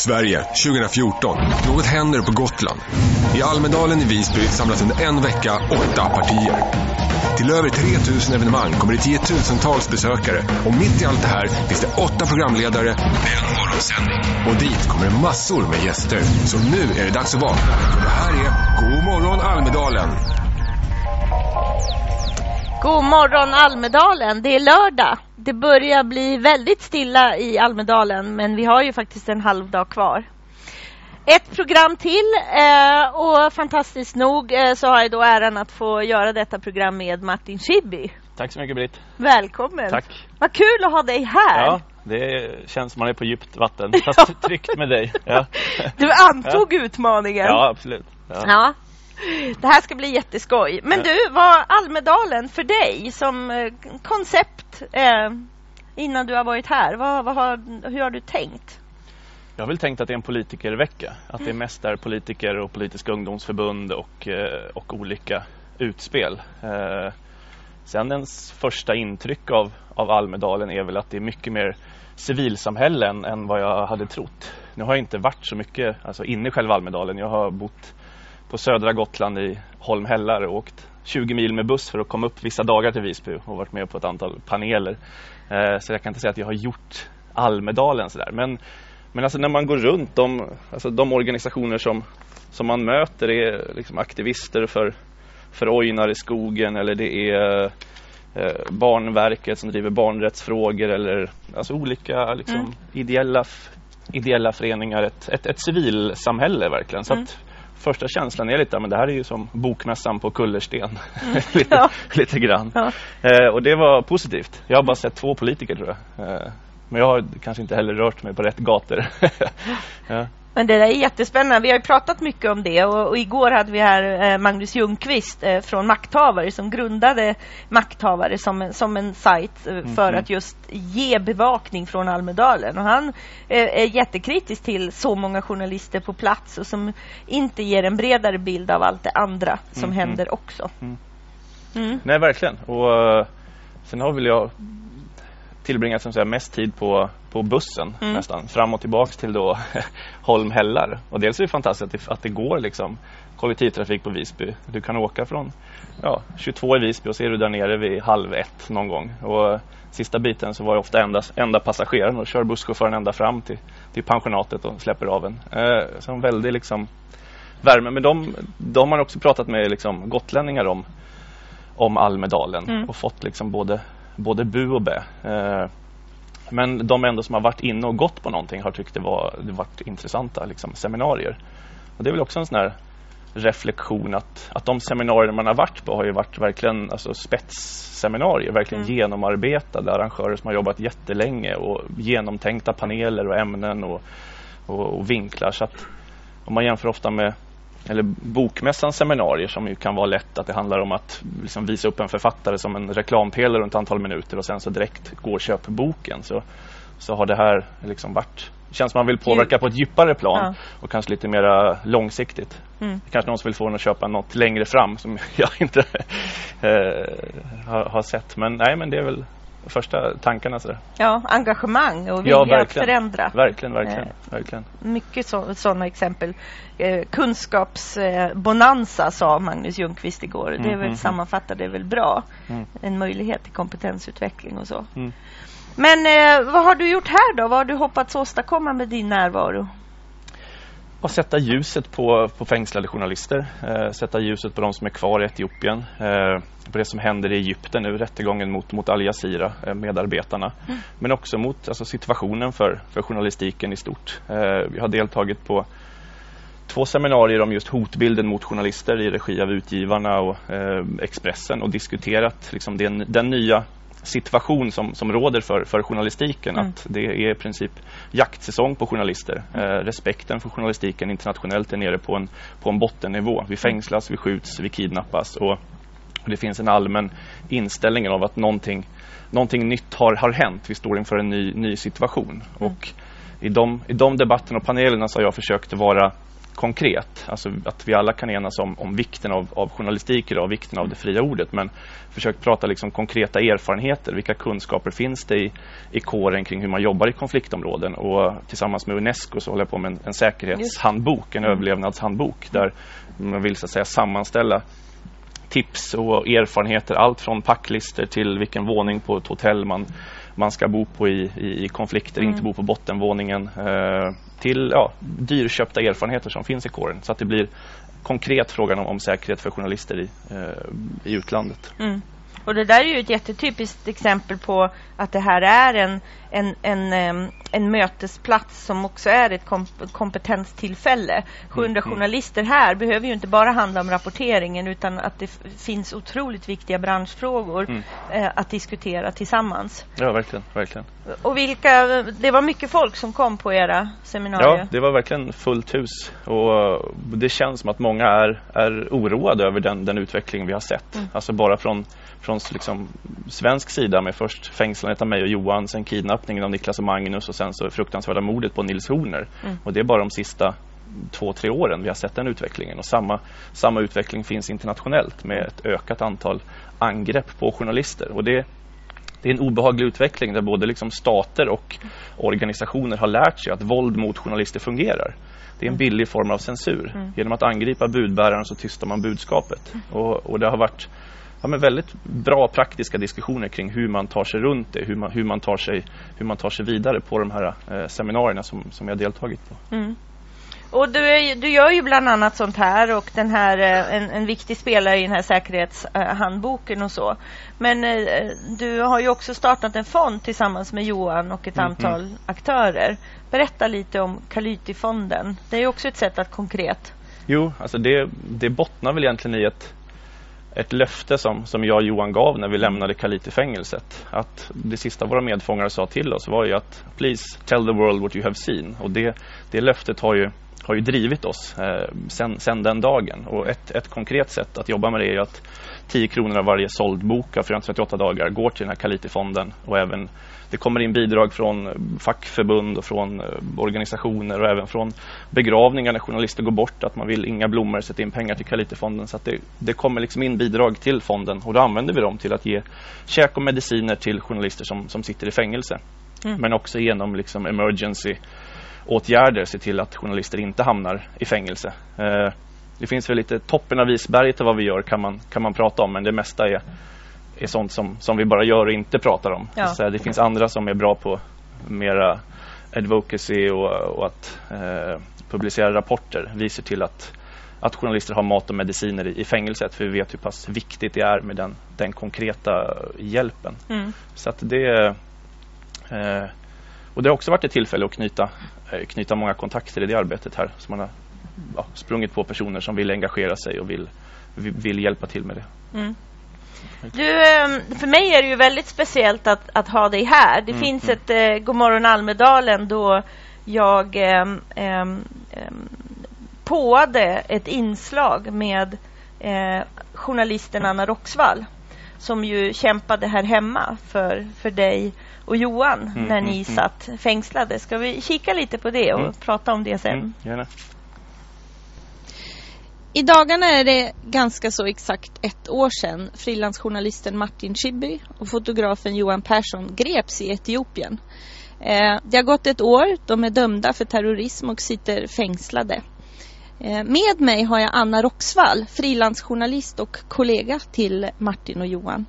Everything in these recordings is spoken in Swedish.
Sverige 2014. Något händer på Gotland. I Almedalen i Visby samlas under en vecka åtta partier. Till över 3000 evenemang kommer det tiotusentals besökare och mitt i allt det här finns det åtta programledare med en morgonsändning. Och dit kommer det massor med gäster. Så nu är det dags att vakna. För det här är God morgon Almedalen. God morgon Almedalen, det är lördag. Det börjar bli väldigt stilla i Almedalen men vi har ju faktiskt en halv dag kvar. Ett program till eh, och fantastiskt nog eh, så har jag då äran att få göra detta program med Martin Schibbye. Tack så mycket Britt. Välkommen! Tack. Vad kul att ha dig här! Ja, det känns som man är på djupt vatten. Fast tryggt med dig. Ja, Du antog utmaningen. ja absolut. Ja. Ja. Det här ska bli jätteskoj. Men du, vad Almedalen för dig som eh, koncept eh, innan du har varit här? Vad, vad har, hur har du tänkt? Jag har väl tänkt att det är en politikervecka. Att det mest är politiker och politiska ungdomsförbund och, eh, och olika utspel. Eh, Sen ens första intryck av, av Almedalen är väl att det är mycket mer civilsamhälle än, än vad jag hade trott. Nu har jag inte varit så mycket alltså inne i själva Almedalen. Jag har bott på södra Gotland i Holmhällar och åkt 20 mil med buss för att komma upp vissa dagar till Visby och varit med på ett antal paneler. Eh, så jag kan inte säga att jag har gjort Almedalen sådär. Men, men alltså när man går runt, de, alltså de organisationer som, som man möter är liksom aktivister för, för ojnar i skogen eller det är eh, Barnverket som driver barnrättsfrågor eller alltså olika liksom, Mm. ideella, ideella föreningar. Ett, ett, ett civilsamhälle verkligen. Så Mm. att första känslan är lite, men det här är ju som bokmässan på kullersten. lite, Ja. lite grann. Ja. Eh, och det var positivt. Jag har bara sett två politiker tror jag. Eh, men jag har kanske inte heller rört mig på rätt gator. ja. Men det där är jättespännande. Vi har ju pratat mycket om det och, och igår hade vi här eh, Magnus Ljungqvist eh, från Makthavare som grundade Makthavare som en, som en sajt eh, för Mhm. att just ge bevakning från Almedalen. Och han är jättekritisk till så många journalister på plats och som inte ger en bredare bild av allt det andra som Mhm. händer också. Mm. Mm. Nej, verkligen. Och sen har väl jag tillbringat som säga, mest tid på, på bussen Mm. nästan. Fram och tillbaks till då Holmhällar. Och dels är det fantastiskt att det, att det går liksom kollektivtrafik på Visby. Du kan åka från ja, 22 i Visby och så är du där nere vid halv ett någon gång. Och sista biten så var jag ofta enda, enda passageraren och kör busschauffören ända fram till, till pensionatet och släpper av en. Eh, så en väldig liksom värme. Men de, de har också pratat med liksom, gotlänningar om om Almedalen Mm. och fått liksom både, både bu och bä. Eh, men de ändå som har varit inne och gått på någonting har tyckt det var det varit intressanta liksom, seminarier. Och det är väl också en sån här reflektion att, att de seminarier man har varit på har ju varit verkligen alltså, spetsseminarier, verkligen Mm. genomarbetade arrangörer som har jobbat jättelänge och genomtänkta paneler och ämnen och, och, och vinklar. Så att om man jämför ofta med eller bokmässans seminarier som ju kan vara lätt att det handlar om att liksom visa upp en författare som en reklampelare runt antal minuter och sen så direkt gå och köp boken så, så har det här liksom varit det känns som man vill påverka på ett djupare plan Ja. och kanske lite mer långsiktigt. Mm. Kanske någon som vill få en att köpa något längre fram som jag inte eh, har, har sett. Men nej, men det är väl första tankarna. Sådär. Ja, engagemang och vilja Ja, att verkligen. förändra. Verkligen, verkligen, Eh, verkligen. Mycket så, sådana exempel. Eh, Kunskapsbonanza eh, sa Magnus Ljungqvist igår. Det är väl Mhm. sammanfattar det väl bra. Mm. En möjlighet till kompetensutveckling och så. Mm. Men eh, vad har du gjort här då? Vad har du hoppats åstadkomma med din närvaro? Och sätta ljuset på, på fängslade journalister. Eh, sätta ljuset på de som är kvar i Etiopien. Eh, på det som händer i Egypten nu, rättegången mot, mot Al Jazeera, eh, medarbetarna. Men också mot alltså, situationen för, för journalistiken i stort. Eh, vi har deltagit på två seminarier om just hotbilden mot journalister i regi av Utgivarna och eh, Expressen och diskuterat liksom, den, den nya situation som, som råder för, för journalistiken. Mm. Att det är i princip jaktsäsong på journalister. Eh, respekten för journalistiken internationellt är nere på en, på en bottennivå. Vi fängslas, vi skjuts, vi kidnappas och det finns en allmän inställning av att någonting, någonting nytt har, har hänt. Vi står inför en ny, ny situation. Och i de, I de debatterna och panelerna så har jag försökt vara konkret. Alltså att vi alla kan enas om, om vikten av, av journalistik idag, vikten av det fria ordet. Men försökt prata liksom konkreta erfarenheter. Vilka kunskaper finns det i, i kåren kring hur man jobbar i konfliktområden? Och tillsammans med Unesco så håller jag på med en, en säkerhetshandbok, en överlevnadshandbok där man vill så att säga sammanställa tips och erfarenheter. Allt från packlister till vilken våning på ett hotell man, man ska bo på i, i, i konflikter, mm. inte bo på bottenvåningen. Eh, till ja, dyrköpta erfarenheter som finns i kåren. Så att det blir konkret frågan om, om säkerhet för journalister i, eh, i utlandet. Mm. Och det där är ju ett jättetypiskt exempel på att det här är en, en, en, en mötesplats som också är ett kompetenstillfälle. 700 mm. journalister här behöver ju inte bara handla om rapporteringen utan att det finns otroligt viktiga branschfrågor mm. eh, att diskutera tillsammans. Ja, verkligen, verkligen. Och vilka, det var mycket folk som kom på era seminarier? Ja, det var verkligen fullt hus. Och det känns som att många är, är oroade över den, den utveckling vi har sett. Mm. Alltså bara från från liksom svensk sida med först fängslandet av mig och Johan, sen kidnappningen av Niklas och Magnus och sen så fruktansvärda mordet på Nils Horner. Mm. Och det är bara de sista två, tre åren vi har sett den utvecklingen. Och samma, samma utveckling finns internationellt med ett ökat antal angrepp på journalister. Och det, det är en obehaglig utveckling där både liksom stater och organisationer har lärt sig att våld mot journalister fungerar. Det är en mm. billig form av censur. Mm. Genom att angripa budbäraren så tystar man budskapet. Mm. Och, och det har varit ja, men väldigt bra praktiska diskussioner kring hur man tar sig runt det, hur man, hur man, tar, sig, hur man tar sig vidare på de här eh, seminarierna som, som jag deltagit på. Mm. Och du, är, du gör ju bland annat sånt här och den här, eh, en, en viktig spelare i den här säkerhetshandboken och så. Men eh, du har ju också startat en fond tillsammans med Johan och ett mm, antal mm. aktörer. Berätta lite om Kalyti-fonden. Det är också ett sätt att konkret. Jo, alltså det, det bottnar väl egentligen i ett ett löfte som, som jag och Johan gav när vi lämnade Kaliti-fängelset. Att det sista våra medfångare sa till oss var ju att Please tell the world what you have seen. Och det, det löftet har ju, har ju drivit oss eh, sen, sen den dagen. Och ett, ett konkret sätt att jobba med det är att 10 kronor av varje såld bok av 438 dagar går till den här Kaliti-fonden och även det kommer in bidrag från fackförbund och från eh, organisationer och även från begravningar när journalister går bort att man vill inga blommor, sätta in pengar till Kalitefonden så att det, det kommer liksom in bidrag till fonden och då använder vi dem till att ge käk och mediciner till journalister som, som sitter i fängelse. Mm. Men också genom liksom emergency åtgärder se till att journalister inte hamnar i fängelse. Eh, det finns väl lite toppen av isberget av vad vi gör kan man, kan man prata om men det mesta är är sånt som, som vi bara gör och inte pratar om. Ja. Så det finns andra som är bra på mera advocacy och, och att eh, publicera rapporter. Vi ser till att, att journalister har mat och mediciner i, i fängelset för vi vet hur pass viktigt det är med den, den konkreta hjälpen. Mm. Så att det eh, och det har också varit ett tillfälle att knyta, eh, knyta många kontakter i det arbetet här. Så man har ja, sprungit på personer som vill engagera sig och vill, vill hjälpa till med det. Mm. Du, ehm, för mig är det ju väldigt speciellt att, att ha dig här. Det mm, finns mm. ett eh, Godmorgon Almedalen då jag eh, eh, påade ett inslag med eh, journalisten Anna Roxvall som ju kämpade här hemma för, för dig och Johan mm, när ni mm, mm. satt fängslade. Ska vi kika lite på det och mm. prata om det sen? gärna. I dagarna är det ganska så exakt ett år sedan frilansjournalisten Martin Schibbye och fotografen Johan Persson greps i Etiopien. Eh, det har gått ett år. De är dömda för terrorism och sitter fängslade. Eh, med mig har jag Anna Roxvall, frilansjournalist och kollega till Martin och Johan.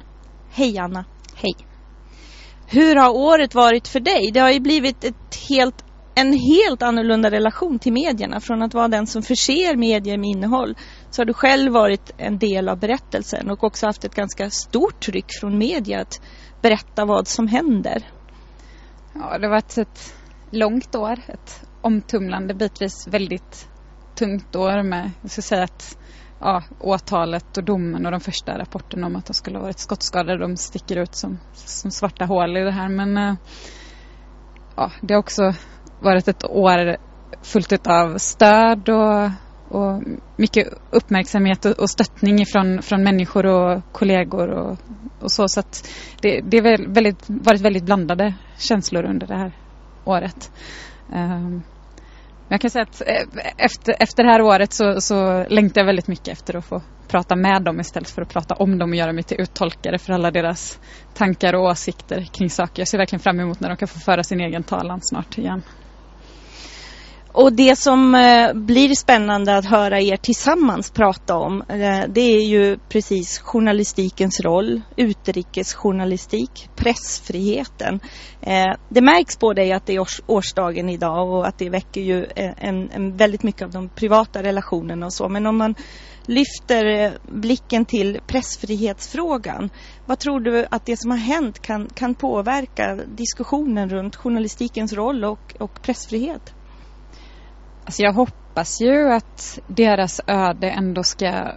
Hej Anna. Hej. Hur har året varit för dig? Det har ju blivit ett helt en helt annorlunda relation till medierna. Från att vara den som förser medier med innehåll så har du själv varit en del av berättelsen och också haft ett ganska stort tryck från media att berätta vad som händer. Ja, det har varit ett långt år, ett omtumlande, bitvis väldigt tungt år med, jag ska säga att ja, åtalet och domen och de första rapporterna om att de skulle ha varit skottskadade, de sticker ut som, som svarta hål i det här. Men eh, ja, det har också varit ett år fullt av stöd och, och mycket uppmärksamhet och, och stöttning från, från människor och kollegor och, och så. Så att det, det har väldigt, varit väldigt blandade känslor under det här året. Um, jag kan säga att eh, efter, efter det här året så, så längtar jag väldigt mycket efter att få prata med dem istället för att prata om dem och göra mig till uttolkare för alla deras tankar och åsikter kring saker. Jag ser verkligen fram emot när de kan få föra sin egen talan snart igen. Och det som eh, blir spännande att höra er tillsammans prata om eh, det är ju precis journalistikens roll, utrikesjournalistik, pressfriheten. Eh, det märks på dig att det är årsdagen idag och att det väcker ju en, en väldigt mycket av de privata relationerna och så. Men om man lyfter blicken till pressfrihetsfrågan. Vad tror du att det som har hänt kan, kan påverka diskussionen runt journalistikens roll och, och pressfrihet? Alltså jag hoppas ju att deras öde ändå ska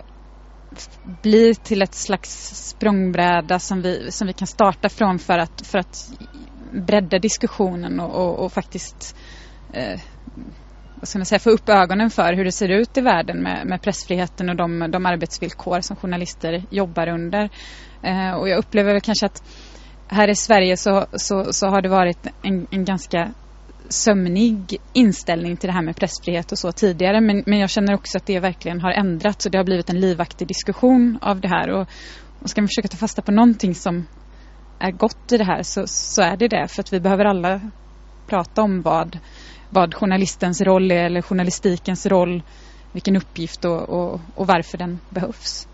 bli till ett slags språngbräda som vi, som vi kan starta från för att, för att bredda diskussionen och, och, och faktiskt eh, vad ska man säga, få upp ögonen för hur det ser ut i världen med, med pressfriheten och de, de arbetsvillkor som journalister jobbar under. Eh, och jag upplever väl kanske att här i Sverige så, så, så har det varit en, en ganska sömnig inställning till det här med pressfrihet och så tidigare. Men, men jag känner också att det verkligen har ändrats och det har blivit en livaktig diskussion av det här. Och, och ska man försöka ta fasta på någonting som är gott i det här så, så är det det. För att vi behöver alla prata om vad, vad journalistens roll är eller journalistikens roll, vilken uppgift och, och, och varför den behövs.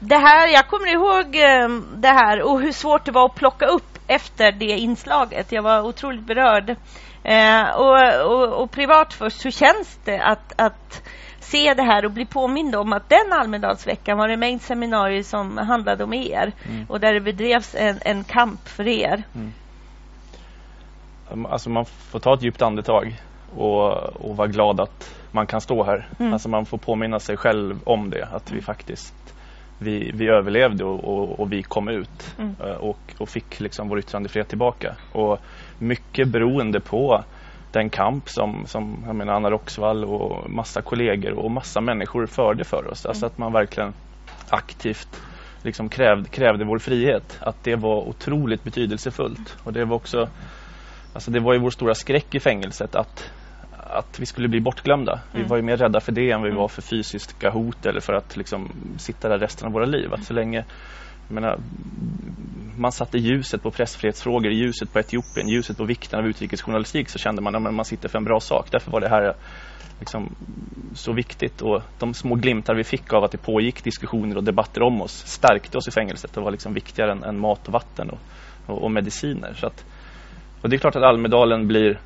Det här, jag kommer ihåg eh, det här och hur svårt det var att plocka upp efter det inslaget. Jag var otroligt berörd. Eh, och, och, och, privat först, hur känns det att, att se det här och bli påmind om att den Almedalsveckan var det en mängd seminarier som handlade om er mm. och där det bedrevs en, en kamp för er. Mm. Alltså man får ta ett djupt andetag och, och vara glad att man kan stå här. Mm. Alltså man får påminna sig själv om det, att vi faktiskt vi, vi överlevde och, och, och vi kom ut mm. Eh, och, och fick liksom vår yttrandefrihet tillbaka. Och mycket beroende på den kamp som, som jag menar, Anna Roxvall och massa kollegor och massa människor förde för oss. Alltså mm. Alltså att man verkligen aktivt liksom krävde, krävde vår frihet. Att det var otroligt betydelsefullt. Och det var också Alltså det var ju vår stora skräck i fängelset att att vi skulle bli bortglömda. Mm. Vi var ju mer rädda för det än vi mm. var för fysiska hot eller för att liksom sitta där resten av våra liv. Att så länge menar, man satte ljuset på pressfrihetsfrågor, ljuset på Etiopien, ljuset på vikten av utrikesjournalistik så kände man att man sitter för en bra sak. Därför var det här liksom så viktigt och de små glimtar vi fick av att det pågick diskussioner och debatter om oss stärkte oss i fängelset och var liksom viktigare än, än mat och vatten och, och, och mediciner. Så att, och det är klart att Almedalen blir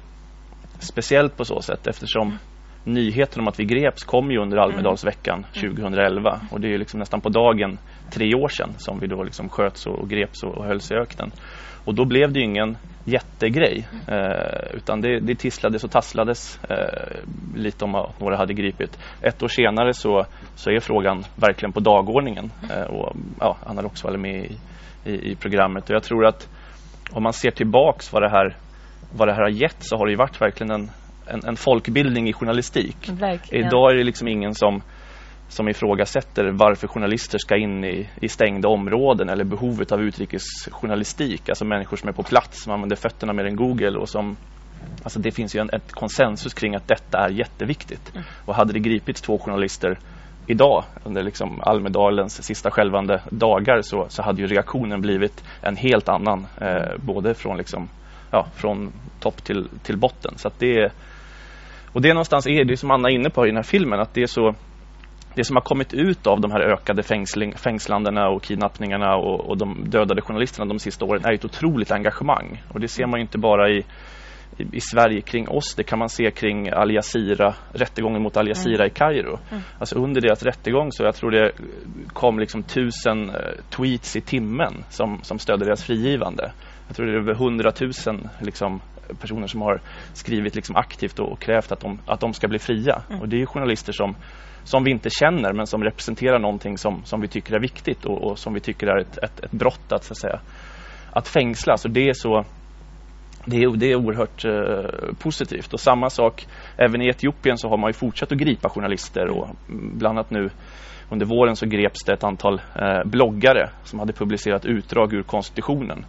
speciellt på så sätt eftersom nyheten om att vi greps kom ju under Almedalsveckan 2011 mm. och det är liksom nästan på dagen tre år sedan som vi då liksom sköts och greps och hölls i öknen. Och då blev det ju ingen jättegrej eh, utan det, det tisslades och tasslades eh, lite om att några hade gripit. Ett år senare så, så är frågan verkligen på dagordningen eh, och ja, Anna Roxvall är med i, i, i programmet och jag tror att om man ser tillbaks vad det här vad det här har gett så har det ju varit verkligen en, en, en folkbildning i journalistik. Verkligen. Idag är det liksom ingen som, som ifrågasätter varför journalister ska in i, i stängda områden eller behovet av utrikesjournalistik. Alltså människor som är på plats, som använder fötterna mer än Google och som Alltså det finns ju en, ett konsensus kring att detta är jätteviktigt. Mm. Och hade det gripits två journalister idag under liksom Almedalens sista skälvande dagar så, så hade ju reaktionen blivit en helt annan. Eh, både från liksom ja, från topp till, till botten. Så det är, och det är någonstans är det som Anna är inne på i den här filmen att det är så det som har kommit ut av de här ökade fängsling, fängslandena och kidnappningarna och, och, de dödade journalisterna de sista åren är ett otroligt engagemang. Och det ser man inte bara i, i, i Sverige kring oss, det kan man se kring Al Jazeera, rättegången mot Al Jazeera mm. i Kairo. Mm. Alltså under deras rättegång så jag tror det kom liksom tusen uh, tweets i timmen som, som stödde deras frigivande jag tror det är över hundratusen liksom, personer som har skrivit liksom aktivt och, och krävt att de, att de ska bli fria. Mm. Och det är journalister som, som vi inte känner men som representerar någonting som, som vi tycker är viktigt och, och som vi tycker är ett, ett, ett brott att, så att, säga, att fängsla. Så det är så det är, det är oerhört eh, positivt. Och samma sak, även i Etiopien så har man ju fortsatt att gripa journalister och bland annat nu under våren så greps det ett antal eh, bloggare som hade publicerat utdrag ur konstitutionen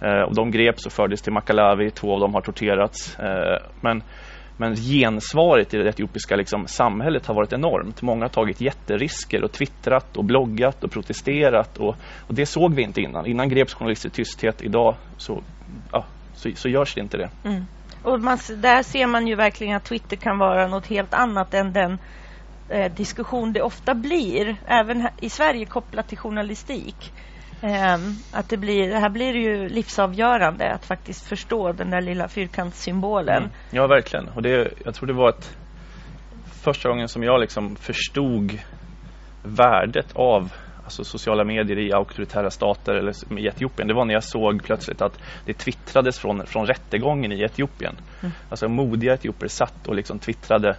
Eh, och de greps och fördes till Makalawi, två av dem har torterats. Eh, men, men gensvaret i det etiopiska liksom, samhället har varit enormt. Många har tagit jätterisker och twittrat och bloggat och protesterat och, och det såg vi inte innan. Innan greps journalister i tysthet. Idag så, ja, så, så görs det inte det. Mm. Och man, där ser man ju verkligen att Twitter kan vara något helt annat än den eh, diskussion det ofta blir, även i Sverige kopplat till journalistik. Eh, att det blir, här blir det ju livsavgörande att faktiskt förstå den där lilla fyrkantssymbolen. Mm. Ja, verkligen. Och det, jag tror det var ett, första gången som jag liksom förstod värdet av alltså sociala medier i auktoritära stater eller i Etiopien. Det var när jag såg plötsligt att det twittrades från, från rättegången i Etiopien. Mm. Alltså modiga etioper satt och liksom twittrade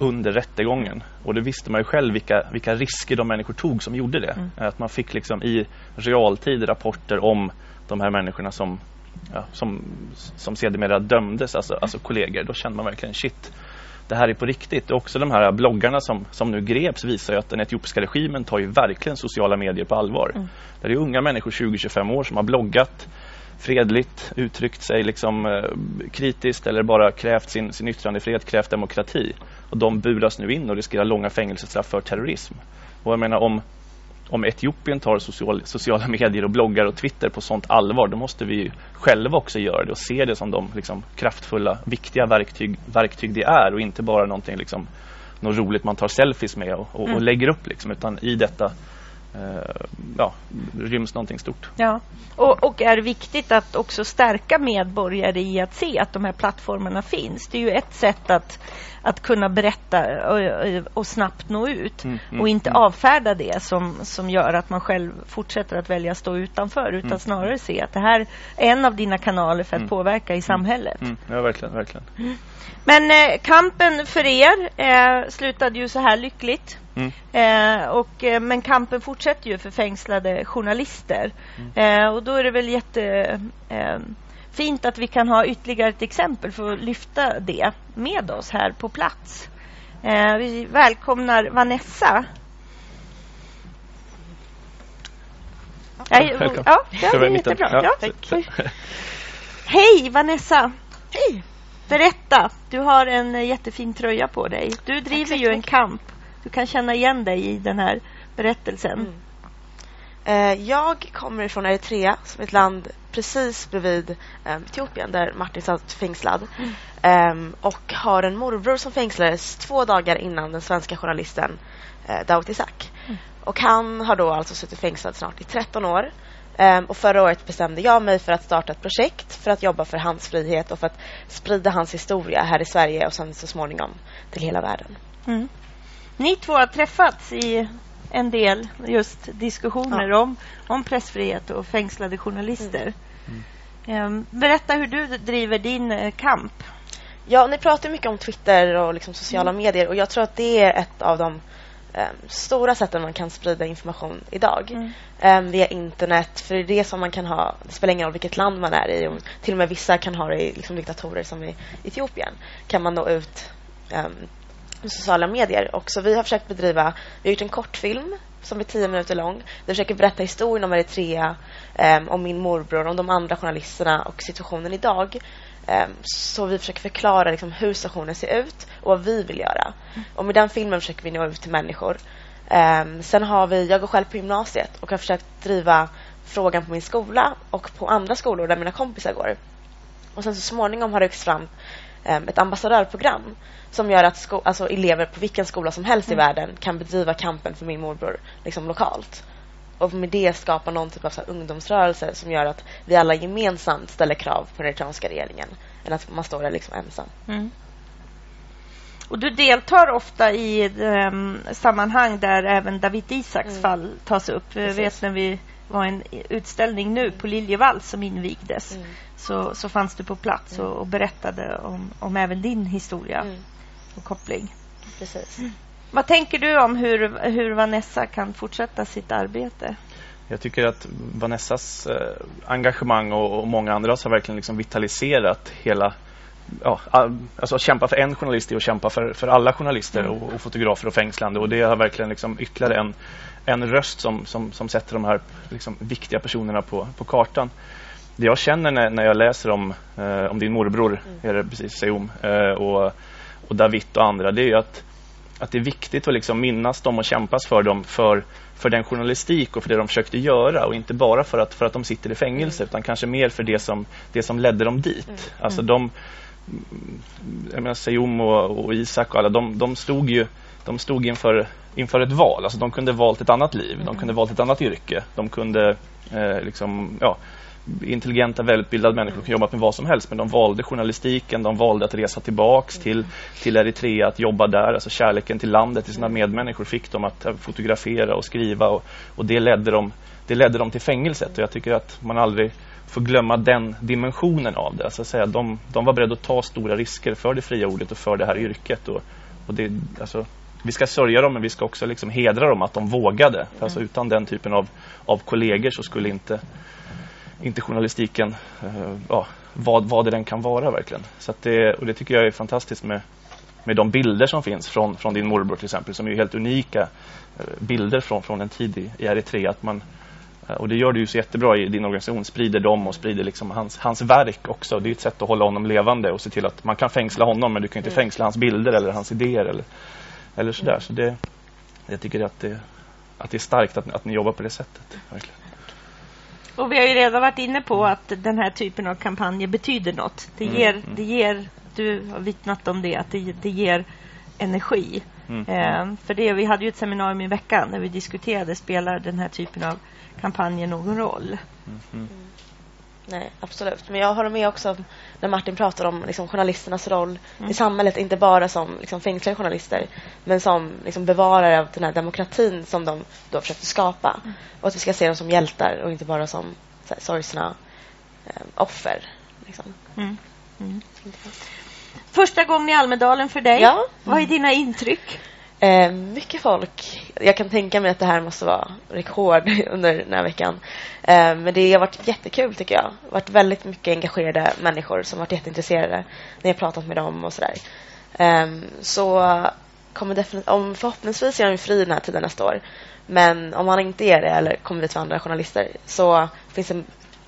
under rättegången. Och det visste man ju själv vilka, vilka risker de människor tog som gjorde det. Mm. Att man fick liksom i realtid rapporter om de här människorna som, ja, som, som sedermera dömdes, alltså, alltså kollegor. Då kände man verkligen shit, det här är på riktigt. Och också de här bloggarna som, som nu greps visar ju att den etiopiska regimen tar ju verkligen sociala medier på allvar. Mm. Det är unga människor, 20-25 år, som har bloggat fredligt, uttryckt sig liksom, eh, kritiskt eller bara krävt sin, sin yttrandefrihet, krävt demokrati. Och de buras nu in och riskerar långa fängelsestraff för terrorism. Och jag menar om, om Etiopien tar social, sociala medier och bloggar och Twitter på sånt allvar, då måste vi själva också göra det och se det som de liksom, kraftfulla, viktiga verktyg, verktyg det är och inte bara någonting liksom, något roligt man tar selfies med och, och, mm. och lägger upp liksom, utan i detta eh, ja, ryms någonting stort. Ja, och, och, är viktigt att också stärka medborgare i att se att de här plattformarna finns. Det är ju ett sätt att, att kunna berätta och, och snabbt nå ut mm, mm, och inte mm. avfärda det som, som gör att man själv fortsätter att välja att stå utanför utan mm. snarare se att det här är en av dina kanaler för att mm. påverka i samhället. Mm. Ja, verkligen. verkligen. Men eh, kampen för er eh, slutade ju så här lyckligt. Eh, och, eh, men kampen fortsätter ju för fängslade journalister. Eh, och då är det väl jätte eh, fint att vi kan ha ytterligare ett exempel för att lyfta det med oss här på plats. vi välkomnar Vanessa. Ja, ja, det är jättebra. Ja. Hej Vanessa! Hej! Berätta, du har en jättefin tröja på dig. Du driver ju en kamp. Du kan känna igen dig i den här berättelsen. Mm. Eh, jag kommer från Eritrea, som är ett land precis bredvid um, Etiopien där Martin satt fängslad. Mm. Um, och har en morbror som fängslades två dagar innan den svenska journalisten uh, Dawit Isaak. Mm. Och han har då alltså suttit fängslad snart i 13 år. Um, och förra året bestämde jag mig för att starta ett projekt för att jobba för hans frihet och för att sprida hans historia här i Sverige och sen så småningom till hela världen. Mm. Ni två har träffats i en del just diskussioner ja. om, om pressfrihet och fängslade journalister. Mm. Mm. Berätta hur du driver din eh, kamp. Ja, ni pratar mycket om Twitter och liksom sociala mm. medier och jag tror att det är ett av de um, stora sätten man kan sprida information idag. Um, via internet, för det är det som man kan ha, det spelar ingen roll vilket land man är i, och till och med vissa kan ha det i liksom, diktatorer som i Etiopien, kan man nå ut um, sociala medier. Och så vi har försökt bedriva, vi har gjort en kortfilm som är tio minuter lång. Vi försöker berätta historien om Eritrea, um, om min morbror, om de andra journalisterna och situationen idag. Um, så vi försöker förklara liksom, hur situationen ser ut och vad vi vill göra. Och med den filmen försöker vi nå ut till människor. Um, sen har vi, jag går själv på gymnasiet och har försökt driva frågan på min skola och på andra skolor där mina kompisar går. Och sen så småningom har det vuxit fram ett ambassadörprogram som gör att alltså elever på vilken skola som helst mm. i världen kan bedriva kampen för min morbror liksom lokalt. Och med det skapa någon typ av så ungdomsrörelse som gör att vi alla gemensamt ställer krav på den eritreanska regeringen än att man står där liksom ensam. Mm. Och du deltar ofta i um, sammanhang där även David Isaks mm. fall tas upp. Jag vet när vi var en utställning nu på Liljevalchs som invigdes mm. Så, så fanns du på plats och, och berättade om, om även din historia. Mm och koppling. Precis. Vad tänker du om hur, hur Vanessa kan fortsätta sitt arbete? Jag tycker att Vanessas eh, engagemang och, och många andras har verkligen liksom vitaliserat hela ja, alltså att kämpa för en journalist är att kämpa för, för alla journalister mm. och, och, fotografer och fängslande och det har verkligen liksom ytterligare en, en röst som, som, som sätter de här liksom viktiga personerna på, på kartan det jag känner när, när jag läser om, eh, om din morbror, Mm. är det precis, Seom, eh, och, och David och andra, det är ju att, att det är viktigt att liksom minnas dem och kämpas för dem för, för den journalistik och för det de försökte göra och inte bara för att, för att de sitter i fängelse utan kanske mer för det som, det som ledde dem dit. Alltså de, jag menar Seom och, och Isak och alla, de, de stod ju de stod inför, inför ett val. Alltså de kunde valt ett annat liv, de kunde valt ett annat yrke. De kunde eh, liksom, ja, intelligenta, välutbildade människor som jobba med vad som helst men de valde journalistiken, de valde att resa tillbaks till, till Eritrea, att jobba där. Alltså kärleken till landet, till sina medmänniskor fick dem att fotografera och skriva och, och det, ledde dem, det ledde dem till fängelset. Och jag tycker att man aldrig får glömma den dimensionen av det. Alltså att säga, de, de var beredda att ta stora risker för det fria ordet och för det här yrket. Och, och det, alltså, vi ska sörja dem men vi ska också liksom hedra dem att de vågade. Mm. alltså, utan den typen av, av kollegor så skulle inte, inte journalistiken eh, ja, vad, vad det den kan vara verkligen. Så det, och det tycker jag är fantastiskt med, med de bilder som finns från, från din morbror till exempel som är helt unika eh, bilder från, från en tid i, i Eritrea. Att man, eh, och det gör du ju så jättebra i din organisation, sprider dem och sprider liksom hans, hans verk också. Det är ett sätt att hålla honom levande och se till att man kan fängsla honom men du kan inte fängsla hans bilder eller hans idéer eller, eller sådär. Så det, jag tycker att det, att det är starkt att, att ni jobbar på det sättet. Verkligen. Och vi har ju redan varit inne på att den här typen av kampanjer betyder något. Det Mm, ger, mm. det ger du har vittnat om det, att det, det ger energi. Mm. Eh, för det, vi hade ju ett seminarium i veckan där vi diskuterade, spelar den här typen av kampanjer någon roll? Mm. Nej, absolut. Men jag håller med också när Martin pratar om liksom, journalisternas roll i samhället. Inte bara som liksom, fängslade journalister men som liksom, bevarare av den här demokratin som de då försökte skapa. Och att vi ska se dem som hjältar och inte bara som så här, sorgsna eh, offer. Liksom. Mm. Mm. Första gången i Almedalen för dig. Ja. Vad är dina intryck? Eh, mycket folk. Jag kan tänka mig att det här måste vara rekord under den här veckan. Eh, men det har varit jättekul tycker jag. Det har varit väldigt mycket engagerade människor som varit jätteintresserade när jag pratat med dem och sådär. Eh, så kommer definitivt, om förhoppningsvis är de fri den här tiden nästa år. Men om han inte är det eller kommer vi till andra journalister så finns det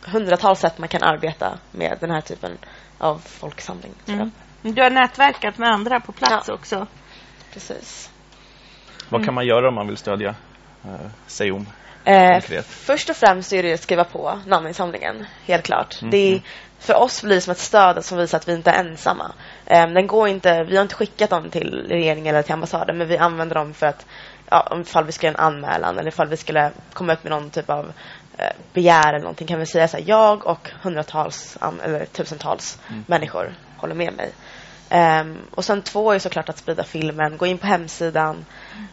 hundratals sätt man kan arbeta med den här typen av folksamling. Mm. Du har nätverkat med andra på plats Ja. också. Precis. Vad kan man göra om man vill stödja eh, Seom? Eh, först och främst är det att skriva på namninsamlingen, helt klart. Mm, Det är, mm. för oss blir det som ett stöd som visar att vi inte är ensamma. Eh, den går inte, vi har inte skickat dem till regeringen eller till ambassaden men vi använder dem för att ja, ifall vi ska göra en anmälan eller ifall vi skulle komma upp med någon typ av eh, begär eller någonting kan vi säga så här, jag och hundratals eller tusentals Mm. människor håller med mig. Ehm, och sen två är såklart att sprida filmen, gå in på hemsidan,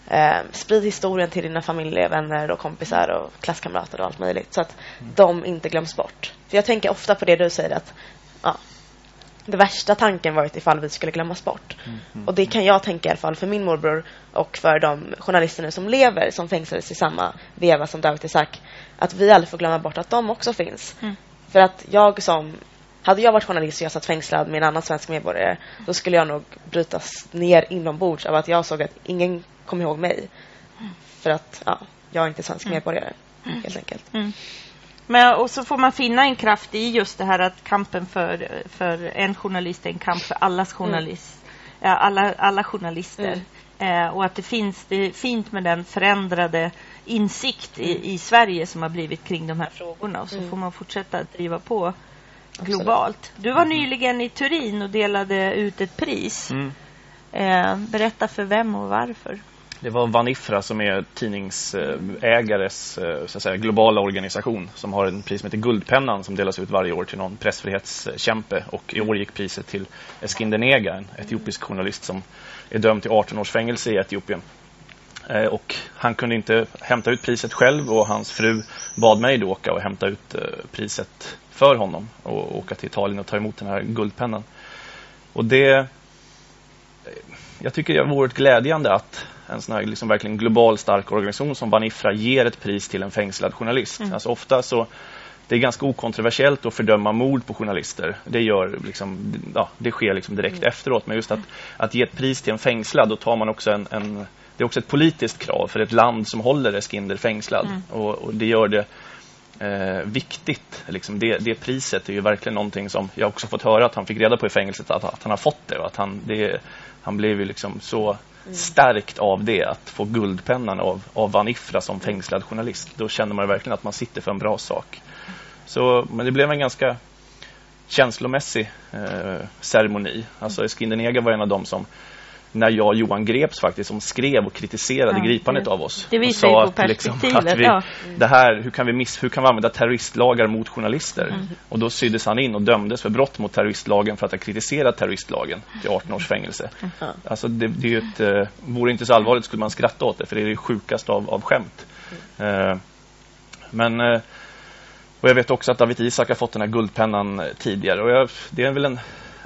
ehm, sprid historien till dina familjevänner och kompisar och klasskamrater och allt möjligt så att de inte glöms bort. För jag tänker ofta på det du säger att ja, det värsta tanken varit ifall vi skulle glömmas bort. Och det kan jag tänka i alla fall för min morbror och för de journalister nu som lever som fängslades i samma veva som Dawit Isaak. Att vi aldrig får glömma bort att de också finns. Mm. För att jag som hade jag varit journalist och jag satt fängslad med en annan svensk medborgare då skulle jag nog brytas ner inombords av att jag såg att ingen kom ihåg mig. För att ja, jag är inte svensk medborgare helt enkelt. Men, och så får man finna en kraft i just det här att kampen för, för en journalist är en kamp för allas journalist, ja, alla, alla journalister. Eh, och att det finns, det är fint med den förändrade insikt i, i Sverige som har blivit kring de här frågorna. Och så får man fortsätta driva på globalt. Du var nyligen i Turin och delade ut ett pris. Mm. Eh, berätta för vem och varför. Det var Vanifra som är tidningsägares eh, så att säga, globala organisation som har en pris som heter Guldpennan som delas ut varje år till någon pressfrihetskämpe. Och i år gick priset till Eskinder Nega, en etiopisk journalist som är dömd till 18 års fängelse i Etiopien. Eh, Och han kunde inte hämta ut priset själv och hans fru bad mig då åka och hämta ut eh, priset för honom och åka till Italien och ta emot den här guldpennan. Och det jag tycker det varit glädjande att en sån här liksom verkligen global stark organisation som Vanifra ger ett pris till en fängslad journalist. Alltså ofta så det är ganska okontroversiellt att fördöma mord på journalister. Det, gör liksom, ja, det sker liksom direkt efteråt. Men just att, att ge ett pris till en fängslad, då tar man också en, en det är också ett politiskt krav för ett land som håller Eskinder fängslad. Och, och det gör det eh, viktigt. Liksom det, det priset är ju verkligen någonting som jag också fått höra att han fick reda på i fängelset att, att han har fått det och att han, det, han blev ju liksom så stärkt av det, att få Guldpennan av, av Van Ifra som fängslad journalist. Då känner man verkligen att man sitter för en bra sak. Så, men det blev en ganska känslomässig eh, ceremoni. Alltså Eskindernega var en av dem som när jag och Johan greps faktiskt som skrev och kritiserade Ja, gripandet det- av oss. det Och visar ju sa på att, liksom, perspektivet, att vi, ja. det här, hur, kan vi miss, hur kan vi använda terroristlagar mot journalister? Mm. Och då syddes han in och dömdes för brott mot terroristlagen för att ha kritiserat terroristlagen till 18 års fängelse. Mm. Alltså det, det är ett, eh, vore inte så allvarligt skulle man skratta åt det för det är det sjukaste av, av skämt. Eh, men eh, och jag vet också att David Isak har fått den här guldpennan eh, tidigare. Och jag, det är väl en,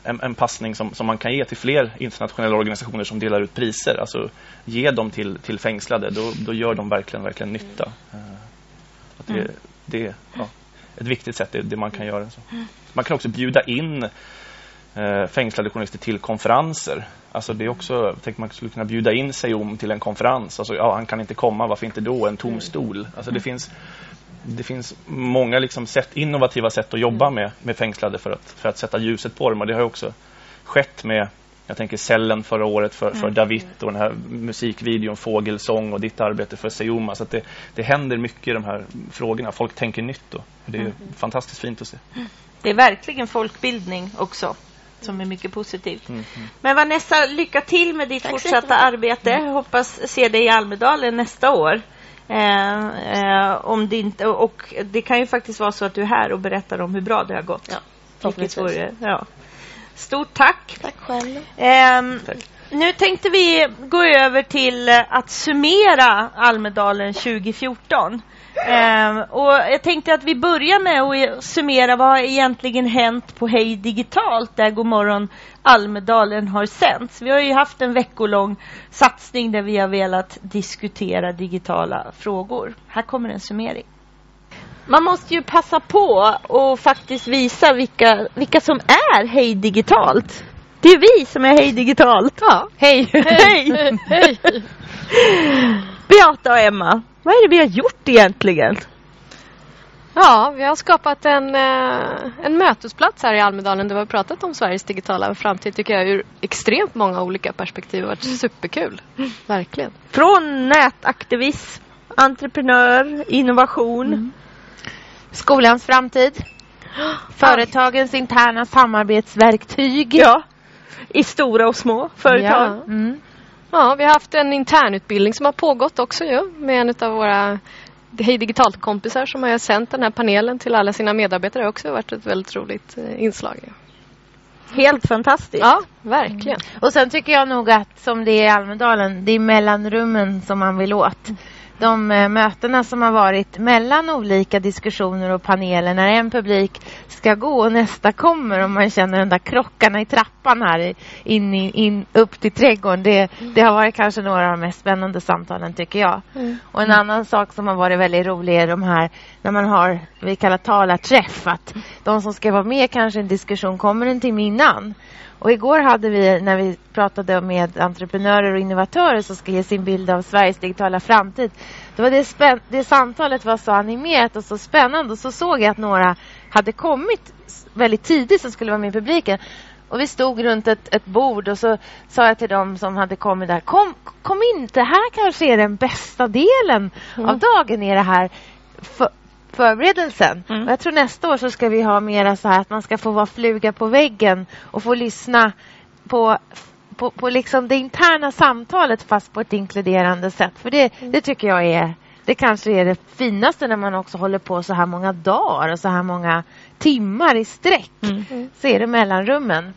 en, en passning som, som man kan ge till fler internationella organisationer som delar ut priser. Alltså ge dem till, till fängslade. Då, då gör de verkligen, verkligen nytta. Eh, att det, det är ja, ett viktigt sätt, det, det man kan göra. Så. Man kan också bjuda in eh, fängslade journalister till konferenser. Alltså det är också, tänker man skulle kunna bjuda in sig om till en konferens. Alltså, ja, han kan inte komma, varför inte då? En tom stol. Alltså det finns det finns många liksom sätt, innovativa sätt att jobba med, med fängslade för att, för att sätta ljuset på dem. Och det har ju också skett med, jag tänker Cellen förra året för, för David och den här musikvideon Fågelsång och ditt arbete för Seoma. Så att det, det händer mycket i de här frågorna. Folk tänker nytt då. Det är fantastiskt fint att se. Det är verkligen folkbildning också som är mycket positivt. Mm. Men Vanessa, lycka till med ditt Tack fortsatta arbete. Jag hoppas se dig i Almedalen nästa år. Eh, eh, om det inte, och det kan ju faktiskt vara så att du är här och berättar om hur bra det har gått. Ja, förhoppningsvis. ja. Stort tack. Tack själv. Ehm, Tack. nu tänkte vi gå över till att summera Almedalen 2014. Ehm, och jag tänkte att vi börjar med att summera vad har egentligen hänt på Hej Digitalt där Godmorgon Almedalen har sänts. Vi har ju haft en veckolång satsning där vi har velat diskutera digitala frågor. Här kommer en summering. Man måste ju passa på och faktiskt visa vilka, vilka som är Hej Digitalt. Det är vi som är Hej Digitalt. Ja. Hej! Hej! Hej! Beata och Emma, vad är det vi har gjort egentligen? Ja, vi har skapat en, eh, en mötesplats här i Almedalen där vi har pratat om Sveriges digitala framtid tycker jag ur extremt många olika perspektiv. Det har varit superkul. Verkligen. Från nätaktivism, entreprenör, innovation. Skolans framtid. Företagens interna samarbetsverktyg. Ja. I stora och små företag. Ja. Mm. Ja, vi har haft en internutbildning som har pågått också ju med en av våra Hej Digitalt-kompisar som har sänt den här panelen till alla sina medarbetare. Det har också varit ett väldigt roligt eh, inslag. ju. Helt fantastiskt. Ja, verkligen. Och sen tycker jag nog att som det är i Almedalen, det är mellanrummen som man vill åt. De eh, mötena som har varit mellan olika diskussioner och paneler när en publik ska gå och nästa kommer och man känner de där krockarna i trappan här in, i- in upp till trädgården. Det, det har varit kanske några av de mest spännande samtalen tycker jag. Och en annan sak som har varit väldigt rolig är de här när man har, vi kallar talarträff, att de som ska vara med kanske i en diskussion kommer en timme innan. Och igår hade vi, när vi pratade med entreprenörer och innovatörer som ska ge sin bild av Sveriges digitala framtid. Då var det, spän- det samtalet var så animerat och så spännande och så såg jag att några hade kommit väldigt tidigt som skulle vara med i publiken. Och vi stod runt ett, ett bord och så sa jag till dem som hade kommit där, kom, kom in, det här kanske är den bästa delen av dagen, är det här för, förberedelsen. Mm. Jag tror nästa år så ska vi ha mera så här att man ska få vara fluga på väggen och få lyssna på på, på liksom det interna samtalet fast på ett inkluderande sätt. För det, det tycker jag är det kanske är det finaste när man också håller på så här många dagar och så här många timmar i sträck. Mm. Så är det mellanrummen.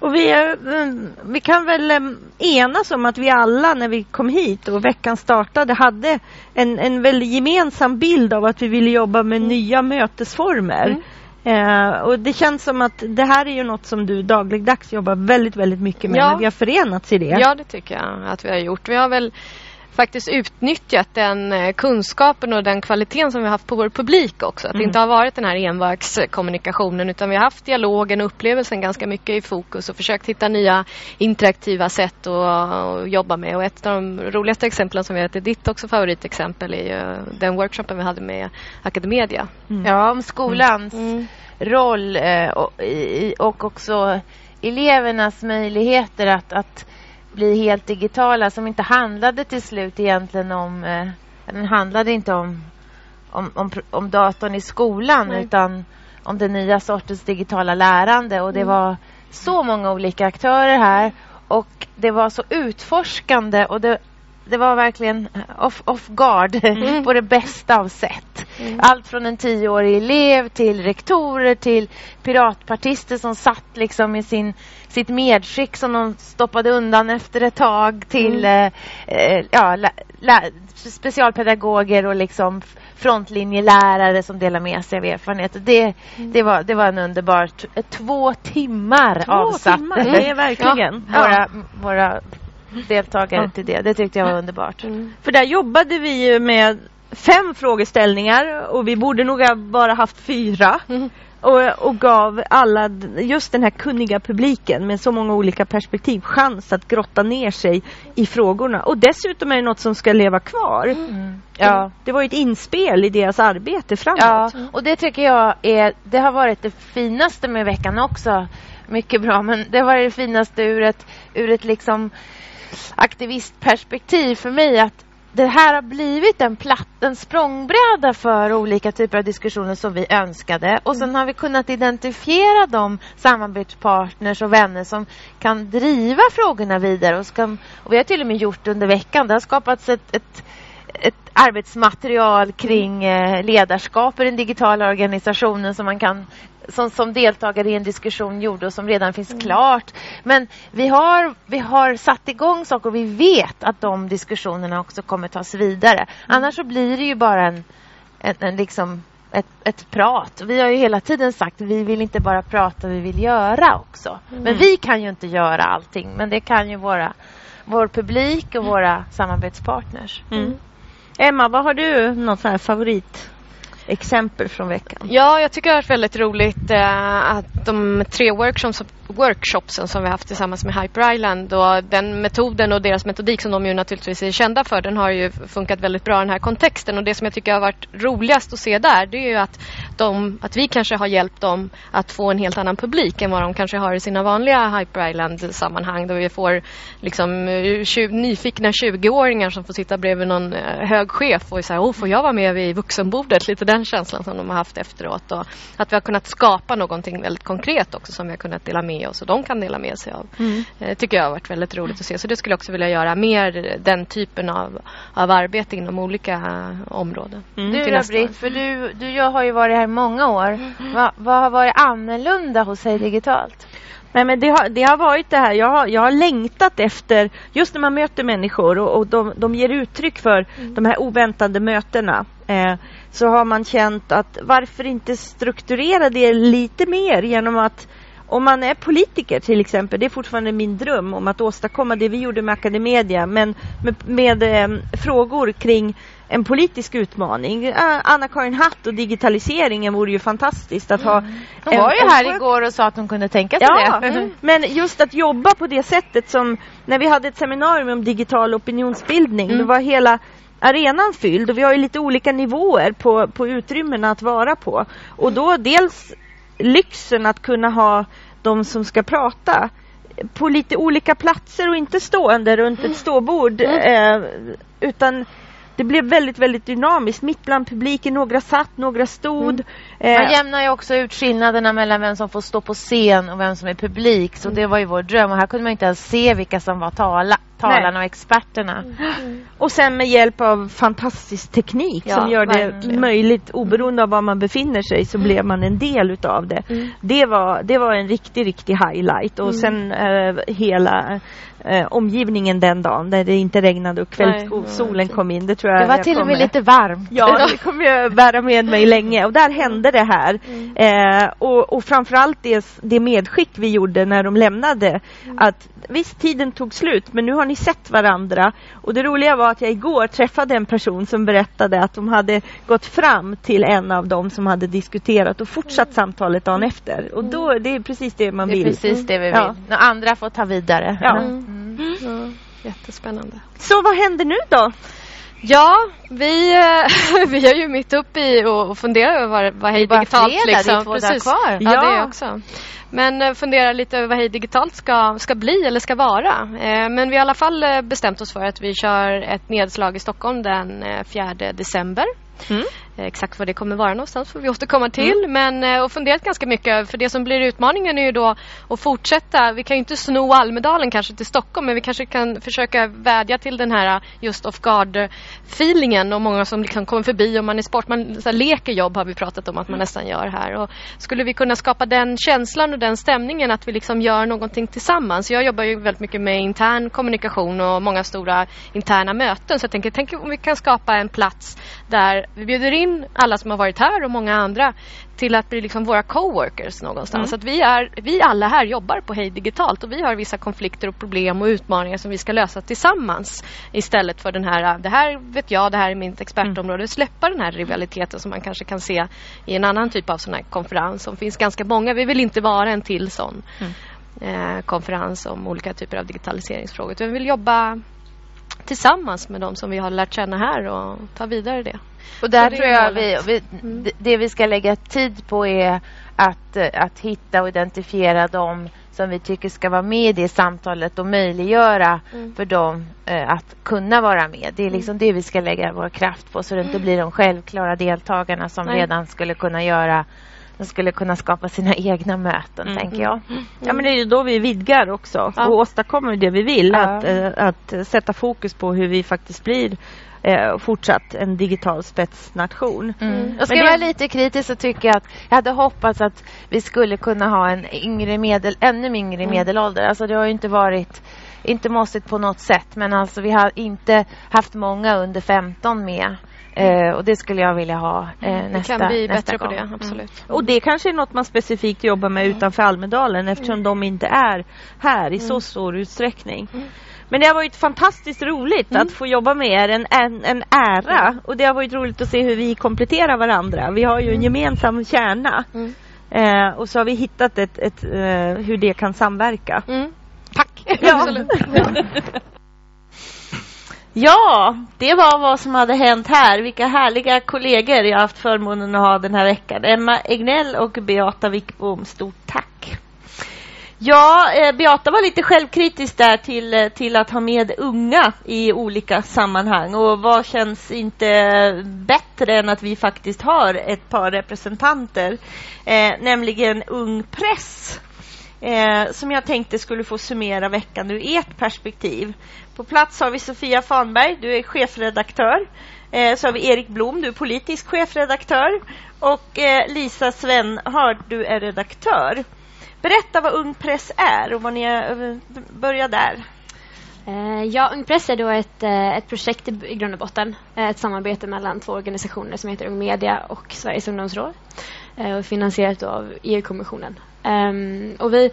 Och vi, är, mm, vi kan väl enas om att vi alla när vi kom hit och veckan startade hade en, en väldigt gemensam bild av att vi ville jobba med nya mötesformer. Eh, och det känns som att det här är ju något som du dagligdags jobbar väldigt, väldigt mycket med Ja. när vi har förenats i det. Ja, det tycker jag att vi har gjort. Vi har väl faktiskt utnyttjat den eh, kunskapen och den kvaliteten som vi har haft på vår publik också. Att det inte har varit den här envägskommunikationen utan vi har haft dialogen och upplevelsen ganska mycket i fokus och försökt hitta nya interaktiva sätt att, att jobba med. Och ett av de roligaste exemplen som vi vet är ditt också favoritexempel är ju den workshopen vi hade med Academedia. Ja, om skolans Mm. roll eh, och, och också elevernas möjligheter att, att bli helt digitala som inte handlade till slut egentligen om eh, den handlade inte om, om, om, om datorn i skolan Nej. utan om den nya sortens digitala lärande. Och det var så många olika aktörer här. Och det var så utforskande och det, det var verkligen off, off guard på det bästa av sätt. Allt från en tioårig elev till rektorer till piratpartister som satt liksom i sin, sitt medskick som de stoppade undan efter ett tag till eh, eh, ja, lä, lä, specialpedagoger och liksom frontlinjelärare som delar med sig av erfarenheter. Det, det, var, det var en underbar t- två timmar Två avsatte timmar, det är verkligen. våra, våra deltagare till det. Det tyckte jag var underbart. För där jobbade vi ju med fem frågeställningar och vi borde nog ha bara haft fyra. Och, och gav alla just den här kunniga publiken med så många olika perspektiv chans att grotta ner sig i frågorna. Och dessutom är det något som ska leva kvar. Ja. Det var ju ett inspel i deras arbete framåt. Ja, och det tycker jag är, det har varit det finaste med veckan också. Mycket bra, men det var det finaste ur ett, ur ett liksom aktivistperspektiv för mig att det här har blivit en, platt, en språngbräda för olika typer av diskussioner som vi önskade. Och sen har vi kunnat identifiera de samarbetspartners och vänner som kan driva frågorna vidare. Och, ska, och vi har till och med gjort det under veckan. Det har skapats ett, ett ett arbetsmaterial kring eh, ledarskap i den digitala organisationen som man kan som, som deltagare i en diskussion gjorde och som redan finns klart. Men vi har, vi har satt igång saker och vi vet att de diskussionerna också kommer tas vidare. Annars så blir det ju bara en, en, en liksom ett, ett prat. Vi har ju hela tiden sagt att vi vill inte bara prata, vi vill göra också. Men vi kan ju inte göra allting. Men det kan ju våra, vår publik och våra samarbetspartners. Mm. Emma, vad har du något så Exempel från veckan? Ja, jag tycker det har varit väldigt roligt eh, att de tre workshops, workshopsen som vi haft tillsammans med Hyper Island och den metoden och deras metodik som de ju naturligtvis är kända för den har ju funkat väldigt bra i den här kontexten och det som jag tycker har varit roligast att se där det är ju att, de, att vi kanske har hjälpt dem att få en helt annan publik än vad de kanske har i sina vanliga Hyper Island sammanhang då vi får liksom eh, 20, nyfikna 20-åringar som får sitta bredvid någon eh, hög chef och säga, oh, får jag vara med vid vuxenbordet? Lite den känslan som de har haft efteråt och att vi har kunnat skapa någonting väldigt konkret också som vi har kunnat dela med oss och de kan dela med sig av. Eh, tycker jag har varit väldigt roligt att se. Så det skulle jag också vilja göra mer den typen av, av arbete inom olika områden. Mm. Du då. Britt, för du, du jag har ju varit här många år. Va, vad har varit annorlunda hos dig digitalt? Nej, men det, har, det har varit det här, jag har, jag har längtat efter, just när man möter människor och, och de, de ger uttryck för de här oväntade mötena. Eh, så har man känt att varför inte strukturera det lite mer genom att om man är politiker till exempel, det är fortfarande min dröm om att åstadkomma det vi gjorde med Academedia, men med, med eh, frågor kring en politisk utmaning. Eh, Anna-Karin Hatt och digitaliseringen vore ju fantastiskt att ha. Hon var ju här igår och sa att hon kunde tänka sig Ja, det. mm. men just att jobba på det sättet som när vi hade ett seminarium om digital opinionsbildning. Mm. Då var hela arenan fylld och vi har ju lite olika nivåer på, på utrymmena att vara på. Och då dels lyxen att kunna ha de som ska prata på lite olika platser och inte stående runt ett ståbord. Eh, utan det blev väldigt, väldigt dynamiskt. Mitt bland publiken, några satt, några stod. Eh, Man jämnar ju också ut skillnaderna mellan vem som får stå på scen och vem som är publik. Så det var ju vår dröm. Och här kunde man inte ens se vilka som var tala, talarna och experterna. Och sen med hjälp av fantastisk teknik Ja, som gör det verkligen. möjligt oberoende av var man befinner sig så blev man en del utav det. Det, var, det var en riktig, riktig highlight och sen eh, hela eh, omgivningen den dagen när det inte regnade och kvällssolen kom in. Det tror jag Det var jag till och med lite varmt. Ja, det kommer jag bära med mig länge och där hände det här. Eh, och, och framförallt det, det medskick vi gjorde när de lämnade att visst tiden tog slut men nu har ni sett varandra och det roliga var att jag igår träffade en person som berättade att de hade gått fram till en av dem som hade diskuterat och fortsatt samtalet dagen efter och då det är precis det man Det är vill. precis det vi vill. Ja. Några andra får ta vidare. Ja. Mm. Ja, jättespännande. Så vad händer nu då? Ja, vi, eh, vi är ju mitt uppe i och funderar över vad, vad Hej Digitalt fredag, liksom. det är två dagar Precis. kvar. Ja, Ja. det är också. Men eh, funderar lite över vad Hej Digitalt ska, ska bli eller ska vara. Eh, Men vi har i alla fall bestämt oss för att vi kör ett nedslag i Stockholm den eh, 4 december. Mm. Eh, Exakt vad det kommer vara någonstans får vi återkomma till. Men eh, och funderat ganska mycket för det som blir utmaningen är ju då att fortsätta. Vi kan ju inte sno Almedalen kanske till Stockholm men vi kanske kan försöka vädja till den här eh, just off guard feelingen och många som liksom kommer förbi om man är sport. Man så här, leker jobb har vi pratat om att man nästan gör här. Och skulle vi kunna skapa den känslan och den stämningen att vi liksom gör någonting tillsammans. Jag jobbar ju väldigt mycket med intern kommunikation och många stora interna möten. Så jag tänker, tänk om vi kan skapa en plats där vi bjuder in alla som har varit här och många andra till att bli liksom våra coworkers någonstans. Så att vi, är, vi alla här jobbar på Hej Digitalt och vi har vissa konflikter och problem och utmaningar som vi ska lösa tillsammans istället för den här, det här vet jag, det här är mitt expertområde. Släppa den här rivaliteten som man kanske kan se i en annan typ av sån här konferens som finns ganska många. Vi vill inte vara en till sån eh, konferens om olika typer av digitaliseringsfrågor. Vi vill jobba tillsammans med de som vi har lärt känna här och ta vidare det. Och där tror jag vi, vi, Mm. det vi ska lägga tid på är att, eh, att hitta och identifiera de som vi tycker ska vara med i det samtalet och möjliggöra Mm. för dem eh, att kunna vara med. Det är liksom det vi ska lägga vår kraft på så det inte blir de självklara deltagarna som Nej. redan skulle kunna göra de skulle kunna skapa sina egna möten, Mm. tänker jag. Ja men det är ju då vi vidgar också Ja. och åstadkommer det vi vill. Ja. Att, eh, att sätta fokus på hur vi faktiskt blir eh, fortsatt en digital spetsnation. Mm. Jag ska Men det- vara lite kritisk så tycker jag att jag hade hoppats att vi skulle kunna ha en yngre medel, ännu yngre medelålder. Alltså det har ju inte varit, inte måste på något sätt, men alltså vi har inte haft många under 15 med. Eh, och det skulle jag vilja ha eh, Vi nästa, kan bli bättre på gång. det, absolut. Och det kanske är något man specifikt jobbar med utanför Almedalen eftersom de inte är här i så stor utsträckning. Men det har varit fantastiskt roligt att få jobba med er, en, en, en ära. Och det har varit roligt att se hur vi kompletterar varandra. Vi har ju en gemensam kärna. Mm. Eh, och så har vi hittat ett, ett, eh, hur det kan samverka. Mm. Tack! Ja. Ja, det var vad som hade hänt här. Vilka härliga kollegor jag har haft förmånen att ha den här veckan. Emma Egnell och Beata Wickbom, stort tack. Ja, eh, Beata var lite självkritisk där till, eh, till att ha med unga i olika sammanhang. Och vad känns inte bättre än att vi faktiskt har ett par representanter, eh, nämligen Ung Press eh, som jag tänkte skulle få summera veckan ur ert perspektiv. På plats har vi Sofia Fanberg, du är chefredaktör. Eh, så har vi Erik Blom, du är politisk chefredaktör. Och eh, Lisa Svenhard, du är redaktör. Berätta vad Ung Press är och vad ni är, eh, börja där. Eh, Ja, Ung Press är då ett, eh, ett projekt i, grund och botten. Eh, Ett samarbete mellan två organisationer som heter Ung Media och Sveriges ungdomsråd. Och finansierat av EU-kommissionen. Ehm, Och vi,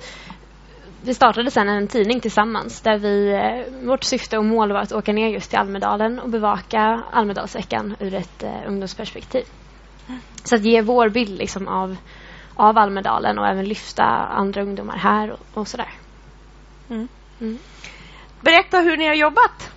vi startade sedan en tidning tillsammans där vi, vårt syfte och mål var att åka ner just till Almedalen och bevaka Almedalsveckan ur ett ungdomsperspektiv. Så att ge vår bild liksom av, av Almedalen och även lyfta andra ungdomar här och, och sådär. Berätta hur ni har jobbat.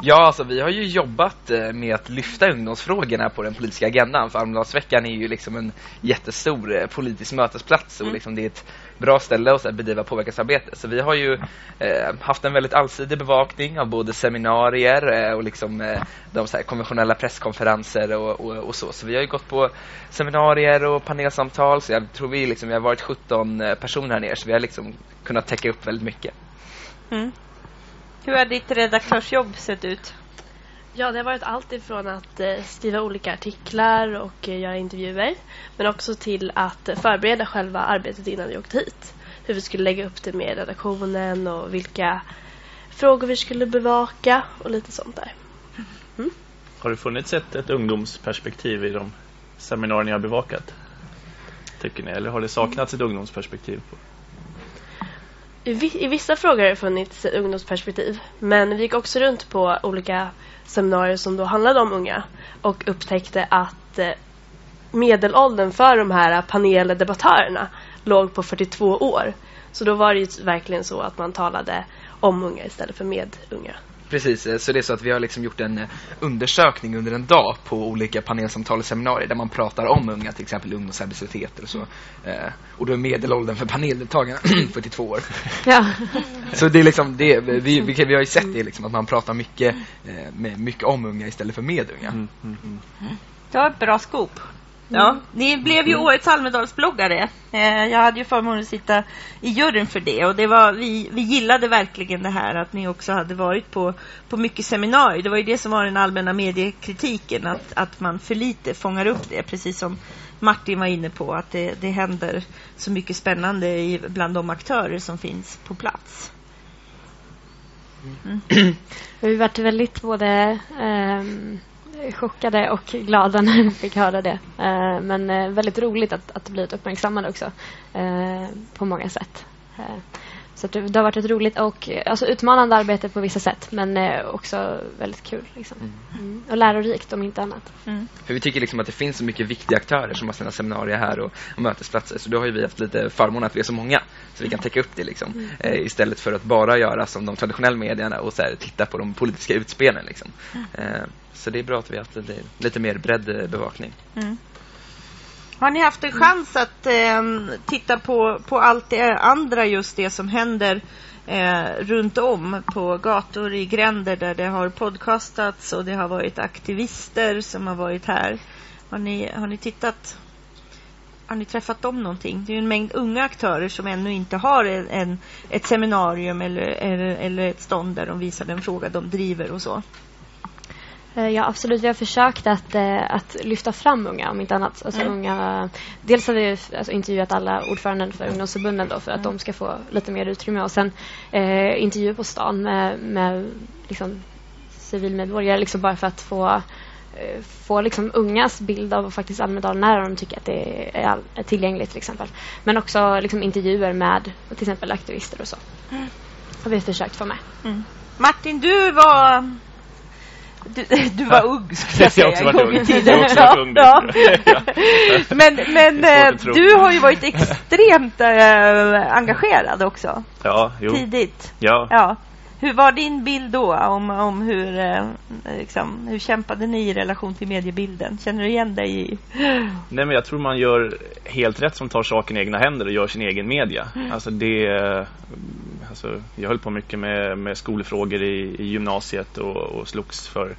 Ja, alltså vi har ju jobbat eh, med att lyfta ungdomsfrågorna på den politiska agendan. För Almedalsveckan är ju liksom en jättestor eh, politisk mötesplats och liksom det är ett bra ställe att bedriva påverkansarbete. Så vi har ju eh, haft en väldigt allsidig bevakning av både seminarier eh, och liksom eh, de så här, konventionella presskonferenser och, och, och så. Så vi har ju gått på seminarier och panelsamtal. Så jag tror vi liksom, vi har varit 17 eh, personer här nere så vi har liksom kunnat täcka upp väldigt mycket. Mm. Hur har ditt redaktörsjobb sett ut? Ja, det har varit allt ifrån att eh, skriva olika artiklar och eh, göra intervjuer men också till att förbereda själva arbetet innan vi åkte hit. hur vi skulle lägga upp det med redaktionen och vilka frågor vi skulle bevaka och lite sånt där. Mm. Har det funnits ett, ett ungdomsperspektiv i de seminarier ni har bevakat? Tycker ni? Eller har det saknats ett ungdomsperspektiv? På? I, vissa frågor har det funnits ett ungdomsperspektiv. Men vi gick också runt på olika seminarier som då handlade om unga och upptäckte att eh, medelåldern för de här paneldebattörerna låg på 42 år. Så då var det ju verkligen så att man talade om unga istället för med unga. Precis, eh, så det är så att vi har liksom gjort en eh, undersökning under en dag på olika panelsamtal och seminarier där man pratar om unga, till exempel ungdomsarbetslöshet och så. Eh, och då är medelåldern för paneldeltagarna 42 år. Ja. Så det är liksom, det, vi, vi, vi har ju sett det liksom, att man pratar mycket, med, mycket om unga istället för med unga. Mm, mm, mm. Det var ett bra skop. Ja, mm. ni blev ju mm. årets Almedalsbloggare. Eh, jag hade ju förmånen att sitta i juryn för det och det var, vi, vi gillade verkligen det här att ni också hade varit på, på mycket seminarier. Det var ju det som var den allmänna mediekritiken, att, att man för lite fångar upp det, precis som Martin var inne på, att det, det händer så mycket spännande i, bland de aktörer som finns på plats. Mm. Vi har varit väldigt både um chockade och glada när vi fick höra det. Eh, men eh, väldigt roligt att, att blivit uppmärksammade också eh, på många sätt. Eh, så det, det, har varit ett roligt och alltså utmanande arbete på vissa sätt men också väldigt kul. Liksom. Mm. mm. Och lärorikt om inte annat. Mm. För vi tycker liksom att det finns så mycket viktiga aktörer som har sina seminarier här och, och mötesplatser. Så då har ju vi haft lite förmån att vi är så många så vi kan täcka upp det liksom. Mm. Eh, istället för att bara göra som de traditionella medierna och så här, titta på de politiska utspelen. Liksom. Mm. Eh, så det är bra att vi har haft lite, lite mer bredd eh, bevakning. Mm. Har ni haft en chans att eh, titta på, på allt det andra, just det som händer eh, runt om på gator i gränder där det har podcastats och det har varit aktivister som har varit här. Har ni, har ni tittat? Har ni träffat dem någonting? Det är en mängd unga aktörer som ännu inte har en, en ett seminarium eller, eller, eller ett stånd där de visar den fråga de driver och så. Eh, ja, absolut. Vi har försökt att, eh, att lyfta fram unga, om inte annat. Alltså mm. unga, dels har vi alltså, intervjuat alla ordföranden för ungdomsförbunden då, för att mm. de ska få lite mer utrymme. Och sen eh, intervjuer på stan med, med liksom, civilmedborgare, liksom bara för att få eh, få liksom ungas bild av faktiskt Almedalen när de tycker att det är, är tillgängligt till exempel. Men också liksom intervjuer med till exempel aktivister och så. Mm. har vi försökt få med. Mm. Martin, du var du, du var ung, skulle jag säga, en gång i tiden. Ja, ja. men men äh, du har ju varit extremt äh, engagerad också. Ja, jo. Tidigt. Ja. ja. Hur var din bild då om, om hur, eh, liksom, hur kämpade ni i relation till mediebilden? Känner du igen dig i? Nej men jag tror man gör helt rätt som tar saken i egna händer och gör sin egen media. Mm. Alltså det alltså, jag höll på mycket med, med skolfrågor i, i gymnasiet och, och slogs för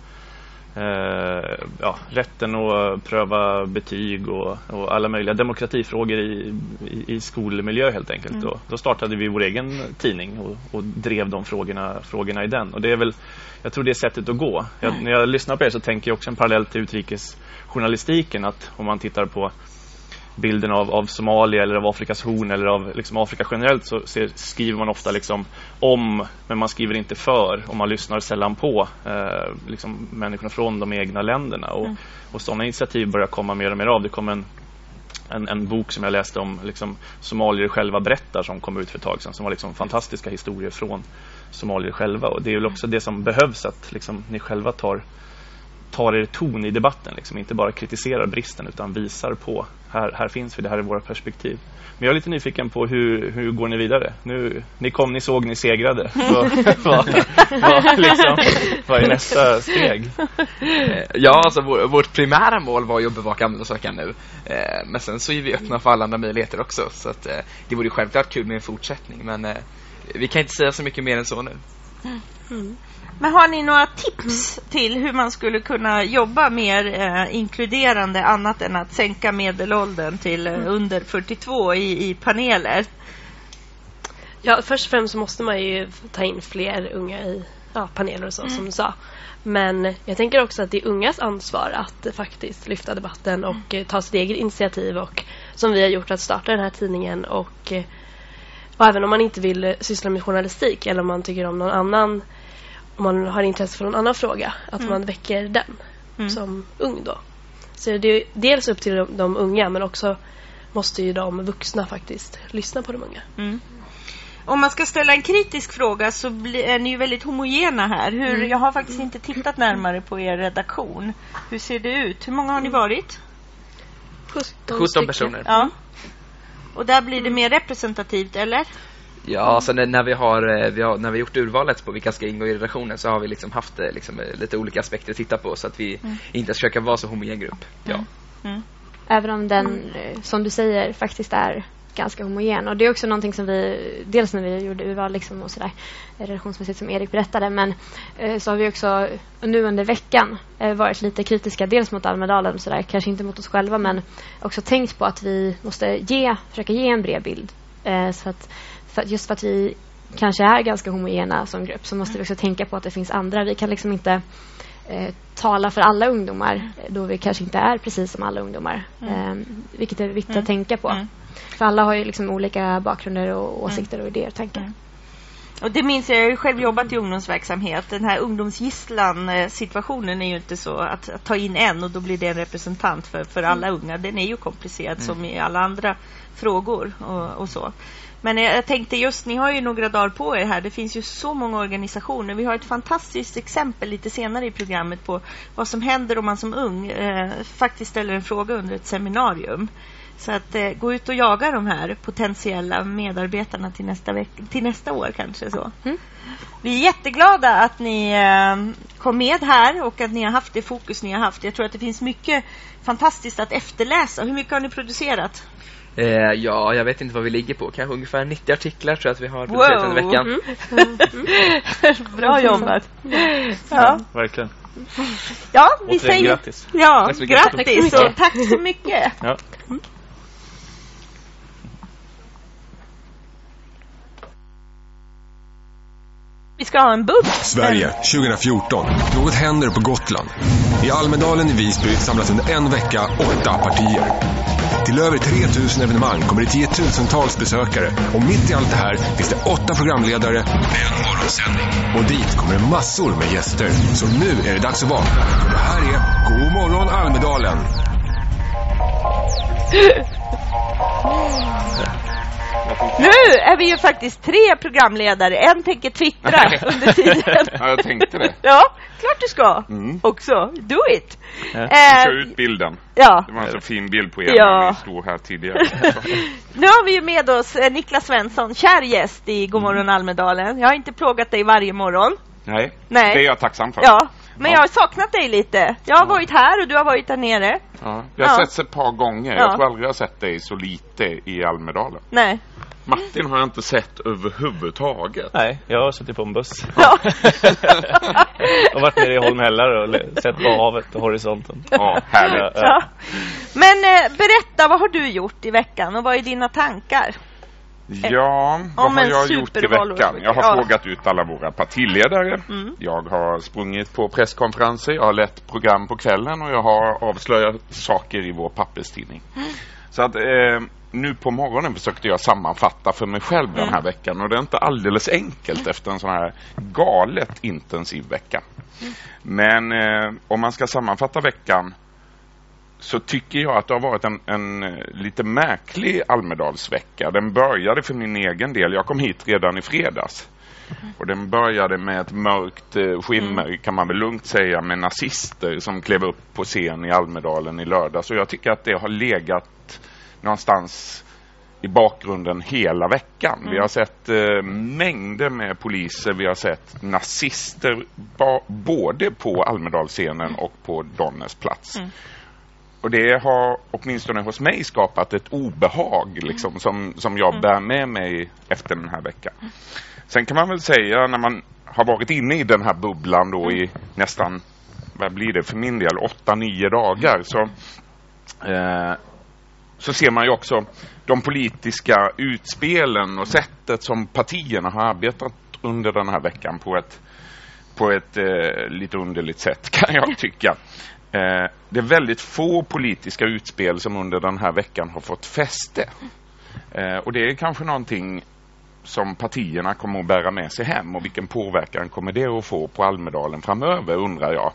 ja, rätten att pröva betyg och, och alla möjliga demokratifrågor i, i, i skolmiljö helt enkelt. Mm. Och då startade vi vår egen tidning och, och, drev de frågorna, frågorna i den. Och det är väl, jag tror det är sättet att gå. Jag, mm. När jag lyssnar på er så tänker jag också en parallell till utrikesjournalistiken att om man tittar på bilden av, av Somalia eller av Afrikas horn eller av liksom Afrika generellt så ser, skriver man ofta liksom om men man skriver inte för och man lyssnar sällan på eh, liksom människorna från de egna länderna och, mm. och sådana initiativ börjar komma mer och mer av. Det kom en, en, en bok som jag läste om liksom, somalier själva berättar som kom ut för ett tag sedan som var liksom fantastiska historier från somalier själva och det är väl också det som behövs att liksom, ni själva tar tar er ton i debatten. Liksom. Inte bara kritiserar bristen utan visar på här, här finns vi, det här är våra perspektiv. Men jag är lite nyfiken på hur, hur går ni vidare? Nu, ni kom, ni såg, ni segrade. vad, vad, vad, liksom, vad är nästa steg? Eh, ja, alltså vår, vårt primära mål var ju att bevaka Amnesty nu. Eh, men sen så är vi öppna för alla andra möjligheter också. Så att, eh, det vore självklart kul med en fortsättning. Men vi kan inte säga så mycket mer än så nu. Mm. Men har ni några tips till hur man skulle kunna jobba mer eh, inkluderande annat än att sänka medelåldern till eh, mm. under 42 i, i paneler? Ja, först och främst måste man ju ta in fler unga i ja, paneler och så mm. som du sa. Men jag tänker också att det är ungas ansvar att faktiskt lyfta debatten och mm. ta sitt eget initiativ och som vi har gjort att starta den här tidningen och Och även om man inte vill eh, syssla med journalistik eller om man tycker om någon annan, om man har intresse för någon annan fråga, att Mm. man väcker den Mm. som ung då. Så det är dels upp till de, de unga men också måste ju de vuxna faktiskt lyssna på de unga. Mm. Om man ska ställa en kritisk fråga så bli, är ni ju väldigt homogena här. Hur, Mm. Jag har faktiskt inte tittat närmare på er redaktion. Hur ser det ut? Hur många har ni varit? 17, 17 personer. Ja. Och där blir det mer representativt, eller? Ja, alltså när, när, vi har, eh, vi har, när vi gjort urvalet på vilka ska ingå i redaktionen så har vi liksom haft eh, liksom, eh, lite olika aspekter att titta på så att vi Mm. inte försöker vara så homogen grupp. Ja. Mm. Även om den, som du säger, faktiskt är ganska homogen. Och det är också någonting som vi, dels när vi gjorde urval liksom och sådär, redaktionsmässigt som Erik berättade, men eh, så har vi också nu under veckan eh, varit lite kritiska, dels mot Almedalen och sådär, kanske inte mot oss själva, men också tänkt på att vi måste ge, försöka ge en bred bild. Eh, så att, för, just för att vi kanske är ganska homogena som grupp så måste vi också tänka på att det finns andra. Vi kan liksom inte eh, tala för alla ungdomar eh, då vi kanske inte är precis som alla ungdomar. Mm. Eh, vilket är viktigt Mm. att tänka på. Mm. För alla har ju liksom olika bakgrunder och åsikter och idéer och tankar. Mm. Och det minns jag, jag har själv jobbat i ungdomsverksamhet. Den här ungdomsgisslan-situationen är ju inte så att, att ta in en och då blir det en representant för, för alla Mm. unga. Den är ju komplicerad som i alla andra frågor och, och så. Men jag, tänkte just, ni har ju några dagar på er här. Det finns ju så många organisationer. Vi har ett fantastiskt exempel lite senare i programmet på vad som händer om man som ung eh, faktiskt ställer en fråga under ett seminarium. Så att eh, gå ut och jaga de här potentiella medarbetarna till nästa, till nästa år kanske. så. Mm. Vi är jätteglada att ni eh, kom med här och att ni har haft det fokus ni har haft. Jag tror att det finns mycket fantastiskt att efterläsa. Hur mycket har ni producerat? Eh, ja, jag vet inte vad vi ligger på. Kanske ungefär 90 artiklar tror jag att vi har producerat under veckan. Mm. Bra jobbat. Ja, Verkligen. ja vi Återigen säger grattis. Ja, Tack så mycket. grattis och tack så mycket. Ja. Vi ska ha en bubb. Sverige 2014. Något händer på Gotland. I Almedalen i Visby samlas under en vecka åtta partier. Till över 3000 evenemang kommer det tiotusentals besökare och mitt i allt det här finns det åtta programledare med en morgonsändning. Och dit kommer det massor med gäster. Så nu är det dags att vakna. För det här är God morgon Almedalen. Nu är vi ju faktiskt tre programledare. En tänker twittra under tiden. Ja, jag tänkte det. Ja, klart du ska. Mm. Också. Do it. Ja. Eh, Kör ut bilden. ja. Det var en så fin bild på er Ja. när ni stod här tidigare. Nu har vi ju med oss eh, Niklas Svensson, kär gäst i Godmorgon Almedalen. Jag har inte plågat dig varje morgon. Nej, Nej. det är jag tacksam för. Ja, men Ja. jag har saknat dig lite. Jag har varit här och du har varit där nere. Ja. Vi har Ja. setts ett par gånger. Ja. Jag tror aldrig jag har sett dig så lite i Almedalen. Nej. Martin har jag inte sett överhuvudtaget. Nej, jag har suttit på en buss. Ja. och varit nere i Holmhällar och sett på havet och horisonten. Ja, härligt. Ja, Ja. Men eh, berätta, vad har du gjort i veckan och vad är dina tankar? Ja, vad har jag gjort i veckan? Jag har Ja. frågat ut alla våra partiledare. Mm. Jag har sprungit på presskonferenser, jag har lett program på kvällen och jag har avslöjat saker i vår papperstidning. Så att eh, nu på morgonen försökte jag sammanfatta för mig själv den här veckan och det är inte alldeles enkelt efter en sån här galet intensiv vecka. Men eh, om man ska sammanfatta veckan så tycker jag att det har varit en, en eh, lite märklig Almedalsvecka. Den började för min egen del. Jag kom hit redan i fredags. Och den började med ett mörkt eh, skimmer kan man väl lugnt säga med nazister som klev upp på scen i Almedalen i lördags. Och jag tycker att det har legat någonstans i bakgrunden hela veckan. Vi har sett eh, mängder med poliser, vi har sett nazister ba- både på Almedalsscenen och på Donners plats. Mm. Och det har åtminstone hos mig skapat ett obehag liksom, som, som jag bär med mig efter den här veckan. Sen kan man väl säga när man har varit inne i den här bubblan då i nästan, vad blir det för min del, åtta, nio dagar så, eh, så ser man ju också de politiska utspelen och sättet som partierna har arbetat under den här veckan på ett, på ett eh, lite underligt sätt kan jag tycka. Eh, det är väldigt få politiska utspel som under den här veckan har fått fäste. Eh, och det är kanske någonting som partierna kommer att bära med sig hem och vilken påverkan kommer det att få på Almedalen framöver undrar jag.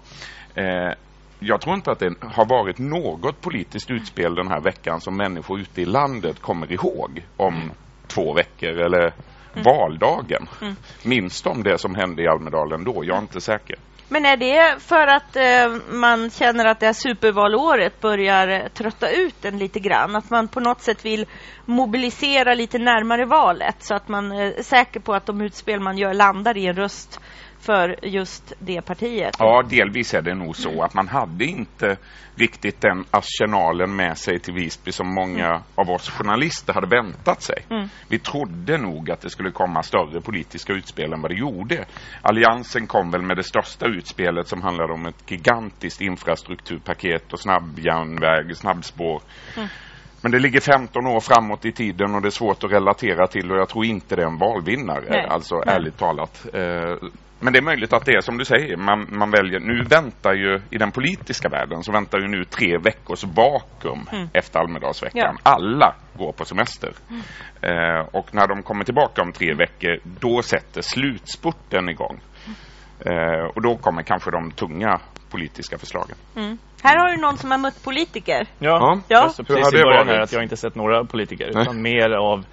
Eh, Eh, jag tror inte att det har varit något politiskt utspel den här veckan som människor ute i landet kommer ihåg om två veckor eller mm. valdagen. Mm. Minns de det som hände i Almedalen då? Jag är inte säker. Men är det för att eh, man känner att det här supervalåret börjar eh, trötta ut en lite grann? Att man på något sätt vill mobilisera lite närmare valet så att man är säker på att de utspel man gör landar i en röst för just det partiet? Ja, delvis är det nog så att man hade inte riktigt den arsenalen med sig till Visby som många mm. av oss journalister hade väntat sig. Mm. Vi trodde nog att det skulle komma större politiska utspel än vad det gjorde. Alliansen kom väl med det största utspelet som handlade om ett gigantiskt infrastrukturpaket och snabbjärnväg, snabbspår. Mm. Men det ligger 15 år framåt i tiden och det är svårt att relatera till och jag tror inte det är en valvinnare, Nej. alltså Nej. ärligt talat. Eh, men det är möjligt att det är som du säger, man, man väljer, nu väntar ju i den politiska världen så väntar ju nu tre veckors vakuum mm. efter Almedalsveckan. Ja. Alla går på semester. Mm. Eh, och när de kommer tillbaka om tre veckor, då sätter slutspurten igång. Eh, och då kommer kanske de tunga politiska förslagen. Mm. Här har du någon som har mött politiker. Ja, ja. ja. precis i början här att jag inte sett några politiker Nej. utan mer av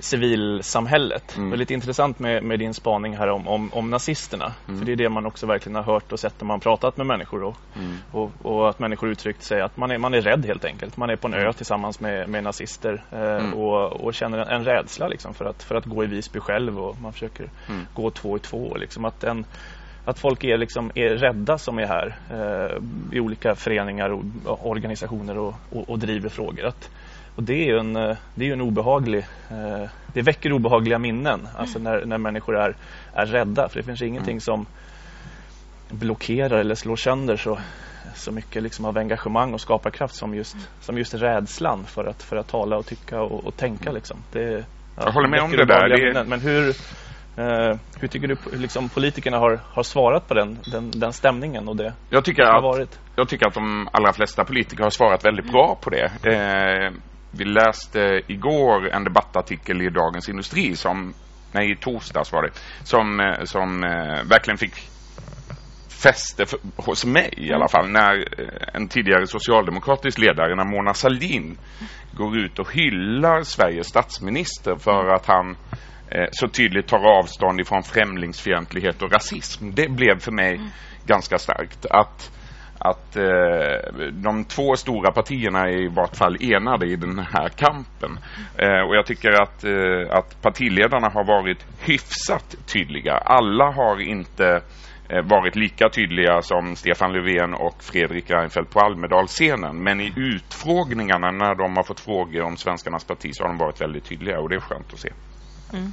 civilsamhället. Mm. Det är lite intressant med, med din spaning här om, om, om nazisterna. Mm. För det är det man också verkligen har hört och sett när man pratat med människor. Och, mm. och, och, att människor uttryckt sig att man är, man är rädd helt enkelt. Man är på en ö tillsammans med, med nazister eh, mm. och, och känner en, en rädsla liksom, för, att, för att gå i Visby själv och man försöker mm. gå två i två. Liksom, att en, att folk är, liksom, är rädda som är här eh, i olika föreningar och organisationer och, och, och driver frågor. Att, och det är ju en, eh, det är en obehaglig, eh, det väcker obehagliga minnen alltså när, när människor är, är rädda. För det finns ingenting mm. som blockerar eller slår sönder så, så mycket liksom av engagemang och skaparkraft som just, som just rädslan för att, för att tala och tycka och, och tänka. Liksom. Det, ja, Jag håller med om det där. Det... Men hur, Uh, hur tycker du liksom, politikerna har, har svarat på den, den, den stämningen och det jag tycker, att, varit? jag tycker att de allra flesta politiker har svarat väldigt bra på det. Uh, vi läste igår en debattartikel i Dagens Industri som, nej i torsdags var det, som, eh, som uh, verkligen fick fäste för, hos mig i alla fall när en tidigare socialdemokratisk ledare, när Mona Sahlin går ut och hyllar Sveriges statsminister för att han Eh, så tydligt tar avstånd ifrån främlingsfientlighet och rasism. Det blev för mig mm. ganska starkt. Att, att eh, de två stora partierna är i vart fall enade i den här kampen. Eh, och jag tycker att, eh, att partiledarna har varit hyfsat tydliga. Alla har inte eh, varit lika tydliga som Stefan Löfven och Fredrik Reinfeldt på Almedalsscenen. Men i utfrågningarna när de har fått frågor om Svenskarnas parti så har de varit väldigt tydliga och det är skönt att se. Mm.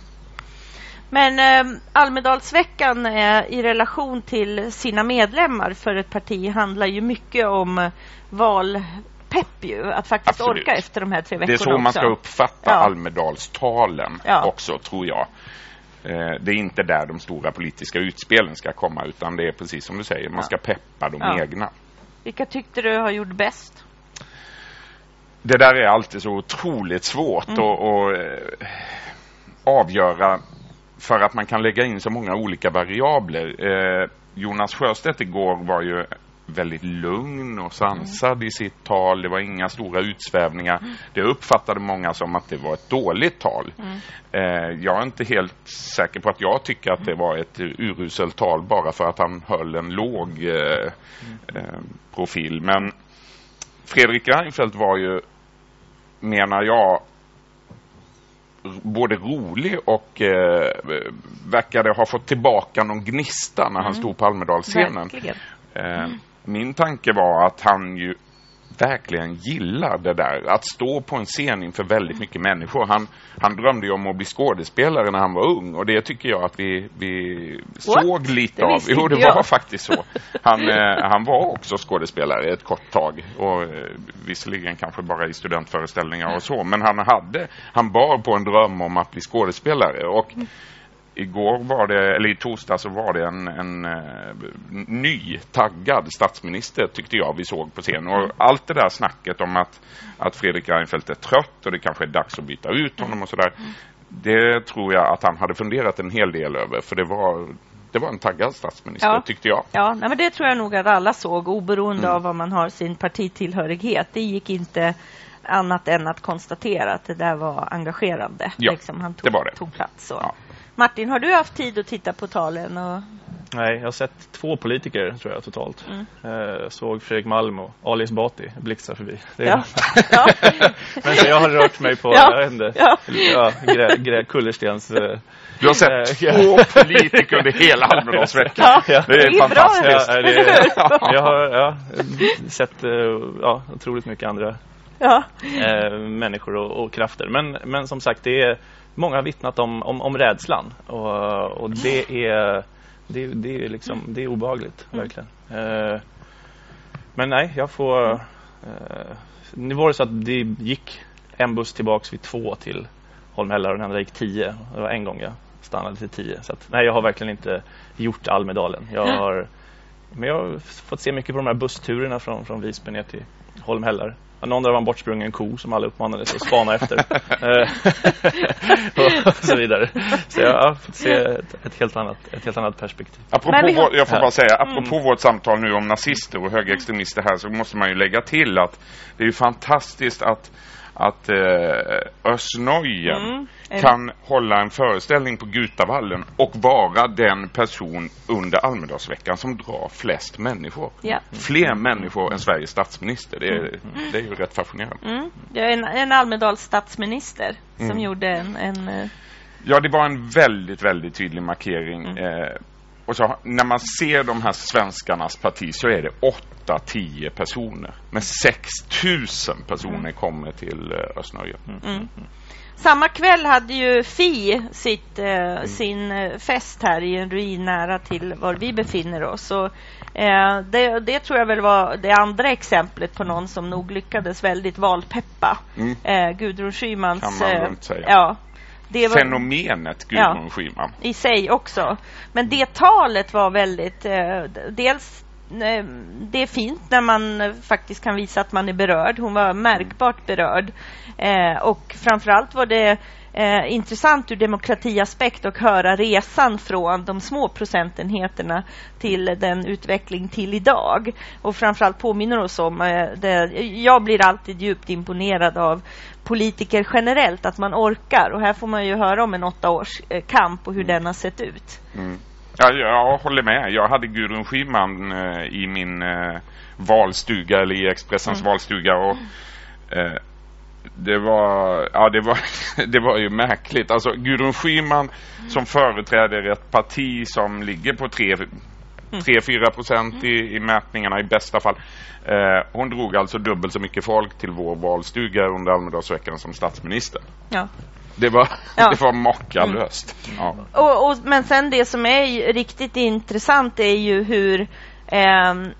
Men eh, Almedalsveckan eh, i relation till sina medlemmar för ett parti handlar ju mycket om valpepp ju, att faktiskt Absolut. orka efter de här tre veckorna Det är så också. man ska uppfatta ja. Almedalstalen ja. också, tror jag. Eh, det är inte där de stora politiska utspelen ska komma utan det är precis som du säger, man ska peppa de ja. egna. Vilka tyckte du har gjort bäst? Det där är alltid så otroligt svårt mm. att, att eh, avgöra för att man kan lägga in så många olika variabler. Eh, Jonas Sjöstedt igår var ju väldigt lugn och sansad mm. i sitt tal. Det var inga stora utsvävningar. Mm. Det uppfattade många som att det var ett dåligt tal. Mm. Eh, jag är inte helt säker på att jag tycker att det var ett uruselt tal bara för att han höll en låg eh, eh, profil. Men Fredrik Reinfeldt var ju, menar jag, både rolig och eh, verkade ha fått tillbaka någon gnista när han mm. stod på Almedalsscenen. Eh, mm. Min tanke var att han ju verkligen gillar det där. Att stå på en scen inför väldigt mycket människor. Han, han drömde ju om att bli skådespelare när han var ung och det tycker jag att vi, vi såg lite det av. Jo, det var faktiskt så. Han, eh, han var också skådespelare ett kort tag och eh, visserligen kanske bara i studentföreställningar och så, men han hade, han bar på en dröm om att bli skådespelare och igår var det, eller i torsdag så var det en, en uh, ny taggad statsminister tyckte jag vi såg på scen. Och allt det där snacket om att, att Fredrik Reinfeldt är trött och det kanske är dags att byta ut honom och sådär. det tror jag att han hade funderat en hel del över för det var, det var en taggad statsminister Ja. tyckte jag. Ja, nej, men det tror jag nog att alla såg oberoende Mm. av vad man har sin partitillhörighet. Det gick inte annat än att konstatera att det där var engagerande. Ja, liksom, han tog, det var det. tog plats. Så. Martin, har du haft tid att titta på talen? Och... Nej, jag har sett två politiker tror jag totalt. Mm. Eh, såg Fredrik Malm och Ali Esbati blixtra förbi. Det är- Ja. Men jag har rört mig på, Ja. jag vet inte, Ja. ja, grä, grä, kullerstens... eh, Du har sett eh, två politiker under hela Almedalsveckan. Ja. Det är fantastiskt. Ja, det jag har ja, sett eh, ja, otroligt mycket andra Ja. eh, människor och, och krafter. Men, men som sagt, det är, många har vittnat om, om, om rädslan. Och, och det är det, det är liksom, det är obehagligt, verkligen. Eh, men nej, jag får... Eh, nu var det så att det gick en buss tillbaks vid två till Holmhällar och den andra gick tio. Det var en gång jag stannade till tio. Så att, nej, jag har verkligen inte gjort Almedalen. Jag har, men jag har fått se mycket på de här bussturerna från, från Visby ner till Holmhällar. Någon där var en bortsprungen ko som alla uppmanades att spana efter. Eh, och så vidare. Så jag har fått se ett, ett, helt, annat, ett helt annat perspektiv. Apropå vår, jag får bara säga, Mm. apropå vårt samtal nu om nazister och högerextremister här så måste man ju lägga till att det är ju fantastiskt att att eh, Ösnöjen Mm. kan hålla en föreställning på Gutavallen och vara den person under Almedalsveckan som drar flest människor. Ja. Fler människor än Sveriges statsminister. Det är, det är ju rätt fascinerande. Mm. Det är en, en Almedals statsminister som Mm. gjorde en... en eh, Ja, det var en väldigt, väldigt tydlig markering. Mm. Eh, och så, när man ser de här svenskarnas parti så är det 8-10 personer. Men 6 000 personer kommer till eh, Östnöjen. Mm. Samma kväll hade ju Fi sitt, eh, sin eh, fest här i en ruin nära till var vi befinner oss. Och, eh, det, det tror jag väl var det andra exemplet på någon som nog lyckades väldigt valpeppa. Mm. Eh, Gudrun Schymans... Kan man eh, säga. Ja. Det var, Fenomenet Gudrun Ja. Schyman. i sig också. Men det talet var väldigt... Eh, dels eh, det är fint när man faktiskt kan visa att man är berörd. Hon var märkbart berörd. Eh, och framförallt var det eh, intressant ur demokratiaspekt att höra resan från de små procentenheterna till den utveckling till idag. Och framförallt påminner oss om eh, det, jag blir alltid djupt imponerad av politiker generellt, att man orkar. Och här får man ju höra om en åtta års eh, kamp och hur den har sett ut. Mm. Ja, jag håller med. Jag hade Gudrun Schyman eh, i min eh, valstuga, eller i Expressens Mm. valstuga. Och, eh, det var, ja det var, det var ju märkligt. Alltså Gudrun Schyman som företräder ett parti som ligger på 3-4 procent i, i mätningarna i bästa fall. Eh, hon drog alltså dubbelt så mycket folk till vår valstuga under Almedalsveckan som statsminister. Ja. Det var, Ja. det var makalöst. Ja. Och, och, men sen det som är riktigt intressant är ju hur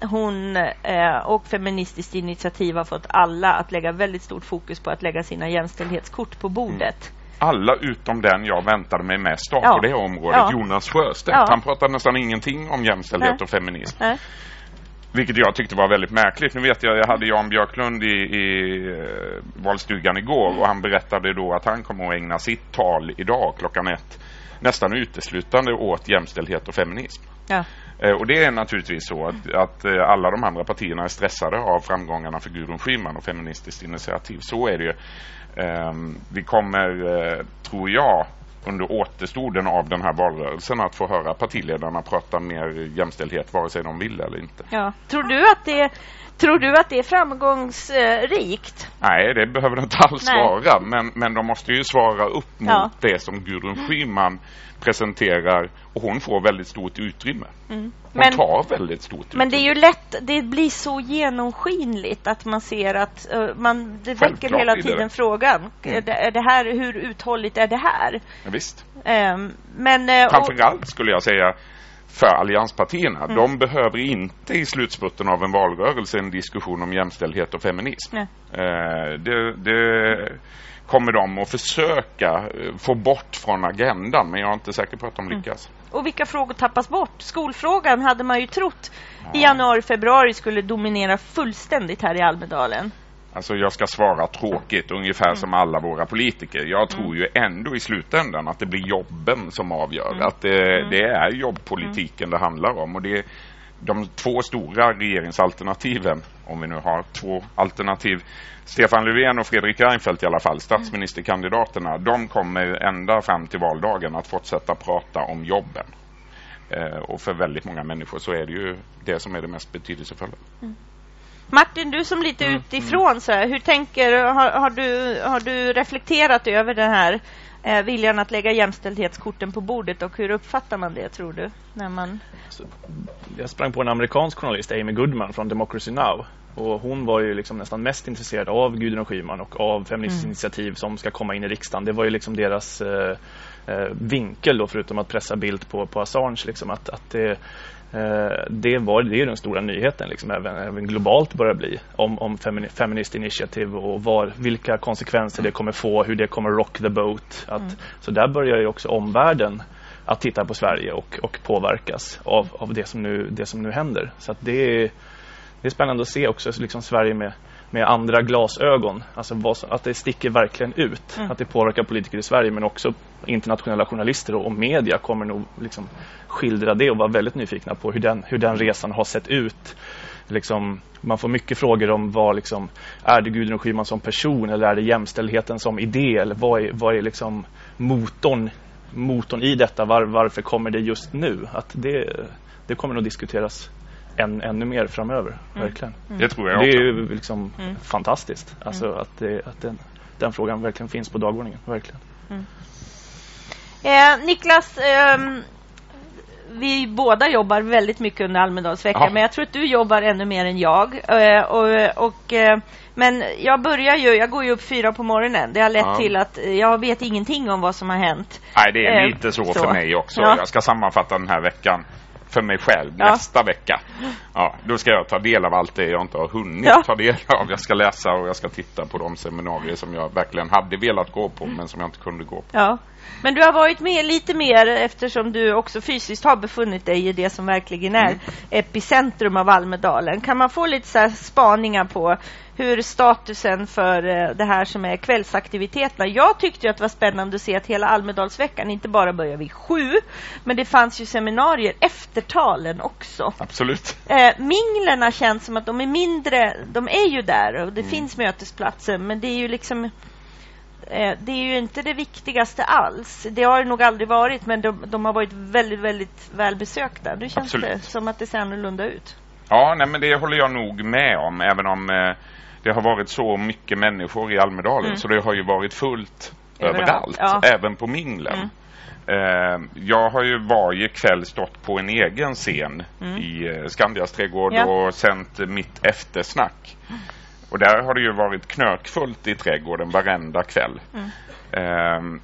hon eh, och Feministiskt initiativ har fått alla att lägga väldigt stort fokus på att lägga sina jämställdhetskort på bordet. Alla utom den jag väntade mig mest av Ja. på det området, Ja. Jonas Sjöstedt. Ja. Han pratade nästan ingenting om jämställdhet Nej. och feminism. Nej. Vilket jag tyckte var väldigt märkligt. Nu vet jag, jag hade Jan Björklund i, i eh, valstugan igår och han berättade då att han kommer att ägna sitt tal idag klockan ett nästan uteslutande åt jämställdhet och feminism. Ja. Eh, Och det är naturligtvis så att, att eh, alla de andra partierna är stressade av framgångarna för Gudrun Schyman och Feministiskt initiativ. Så är det ju. Ehm, Vi kommer, eh, tror jag, under återstoden av den här valrörelsen att få höra partiledarna prata mer jämställdhet vare sig de vill eller inte. Ja. Tror, du att det, tror du att det är framgångsrikt? Nej, det behöver det inte alls Nej. vara. Men, men de måste ju svara upp mot Ja. det som Gudrun Schyman presenterar och hon får väldigt stort utrymme. Mm. Hon Men- tar väldigt stort Men det är ju lätt, det blir så genomskinligt att man ser att uh, man, det väcker Självklart hela blir det tiden det. frågan. Mm. Är, det, är det här, hur uthålligt är det här? Ja, visst. Ehm, men... och- Framförallt skulle jag säga för allianspartierna. Mm. De behöver inte i slutspurten av en valrörelse en diskussion om jämställdhet och feminism. Eh, det, det kommer de att försöka eh, få bort från agendan men jag är inte säker på att de Mm. lyckas. Och vilka frågor tappas bort? Skolfrågan hade man ju trott i januari, februari skulle dominera fullständigt här i Almedalen. Alltså jag ska svara tråkigt, ungefär Mm. som alla våra politiker. Jag tror ju ändå i slutändan att det blir jobben som avgör. Mm. Att det, det är jobbpolitiken det handlar om. Och det är de två stora regeringsalternativen, om vi nu har två alternativ, Stefan Löfven och Fredrik Reinfeldt i alla fall, statsministerkandidaterna, de kommer ända fram till valdagen att fortsätta prata om jobben. Eh, och för väldigt många människor så är det ju det som är det mest betydelsefulla. Martin, du som lite Mm, utifrån, så här, hur tänker har, har, du, har du reflekterat över den här eh, viljan att lägga jämställdhetskorten på bordet och hur uppfattar man det, tror du? När man... Jag sprang på en amerikansk journalist, Amy Goodman från Democracy Now! Och hon var ju liksom nästan mest intresserad av Gudrun Schyman och av Feministiskt Mm. initiativ som ska komma in i riksdagen. Det var ju liksom deras eh, eh, vinkel då, förutom att pressa bild på, på Assange. Liksom, att, att det, det, var, det är ju den stora nyheten, liksom, även, även globalt börjar bli, om, om femini, Feminist Initiative och var, vilka konsekvenser det kommer få, hur det kommer rock the boat. Att, Mm. Så där börjar ju också omvärlden att titta på Sverige och, och påverkas av, av det, som nu, det som nu händer. Så det är det är spännande att se också liksom Sverige med, med andra glasögon. Alltså som- att det sticker verkligen ut. Mm. Att det påverkar politiker i Sverige men också internationella journalister och, och media kommer nog liksom skildra det och vara väldigt nyfikna på hur den, hur den resan har sett ut. Liksom, man får mycket frågor om vad liksom, är det Gudrun Schyman som person eller är det jämställdheten som idé eller vad är, vad är liksom motorn, motorn i detta? Var, varför kommer det just nu? Att det, det kommer nog diskuteras än, ännu mer framöver, Mm. verkligen. Mm. Det tror jag Det är också. ju liksom Mm. fantastiskt, alltså att, det, att den, den frågan verkligen finns på dagordningen, verkligen. Eh, Niklas, ehm, vi båda jobbar väldigt mycket under Almedalsveckan, Ja. men jag tror att du jobbar ännu mer än jag. Eh, och, och, eh, men jag börjar ju, jag går ju upp fyra på morgonen. Det har lett Ja. till att jag vet ingenting om vad som har hänt. Nej, det är Eh, lite så, så. för mig också. Ja. Jag ska sammanfatta den här veckan för mig själv Ja. nästa vecka. Ja, då ska jag ta del av allt det jag inte har hunnit Ja. ta del av. Jag ska läsa och jag ska titta på de seminarier som jag verkligen hade velat gå på men som jag inte kunde gå på. Ja. Men du har varit med lite mer eftersom du också fysiskt har befunnit dig i det som verkligen är Mm. epicentrum av Almedalen. Kan man få lite så spaningar på hur statusen för eh, det här som är kvällsaktiviteterna. Jag tyckte att det var spännande att se att hela Almedalsveckan inte bara börjar vid sju, men det fanns ju seminarier efter talen också. Absolut. Eh, minglerna känns som att de är mindre, de är ju där och det Mm. finns mötesplatser men det är ju liksom eh, det är ju inte det viktigaste alls. Det har det nog aldrig varit men de, de har varit väldigt, väldigt välbesökta. Nu känns Absolut. det som att det ser annorlunda ut. Ja, nej, men det håller jag nog med om även om eh, det har varit så mycket människor i Almedalen Mm. så det har ju varit fullt Överallt, överallt, ja. även på minglen. Mm. Eh, jag har ju varje kväll stått på en egen scen Mm. i eh, Skandias trädgård Ja. och sänt mitt eftersnack. Och där har det ju varit knökfullt i trädgården varenda kväll. Mm. Ehm,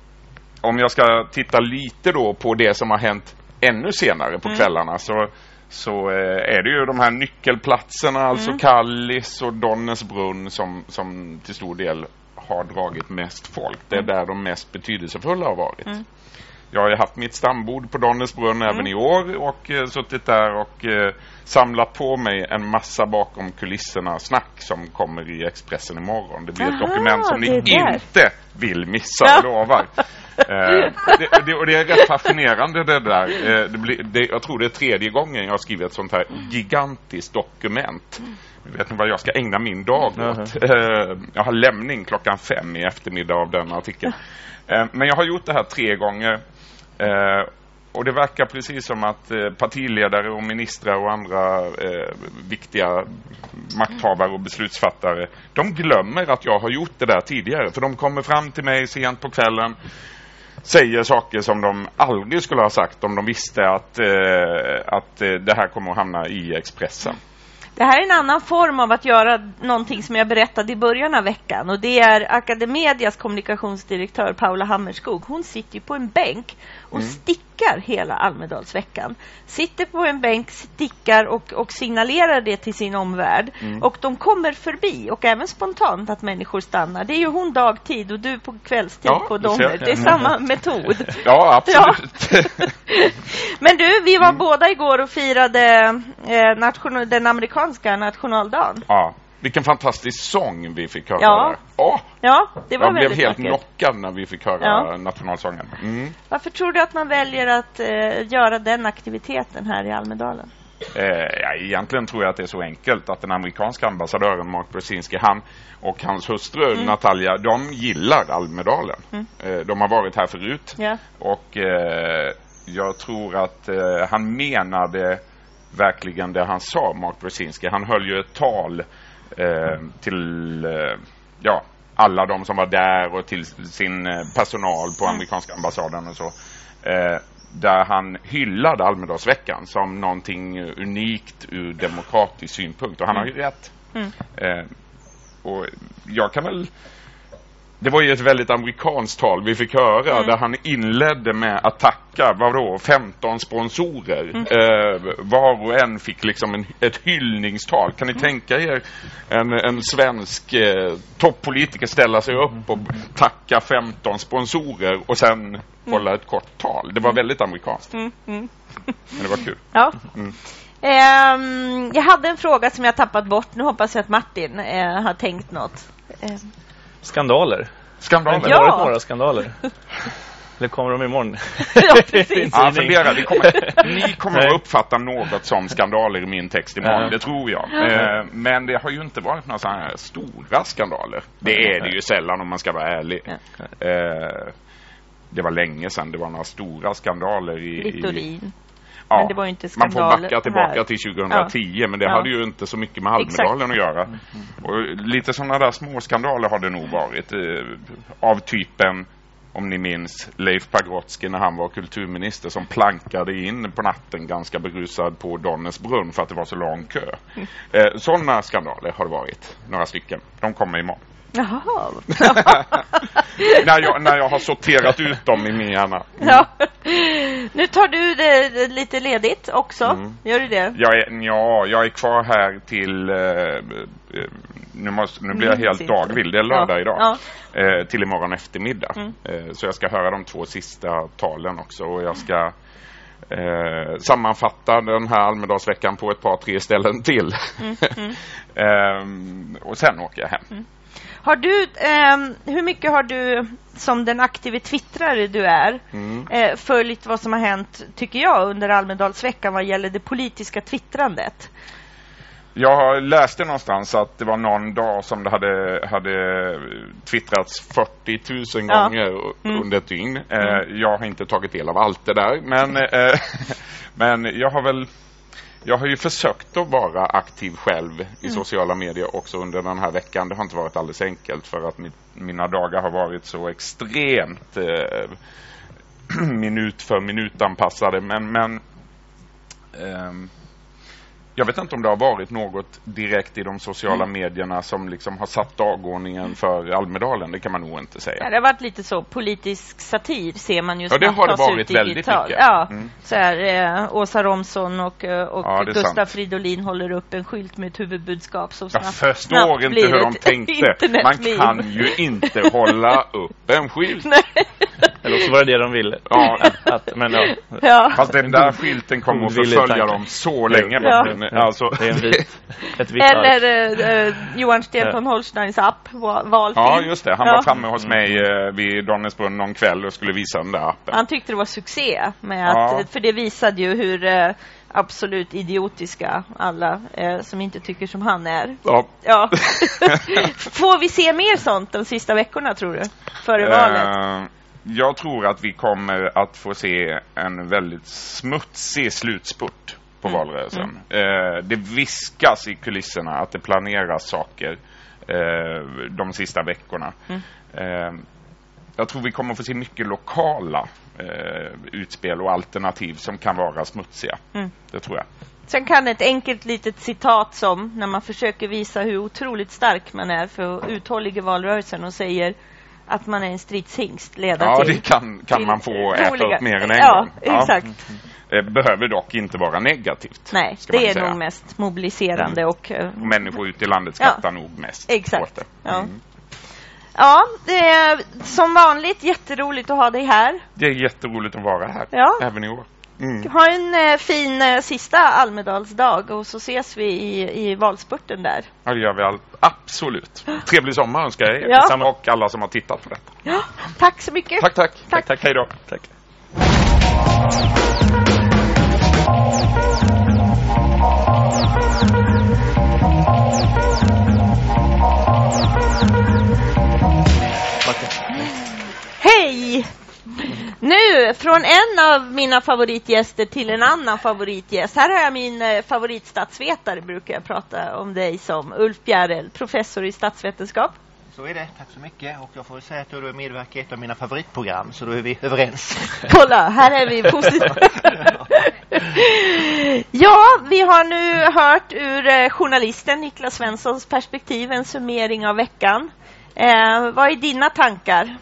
om jag ska titta lite då på det som har hänt ännu senare på Mm. kvällarna så, så eh, är det ju de här nyckelplatserna, alltså Mm. Kallis och Donnesbrunn som, som till stor del har dragit mest folk. Det är Mm. där de mest betydelsefulla har varit. Mm. Jag har ju haft mitt stambord på Donnesbrunn även i år och eh, suttit där och eh, samlat på mig en massa bakom kulisserna snack som kommer i Expressen imorgon. Det blir ett Aha, dokument som ni inte vill missa, Ja. lovar. Eh, det, det, och det är rätt fascinerande det där. Eh, det blir, det, jag tror det är tredje gången jag har skrivit ett sånt här gigantiskt dokument. Vet ni vad jag ska ägna min dag åt? Eh, jag har lämning klockan fem i eftermiddag av den artikeln. Eh, men jag har gjort det här tre gånger. Eh, och det verkar precis som att eh, partiledare och ministrar och andra eh, viktiga makthavare och beslutsfattare, de glömmer att jag har gjort det där tidigare. För de kommer fram till mig sent på kvällen, säger saker som de aldrig skulle ha sagt om de visste att, eh, att eh, det här kommer att hamna i Expressen. Det här är en annan form av att göra någonting som jag berättade i början av veckan och det är Academedias kommunikationsdirektör Paula Hammerskog. Hon sitter ju på en bänk och Mm. stickar hela Almedalsveckan. Sitter på en bänk, stickar och, och signalerar det till sin omvärld. Mm. Och de kommer förbi och även spontant att människor stannar. Det är ju hon dagtid och du på kvällstid Ja, på. Donner. Det är samma metod. Ja, absolut. Men du, vi var båda igår och firade eh, nation- den amerikanska nationaldagen. Ja. Vilken fantastisk sång vi fick höra Ja. Åh, Ja, det var jag blev helt vackert. knockad när vi fick höra Ja. nationalsången. Mm. Varför tror du att man väljer att eh, göra den aktiviteten här i Almedalen? Eh, ja, egentligen tror jag att det är så enkelt att den amerikanska ambassadören Mark Brzezinski, han och hans hustru Mm. Natalia, de gillar Almedalen. Mm. Eh, de har varit här förut Ja. och eh, jag tror att eh, han menade verkligen det han sa, Mark Brzezinski. Han höll ju ett tal eh, till eh, ja, alla de som var där och till sin eh, personal på Mm. amerikanska ambassaden och så. Eh, där han hyllade Almedalsveckan som någonting unikt ur demokratisk synpunkt och han har ju rätt. Mm. Eh, och jag kan väl det var ju ett väldigt amerikanskt tal vi fick höra Mm. där han inledde med att tacka, vadå, 15 sponsorer. Mm. Eh, var och en fick liksom en, ett hyllningstal. Kan ni Mm. tänka er en, en svensk eh, toppolitiker ställa sig upp och tacka 15 sponsorer och sen hålla ett kort tal. Det var väldigt amerikanskt. Mm, mm. Men det var kul. Ja. Mm. Ehm, jag hade en fråga som jag tappat bort. Nu hoppas jag att Martin eh, har tänkt något. Ehm, Skandaler. Det Skandaler. har inte Ja. varit några skandaler. Eller kommer de imorgon? Ja, precis. Ja, fundera. Vi kommer, ni kommer att uppfatta något som skandaler i min text imorgon, Ja. det tror jag. Eh, men det har ju inte varit några sådana här stora skandaler. Det är det ju sällan om man ska vara ärlig. Eh, det var länge sedan det var några stora skandaler i... i Littorin. Ja, Men det var inte man får backa tillbaka här. till 2010 men det Ja. hade ju inte så mycket med Almedalen att göra. Och lite sådana där små skandaler har det nog varit. Eh, av typen om ni minns Leif Pagrotsky när han var kulturminister som plankade in på natten ganska berusad på Donners brunn för att det var så lång kö. Mm. Eh, sådana skandaler har det varit, några stycken. De kommer imorgon. Jaha. när, jag, när jag har sorterat ut dem i min hjärna. ja. Nu tar du det, lite ledigt också. Mm. Gör du det? Jag är, ja, jag är kvar här till... Eh, eh, nu, måste, nu blir jag Minns helt inte. dagvill. Det är lördag Ja, idag. ja. Eh, till imorgon eftermiddag. Mm. Eh, så jag ska höra de två sista talen också. Och jag ska eh, sammanfatta den här Almedalsveckan på ett par, tre ställen till. Mm, mm. Ehm, och sen åker jag hem. Har du, ehm, hur mycket har du som den aktive twittrare du är Mm. eh, följt vad som har hänt, tycker jag, under Almedalsveckan vad gäller det politiska twittrandet? Jag läste någonstans att det var någon dag som det hade, hade twittrats 40 000 Ja. gånger Mm. under ett dygn. Eh, jag har inte tagit del av allt det där, men, eh, men jag har väl jag har ju försökt att vara aktiv själv i Mm. sociala medier också under den här veckan. Det har inte varit alldeles enkelt för att mitt, mina dagar har varit så extremt eh, minut för minut anpassade. Men, men ehm, jag vet inte om det har varit något direkt i de sociala Mm. medierna som liksom har satt dagordningen för Almedalen. Det kan man nog inte säga. Ja, det har varit lite så politisk satir ser man ju Ja, det har det varit väldigt digitalt. mycket. Ja, Mm. så här, eh, Åsa Romson och, eh, och Ja, Gustaf sant. Fridolin håller upp en skylt med ett huvudbudskap Jag snabbt, förstår snabbt inte hur de tänkte. Man kan ju inte hålla upp en skylt. Eller så var det det de ville. Ja. Att, men ja. Ja. Fast den där skylten kommer att förfölja dem så länge. Ja. Men, Alltså, Det är en vit, ett vitt. Eller eh, Johan Sten Holsteins app, va- valfilm. Ja, just det. Han Ja. var framme hos mig eh, vid Donnäsbrunn någon kväll och skulle visa den där appen. Han tyckte det var succé, med Ja. att, för det visade ju hur eh, absolut idiotiska alla eh, som inte tycker som han är. Ja. Ja. Får vi se mer sånt de sista veckorna, tror du? Före valet? Jag tror att vi kommer att få se en väldigt smutsig slutspurt på Mm. valrörelsen. Eh, det viskas i kulisserna att det planeras saker eh, de sista veckorna. Mm. Eh, jag tror vi kommer att få se mycket lokala utspel och alternativ som kan vara smutsiga. Mm. Det tror jag. Sen kan ett enkelt litet citat som när man försöker visa hur otroligt stark man är för uthållig i valrörelsen och säger att man är en stridshingst leda Ja, till. det kan, kan man få äta roliga- upp mer än en ja, gång. exakt. Eh, behöver dock inte vara negativt. Nej, det är säga. nog mest mobiliserande och... eh, Och Människor ute i landet Ja. skrattar nog mest Exakt. åt det. Ja. Mm. Ja, det är som vanligt jätteroligt att ha dig här. Det är jätteroligt att vara här, Ja. även i år. Mm. Ha en eh, fin eh, sista Almedalsdag och så ses vi i, i valspurten där. Ja, det gör vi all, absolut. Trevlig sommar önskar jag er Ja. Och alla som har tittat på detta. Ja, tack så mycket. Tack, tack. Tack. tack. Hej då. Tack. Hej! Nu från en av mina favoritgäster till en annan favoritgäst. Här har jag min eh, favoritstatsvetare, brukar jag prata om dig som. Ulf Bjärrel, professor i statsvetenskap. Så är det, tack så mycket. Och jag får säga att du har medverkat i ett av mina favoritprogram, så då är vi överens. Kolla, här är vi positiva. ja, vi har nu hört ur eh, journalisten Niklas Svenssons perspektiv en summering av veckan. Eh, vad är dina tankar?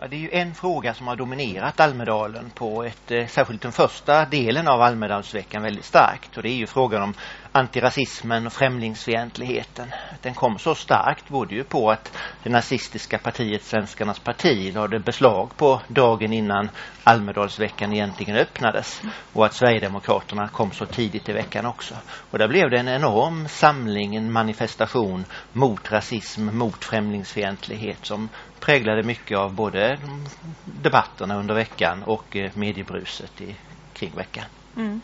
Ja, det är ju en fråga som har dominerat Almedalen på ett, eh, särskilt den första delen av Almedalsveckan väldigt starkt. Och det är ju frågan om antirasismen och främlingsfientligheten. Den kom så starkt berodde ju på att det nazistiska partiet Svenskarnas parti lade beslag på dagen innan Almedalsveckan egentligen öppnades. Och att Sverigedemokraterna kom så tidigt i veckan också. Och där blev det en enorm samling, en manifestation mot rasism, mot främlingsfientlighet som präglade mycket av både debatterna under veckan och eh, mediebruset i, kring veckan. Mm.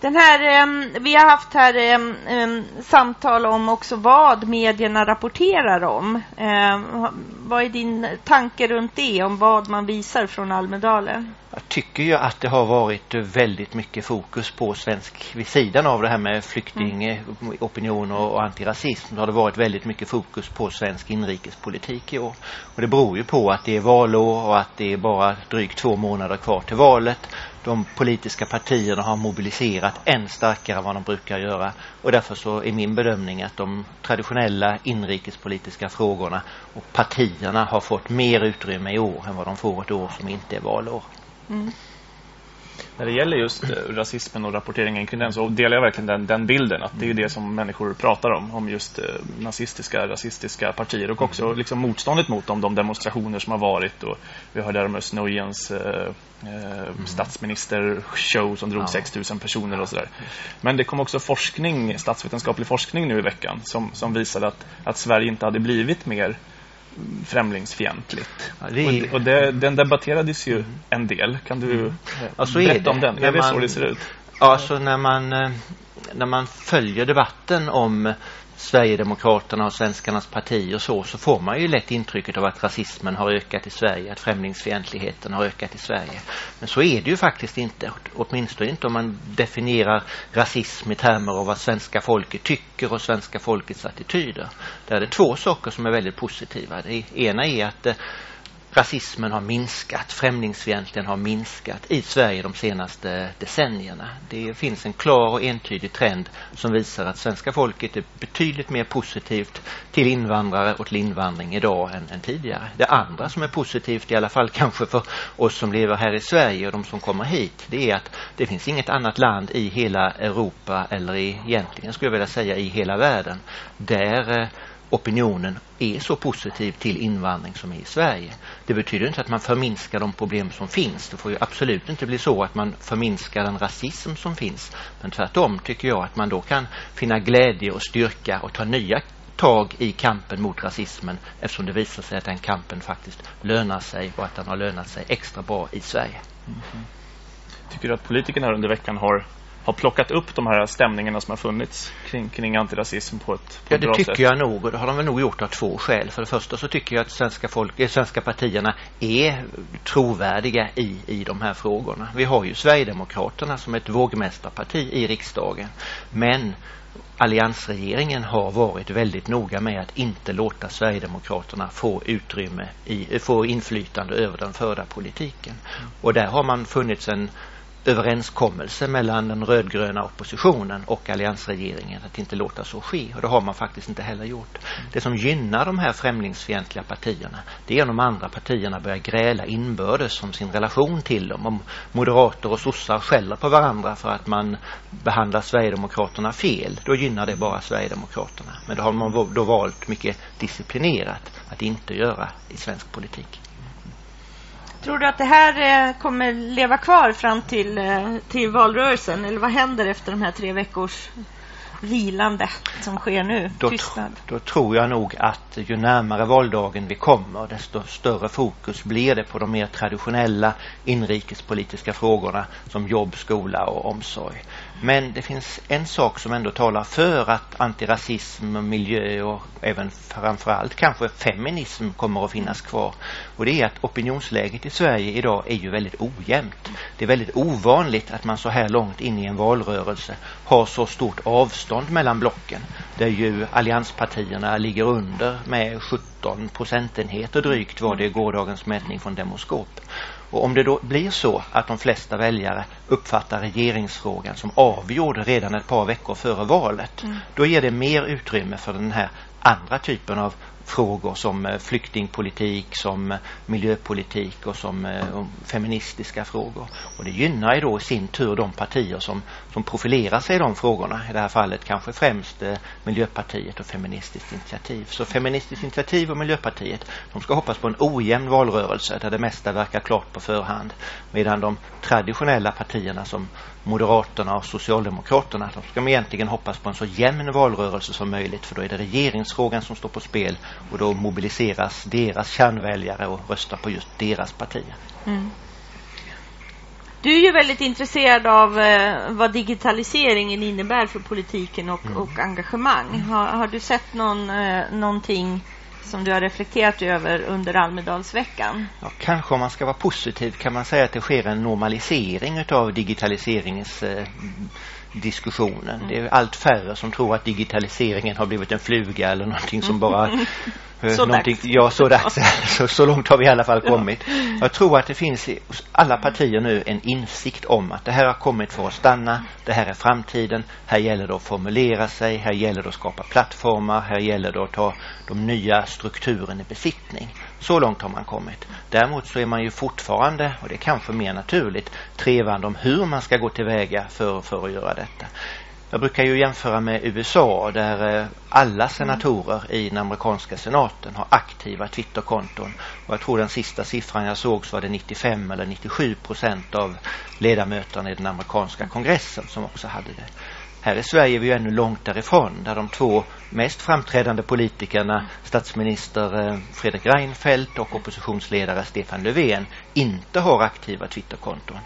Den här, em, vi har haft här em, samtal om också vad medierna rapporterar om. Em, ha- vad är din tanke runt det, om vad man visar från Almedalen? Jag tycker ju att det har varit väldigt mycket fokus på svensk, vid sidan av det här med flyktingopinion och, och antirasism, så har det varit väldigt mycket fokus på svensk inrikespolitik i år. Och det beror ju på att det är valår och att det är bara drygt två månader kvar till valet. De politiska partierna har mobiliserat än starkare än vad de brukar göra. Och därför så är min bedömning att de traditionella inrikespolitiska frågorna och partierna har fått mer utrymme i år än vad de får ett år som inte är valår. Mm. När det gäller just eh, rasismen och rapporteringen kring den så delar jag verkligen den, den bilden att det är det som människor pratar om, om just eh, nazistiska, rasistiska partier och också liksom motståndet mot dem, de demonstrationer som har varit och vi hörde om Özz Nojens eh, statsministershow som drog Ja. 6000 personer och sådär. Men det kom också forskning, statsvetenskaplig forskning nu i veckan som, som visade att, att Sverige inte hade blivit mer mm, främlingsfientligt. Ja, det Och, och det, den debatterades ju en del. Kan du eh, Ja, så berätta om den? Är det så man- det ser ut? Ja, så när man, eh, när man följer debatten om Sverigedemokraterna och svenskarnas parti och så, så får man ju lätt intrycket av att rasismen har ökat i Sverige, att främlingsfientligheten har ökat i Sverige. Men så är det ju faktiskt inte, åtminstone inte om man definierar rasism i termer av vad svenska folket tycker och svenska folkets attityder. Där är det två saker som är väldigt positiva. Det ena är att eh, rasismen har minskat, främlingsfientligheten har minskat i Sverige de senaste decennierna. Det finns en klar och entydig trend som visar att svenska folket är betydligt mer positivt till invandrare och till invandring idag än, än tidigare. Det andra som är positivt, i alla fall kanske för oss som lever här i Sverige och de som kommer hit, det är att det finns inget annat land i hela Europa eller i, egentligen skulle jag vilja säga i hela världen där eh, opinionen är så positiv till invandring som är i Sverige. Det betyder inte att man förminskar de problem som finns. Det får ju absolut inte bli så att man förminskar den rasism som finns. Men tvärtom tycker jag att man då kan finna glädje och styrka och ta nya tag i kampen mot rasismen eftersom det visar sig att den kampen faktiskt lönar sig och att den har lönat sig extra bra i Sverige. Mm-hmm. Tycker du att politikerna under veckan har, har plockat upp de här stämningarna som har funnits kring, kring antirasism på ett, på Ja, ett det bra tycker sätt? jag nog och det har de väl nog gjort av två skäl. För det första så tycker jag att svenska, folk, eh, svenska partierna är trovärdiga i, i de här frågorna. Vi har ju Sverigedemokraterna som ett vågmästarparti i riksdagen. Men alliansregeringen har varit väldigt noga med att inte låta Sverigedemokraterna få utrymme, i, få inflytande över den förda politiken. Och där har man funnits en överenskommelse mellan den rödgröna oppositionen och alliansregeringen att inte låta så ske och det har man faktiskt inte heller gjort. Det som gynnar de här främlingsfientliga partierna det är om de andra partierna börjar gräla inbördes om sin relation till dem. Om moderater och sossar skäller på varandra för att man behandlar Sverigedemokraterna fel då gynnar det bara Sverigedemokraterna. Men det har man då valt mycket disciplinerat att inte göra i svensk politik. Tror du att det här eh, kommer leva kvar fram till, eh, till valrörelsen? Eller vad händer efter de här tre veckors vilande som sker nu? Då, tr då tror jag nog att ju närmare valdagen vi kommer desto större fokus blir det på de mer traditionella inrikespolitiska frågorna som jobb, skola och omsorg. Men det finns en sak som ändå talar för att antirasism, miljö och även framförallt kanske feminism kommer att finnas kvar. Och det är att opinionsläget i Sverige idag är ju väldigt ojämnt. Det är väldigt ovanligt att man så här långt in i en valrörelse har så stort avstånd mellan blocken. Där ju allianspartierna ligger under med 17 procentenheter drygt var det i gårdagens mätning från Demoskop. Och om det då blir så att de flesta väljare uppfattar regeringsfrågan som avgjord redan ett par veckor före valet, mm. då ger det mer utrymme för den här andra typen av frågor som eh, flyktingpolitik, som eh, miljöpolitik och som eh, feministiska frågor. Och det gynnar ju då i sin tur de partier som, som profilerar sig i de frågorna. I det här fallet kanske främst eh, Miljöpartiet och Feministiskt initiativ. Så Feministiskt initiativ och Miljöpartiet, de ska hoppas på en ojämn valrörelse där det mesta verkar klart på förhand. Medan de traditionella partierna som Moderaterna och Socialdemokraterna, de ska egentligen hoppas på en så jämn valrörelse som möjligt för då är det regeringsfrågan som står på spel och då mobiliseras deras kärnväljare och röstar på just deras partier. Mm. Du är ju väldigt intresserad av eh, vad digitaliseringen innebär för politiken och, mm. och engagemang. Har, har, du sett någon, eh, någonting som du har reflekterat över under Almedalsveckan? Ja, kanske om man ska vara positiv kan man säga att det sker en normalisering av digitaliseringens eh, diskussionen. Mm. Det är allt färre som tror att digitaliseringen har blivit en fluga eller någonting som bara Eh, så dags. Ja, så dags. så, så långt har vi i alla fall kommit. Jag tror att det finns i alla partier nu en insikt om att det här har kommit för att stanna. Det här är framtiden. Här gäller det att formulera sig. Här gäller det att skapa plattformar. Här gäller det att ta de nya strukturen i besittning. Så långt har man kommit. Däremot så är man ju fortfarande, och det är kanske mer naturligt, trevande om hur man ska gå tillväga för, för att göra detta. Jag brukar ju jämföra med USA där eh, alla senatorer i den amerikanska senaten har aktiva Twitterkonton. Och jag tror den sista siffran jag såg så var det 95 eller 97 procent av ledamöterna i den amerikanska kongressen som också hade det. Här i Sverige är vi ju ännu långt därifrån där de två mest framträdande politikerna, statsminister eh, Fredrik Reinfeldt och oppositionsledare Stefan Löfven, inte har aktiva Twitterkonton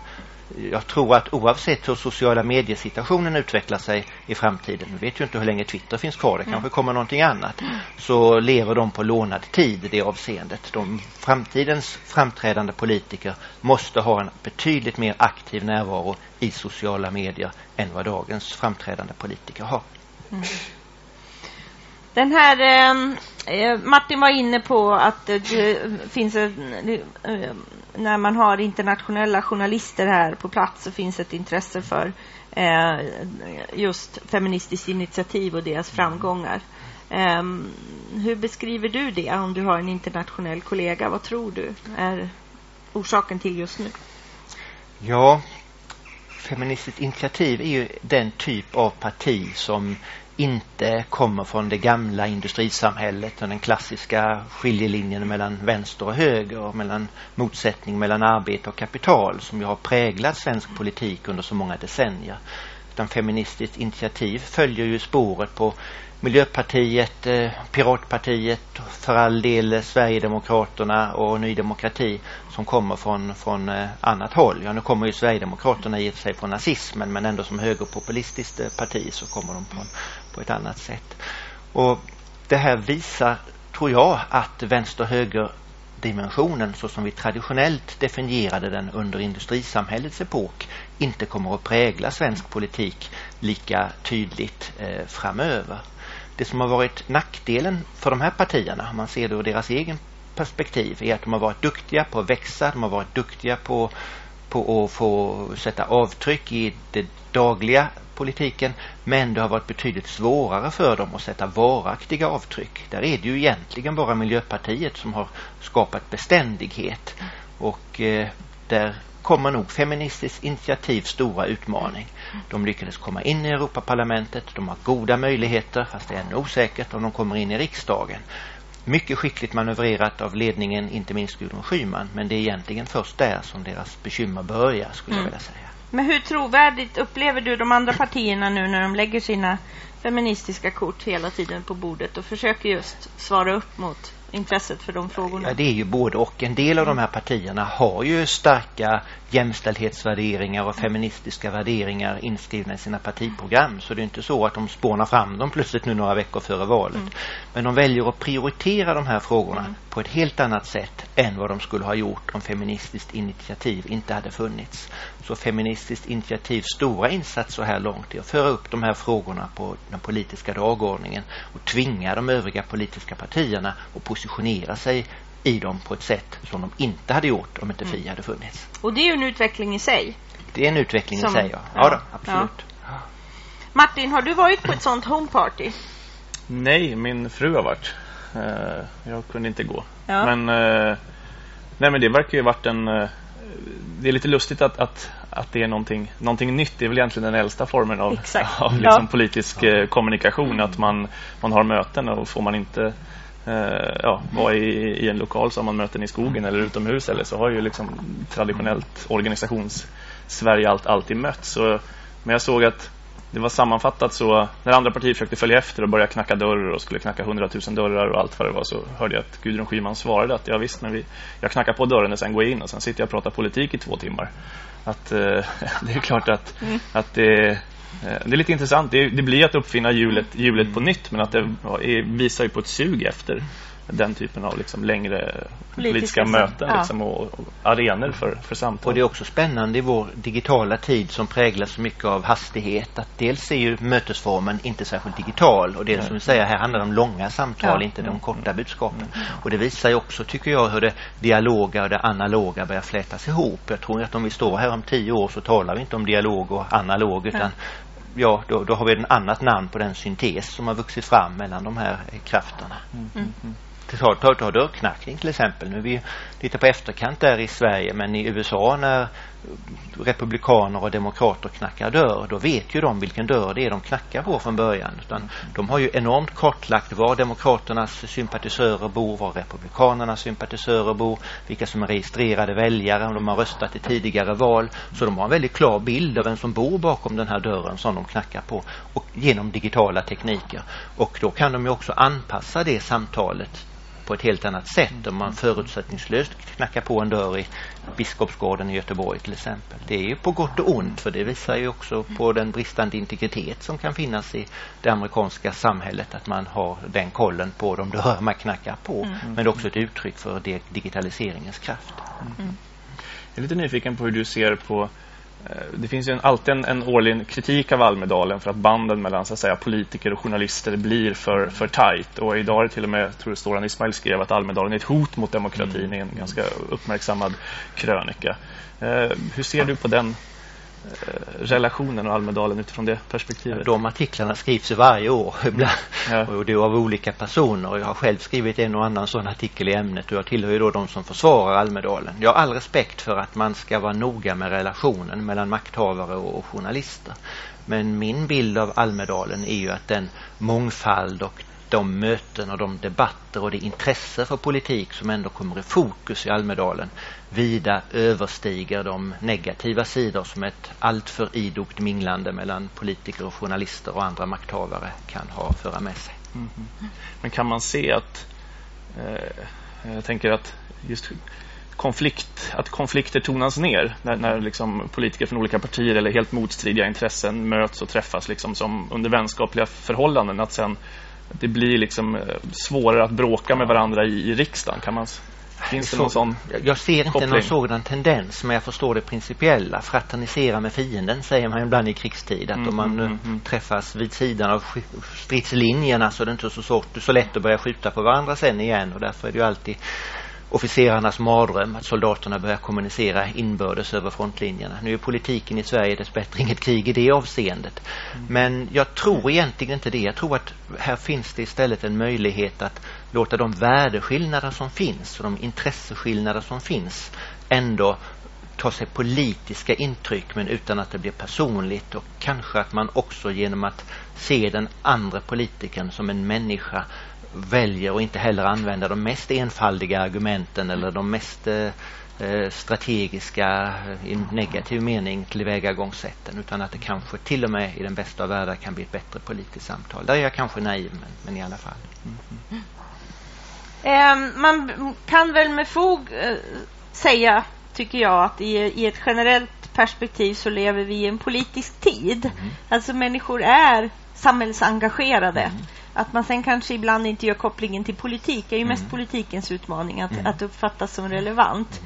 jag tror att oavsett hur sociala mediesituationen utvecklar sig i framtiden, vi vet ju inte hur länge Twitter finns kvar, det kanske mm. kommer någonting annat, så lever de på lånad tid i det avseendet. De framtidens framträdande politiker måste ha en betydligt mer aktiv närvaro i sociala medier än vad dagens framträdande politiker har. Mm. Den här, ehm, eh, Martin var inne på att det finns en, eh, när man har internationella journalister här på plats så finns ett intresse för eh, just feministiskt initiativ och deras framgångar. Eh, hur beskriver du det om du har en internationell kollega? Vad tror du är orsaken till just nu? Ja, Feministiskt initiativ är ju den typ av parti som inte kommer från det gamla industrisamhället och den klassiska skiljelinjen mellan vänster och höger och mellan motsättning mellan arbete och kapital som ju har präglat svensk politik under så många decennier. Utan feministiskt initiativ följer ju spåret på Miljöpartiet, eh, Piratpartiet, för all del Sverigedemokraterna och Ny Demokrati som kommer från, från eh, annat håll. Ja, nu kommer ju Sverigedemokraterna i och för sig från nazismen men ändå som högerpopulistiskt eh, parti så kommer de från på ett annat sätt. Och det här visar, tror jag, att vänster-höger dimensionen så som vi traditionellt definierade den under industrisamhällets epok inte kommer att prägla svensk politik lika tydligt eh, framöver det som har varit nackdelen för de här partierna, om man ser det ur deras egen perspektiv, är att de har varit duktiga på att växa, de har varit duktiga på, på att få sätta avtryck i det dagliga politiken, men det har varit betydligt svårare för dem att sätta varaktiga avtryck. Där är det ju egentligen bara Miljöpartiet som har skapat beständighet och eh, där kommer nog Feministiskt initiativ stora utmaning. De lyckades komma in i Europaparlamentet, de har goda möjligheter, fast det är ännu osäkert om de kommer in i riksdagen. mycket skickligt manövrerat av ledningen, inte minst Gudrun Schyman. Men det är egentligen först där som deras bekymmer börjar, skulle Mm. jag vilja säga. Men hur trovärdigt upplever du de andra partierna nu när de lägger sina feministiska kort hela tiden på bordet och försöker just svara upp mot intresset för de frågorna? Ja, det är ju både och. En del av de här partierna har ju starka jämställdhetsvärderingar och feministiska värderingar inskrivna i sina partiprogram. Så det är inte så att de spånar fram dem plötsligt nu några veckor före valet. Men de väljer att prioritera de här frågorna på ett helt annat sätt än vad de skulle ha gjort om Feministiskt initiativ inte hade funnits. Så Feministiskt initiativs stora insats så här långt är att föra upp de här frågorna på den politiska dagordningen och tvinga de övriga politiska partierna att positionera sig i dem på ett sätt som de inte hade gjort om inte Fi hade funnits. Och det är ju en utveckling i sig. Det är en utveckling Som- i sig, ja. ja, Ja, då, absolut. Martin, har du varit på ett sånt homeparty? Nej, min fru har varit. Eh, jag kunde inte gå. Ja. Men, eh, nej, men det verkar ju varit en... det är lite lustigt att, att, att det är någonting, någonting nytt. Det är väl egentligen den äldsta formen av, Exakt. av liksom Ja. politisk eh, kommunikation. Att man, man har möten och får man inte eh, ja, vara i, i en lokal så har man möten i skogen eller utomhus. Eller så har ju liksom traditionellt organisations-Sverige allt, alltid mötts. Så, men jag såg att det var sammanfattat så när andra partier försökte följa efter och börja knacka dörrar och skulle knacka hundratusen dörrar och allt vad det var så hörde jag att Gudrun Schyman svarade att ja visst men vi, jag knackar på dörren och sen går jag in och sen sitter jag och pratar politik i två timmar. Att eh, det är klart att, Mm. att det, eh, det är lite intressant. Det, det blir att uppfinna hjulet, hjulet på nytt men att det är, visar ju på ett sug efter den typen av liksom längre politiska, sam- möten ja. liksom, och, och arenor för, för samtal. Och det är också spännande i vår digitala tid som präglas så mycket av hastighet att dels är ju mötesformen inte särskilt digital och dels som vi säger här handlar det om långa samtal, Ja. inte de korta budskapen. Och det visar ju också, tycker jag, hur det dialoga och det analoga börjar flätas ihop. Jag tror att om vi står här om tio år så talar vi inte om dialog och analog utan ja, då, då har vi ett annat namn på den syntes som har vuxit fram mellan de här krafterna. Ta, ta, ta dörrknackning till exempel. Nu är vi lite på efterkant där i Sverige men i USA när republikaner och demokrater knackar dörr då vet ju de vilken dörr det är de knackar på från början. Utan de har ju enormt kartlagt var demokraternas sympatisörer bor, var republikanernas sympatisörer bor, vilka som är registrerade väljare, om de har röstat i tidigare val. Så de har en väldigt klar bild av vem som bor bakom den här dörren som de knackar på och genom digitala tekniker. Och då kan de ju också anpassa det samtalet på ett helt annat sätt om man förutsättningslöst knackar på en dörr i Biskopsgården i Göteborg till exempel. Det är ju på gott och ont för det visar ju också på den bristande integritet som kan finnas i det amerikanska samhället att man har den kollen på de dörrar man knackar på. Mm. Men det är också ett uttryck för di- digitaliseringens kraft. Jag är lite nyfiken på hur du ser på eh, det finns ju alltid en, en årlig kritik av Almedalen för att banden mellan så att säga, politiker och journalister blir för, för tajt. Och idag är det till och med, jag tror att Ismail skrev att Almedalen är ett hot mot demokratin i en ganska uppmärksammad krönika. Eh, hur ser du på den eh, relationen och Almedalen utifrån det perspektivet? De artiklarna skrivs varje år ibland. Och det är av olika personer. Jag har själv skrivit en och annan sån artikel i ämnet och jag tillhör ju då de som försvarar Almedalen. Jag har all respekt för att man ska vara noga med relationen mellan makthavare och journalister. Men min bild av Almedalen är ju att den mångfald och de möten och de debatter och det intresse för politik som ändå kommer i fokus i Almedalen vida överstiger de negativa sidor som ett alltför idogt minglande mellan politiker och journalister och andra makthavare kan ha föra med sig. Mhm. Men kan man se att eh, jag tänker att just konflikt, att konflikter tonas ner när, när liksom politiker från olika partier eller helt motstridiga intressen möts och träffas liksom som under vänskapliga förhållanden att sen det blir liksom eh, svårare att bråka med varandra i, i riksdagen. Kan man, finns det någon sån Jag- ser inte koppling? någon sådan tendens men jag förstår det principiella. Fraternisera med fienden säger man ibland i krigstid. Att Mm, om man mm, mm, mm. träffas vid sidan av stridslinjerna så är det inte så, svårt, så lätt att börja skjuta på varandra sen igen. Och därför är det ju alltid officerarnas mardröm att soldaterna börjar kommunicera inbördes över frontlinjerna. Nu är politiken i Sverige dessbättre inget krig i det avseendet. Men jag tror egentligen inte det. Jag tror att här finns det istället en möjlighet att låta de värdeskillnader som finns och de intresseskillnader som finns ändå ta sig politiska intryck men utan att det blir personligt och kanske att man också genom att se den andra politikern som en människa väljer att inte heller använda de mest enfaldiga argumenten eller de mest eh, eh strategiska i negativ mening tillvägagångssätten utan att det kanske till och med i den bästa av världar kan bli ett bättre politiskt samtal. Där är jag kanske naiv men, men i alla fall. Mm-hmm. Mm. Eh, man kan väl med fog eh, säga, tycker jag, att i, i ett generellt perspektiv så lever vi i en politisk tid. Mm. Alltså människor är samhällsengagerade. Mm. Att man sen kanske ibland inte gör kopplingen till politik är ju mest mm. politikens utmaning att, mm. att uppfattas som relevant.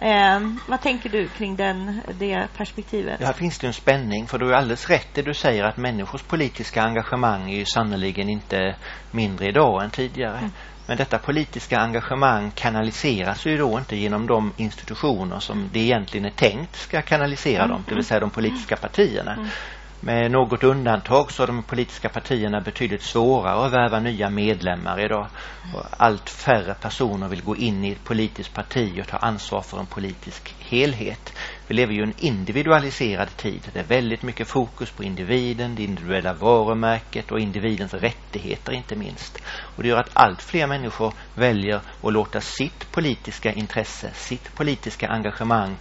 Eh, vad tänker du kring den, det perspektivet? Här finns det en spänning för du är alldeles rätt det du säger att människors politiska engagemang är ju sannoliken inte mindre idag än tidigare. Mm. Men detta politiska engagemang kanaliseras ju då inte genom de institutioner som det egentligen är tänkt ska kanalisera dem, det vill säga de politiska partierna. Mm. Med något undantag så är de politiska partierna betydligt svårare att värva nya medlemmar idag. Och allt färre personer vill gå in i ett politiskt parti och ta ansvar för en politisk helhet. Vi lever ju i en individualiserad tid. Det är väldigt mycket fokus på individen, det individuella varumärket och individens rättigheter inte minst. Och det gör att allt fler människor väljer att låta sitt politiska intresse, sitt politiska engagemang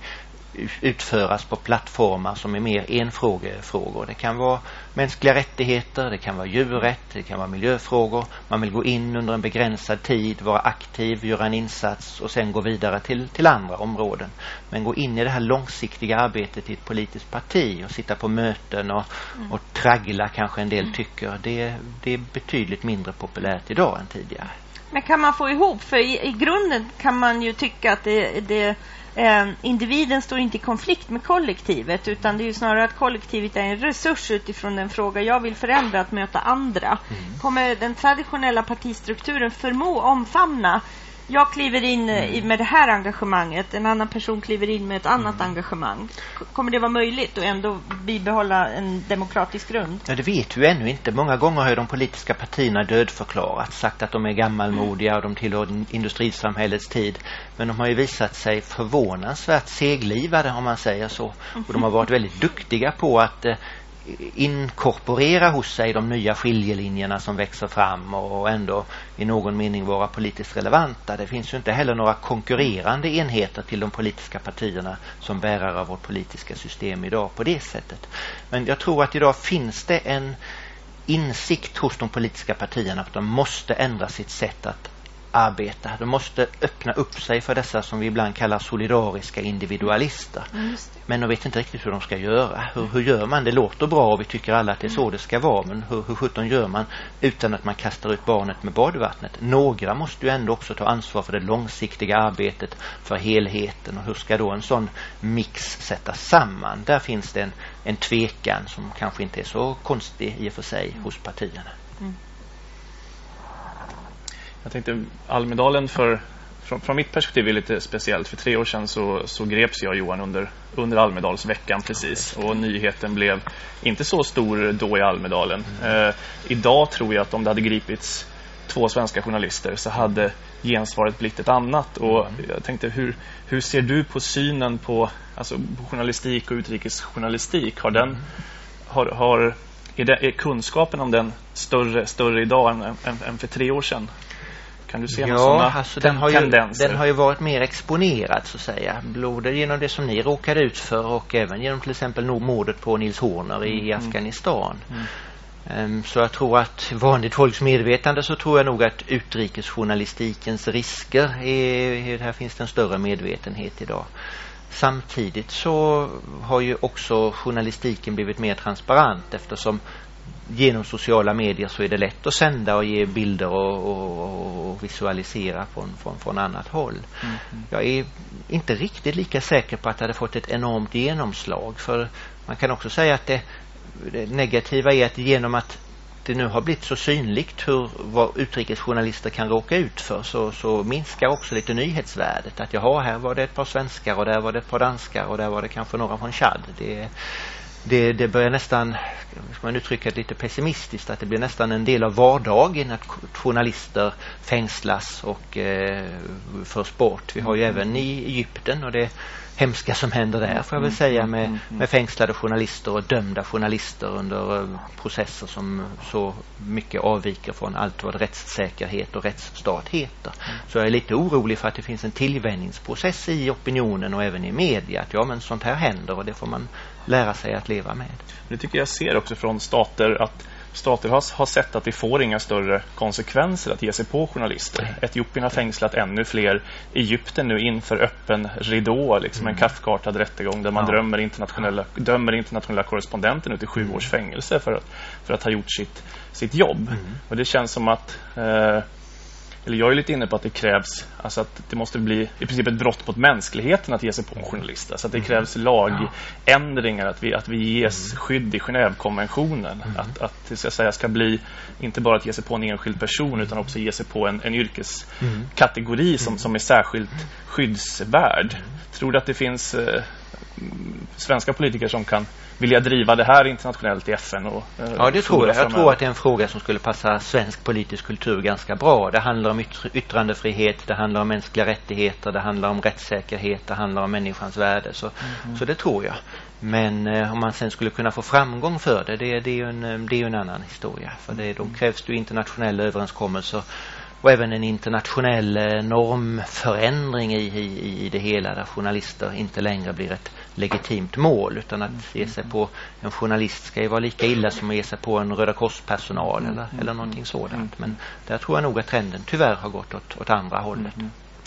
utföras på plattformar som är mer enfrågefrågor. Det kan vara mänskliga rättigheter, det kan vara djurrätt, det kan vara miljöfrågor. Man vill gå in under en begränsad tid, vara aktiv, göra en insats och sen gå vidare till, till andra områden. Men gå in i det här långsiktiga arbetet i ett politiskt parti och sitta på möten och, mm. och traggla kanske en del mm. tycker, det, det är betydligt mindre populärt idag än tidigare. Men kan man få ihop, för i, i grunden kan man ju tycka att det, det eh, individen står inte i konflikt med kollektivet utan det är snarare att kollektivet är en resurs utifrån den fråga jag vill förändra att möta andra. Mm. Kommer den traditionella partistrukturen förmå omfamna jag kliver in mm. med det här engagemanget, en annan person kliver in med ett annat mm. engagemang. Kommer det vara möjligt att ändå bibehålla en demokratisk grund? Ja, det vet vi ännu inte. Många gånger har de politiska partierna dödförklarat, sagt att de är gammalmodiga och de tillhör industrisamhällets tid. Men de har ju visat sig förvånansvärt seglivade om man säger så. Och de har varit väldigt duktiga på att eh, inkorporera hos sig de nya skiljelinjerna som växer fram och ändå i någon mening vara politiskt relevanta. Det finns ju inte heller några konkurrerande enheter till de politiska partierna som bärare av vårt politiska system idag på det sättet. Men jag tror att idag finns det en insikt hos de politiska partierna att de måste ändra sitt sätt att arbeta. De måste öppna upp sig för dessa som vi ibland kallar solidariska individualister. Mm, men de vet inte riktigt hur de ska göra. Hur, hur gör man? Det låter bra och vi tycker alla att det är så det ska vara. Men hur, hur sjutton gör man utan att man kastar ut barnet med badvattnet? Några måste ju ändå också ta ansvar för det långsiktiga arbetet, för helheten. Och hur ska då en sån mix sättas samman? Där finns det en, en tvekan som kanske inte är så konstig i och för sig hos partierna. Mm. Jag tänkte Almedalen för, från, från, mitt perspektiv är lite speciellt. För tre år sedan så, så greps jag Johan under, under Almedalsveckan precis. Och nyheten blev inte så stor då i Almedalen. Mm. Eh, idag tror jag att om det hade gripits två svenska journalister så hade gensvaret blivit ett annat. Och mm. jag tänkte, hur, hur ser du på synen på, alltså, på journalistik och utrikesjournalistik? Har den, har, har, är, det, är kunskapen om den större, större idag än, än, än för tre år sedan? Kan du se ja, några alltså den har, ju, den har ju varit mer exponerad så att säga. Både genom det som ni råkade ut för och även genom till exempel mordet på Nils Horner i mm. mm. Afghanistan. Mm. Um, så jag tror att vanligt folks medvetande så tror jag nog att utrikesjournalistikens risker är, här finns det en större medvetenhet idag. Samtidigt så har ju också journalistiken blivit mer transparent eftersom genom sociala medier så är det lätt att sända och ge bilder och, och, och visualisera från, från, från annat håll. Mm. Jag är inte riktigt lika säker på att det hade fått ett enormt genomslag för man kan också säga att det, det negativa är att genom att det nu har blivit så synligt hur vad utrikesjournalister kan råka ut för så, så minskar också lite nyhetsvärdet. Att jaha, här var det ett par svenskar och där var det ett par danskar och där var det kanske några från Chad. Det, det, det börjar nästan, ska man uttrycka det lite pessimistiskt, att det blir nästan en del av vardagen att journalister fängslas och eh, förs bort. Vi har ju även i Egypten och det hemska som händer där får jag väl säga med, med fängslade journalister och dömda journalister under eh, processer som så mycket avviker från allt vad rättssäkerhet och rättsstat heter. Så jag är lite orolig för att det finns en tillvänjningsprocess i opinionen och även i media att ja men sånt här händer och det får man lära sig att leva med. Det tycker jag ser också från stater att stater har, har sett att det får inga större konsekvenser att ge sig på journalister. Etiopien har fängslat ännu fler. Egypten nu inför öppen ridå, liksom mm. en kafkartad rättegång där man ja. drömmer internationella, dömer internationella korrespondenten ut i sju års fängelse för att, för att ha gjort sitt, sitt jobb. Mm. Och det känns som att eh, eller jag är lite inne på att det krävs, alltså att det måste bli i princip ett brott mot mänskligheten att ge sig på en journalist. Alltså att det mm. krävs lagändringar, att vi, att vi ges mm. skydd i Genèvekonventionen. Mm. Att, att det ska, säga, ska bli inte bara att ge sig på en enskild person utan också ge sig på en, en yrkeskategori som, som är särskilt skyddsvärd. Tror du att det finns eh, svenska politiker som kan vilja driva det här internationellt i FN? Och, eh, ja, det tror jag. Jag tror att det är en fråga som skulle passa svensk politisk kultur ganska bra. Det handlar om yttrandefrihet, det handlar om mänskliga rättigheter, det handlar om rättssäkerhet, det handlar om människans värde. Så, mm. så det tror jag. Men eh, om man sen skulle kunna få framgång för det, det, det är ju en, det är en annan historia. För det, då krävs det internationella överenskommelser och även en internationell eh, normförändring i, i, i det hela där journalister inte längre blir ett legitimt mål utan att ge sig på en journalist ska ju vara lika illa som att ge sig på en Röda korspersonal eller, eller någonting sådant. Men där tror jag nog att trenden tyvärr har gått åt, åt andra hållet.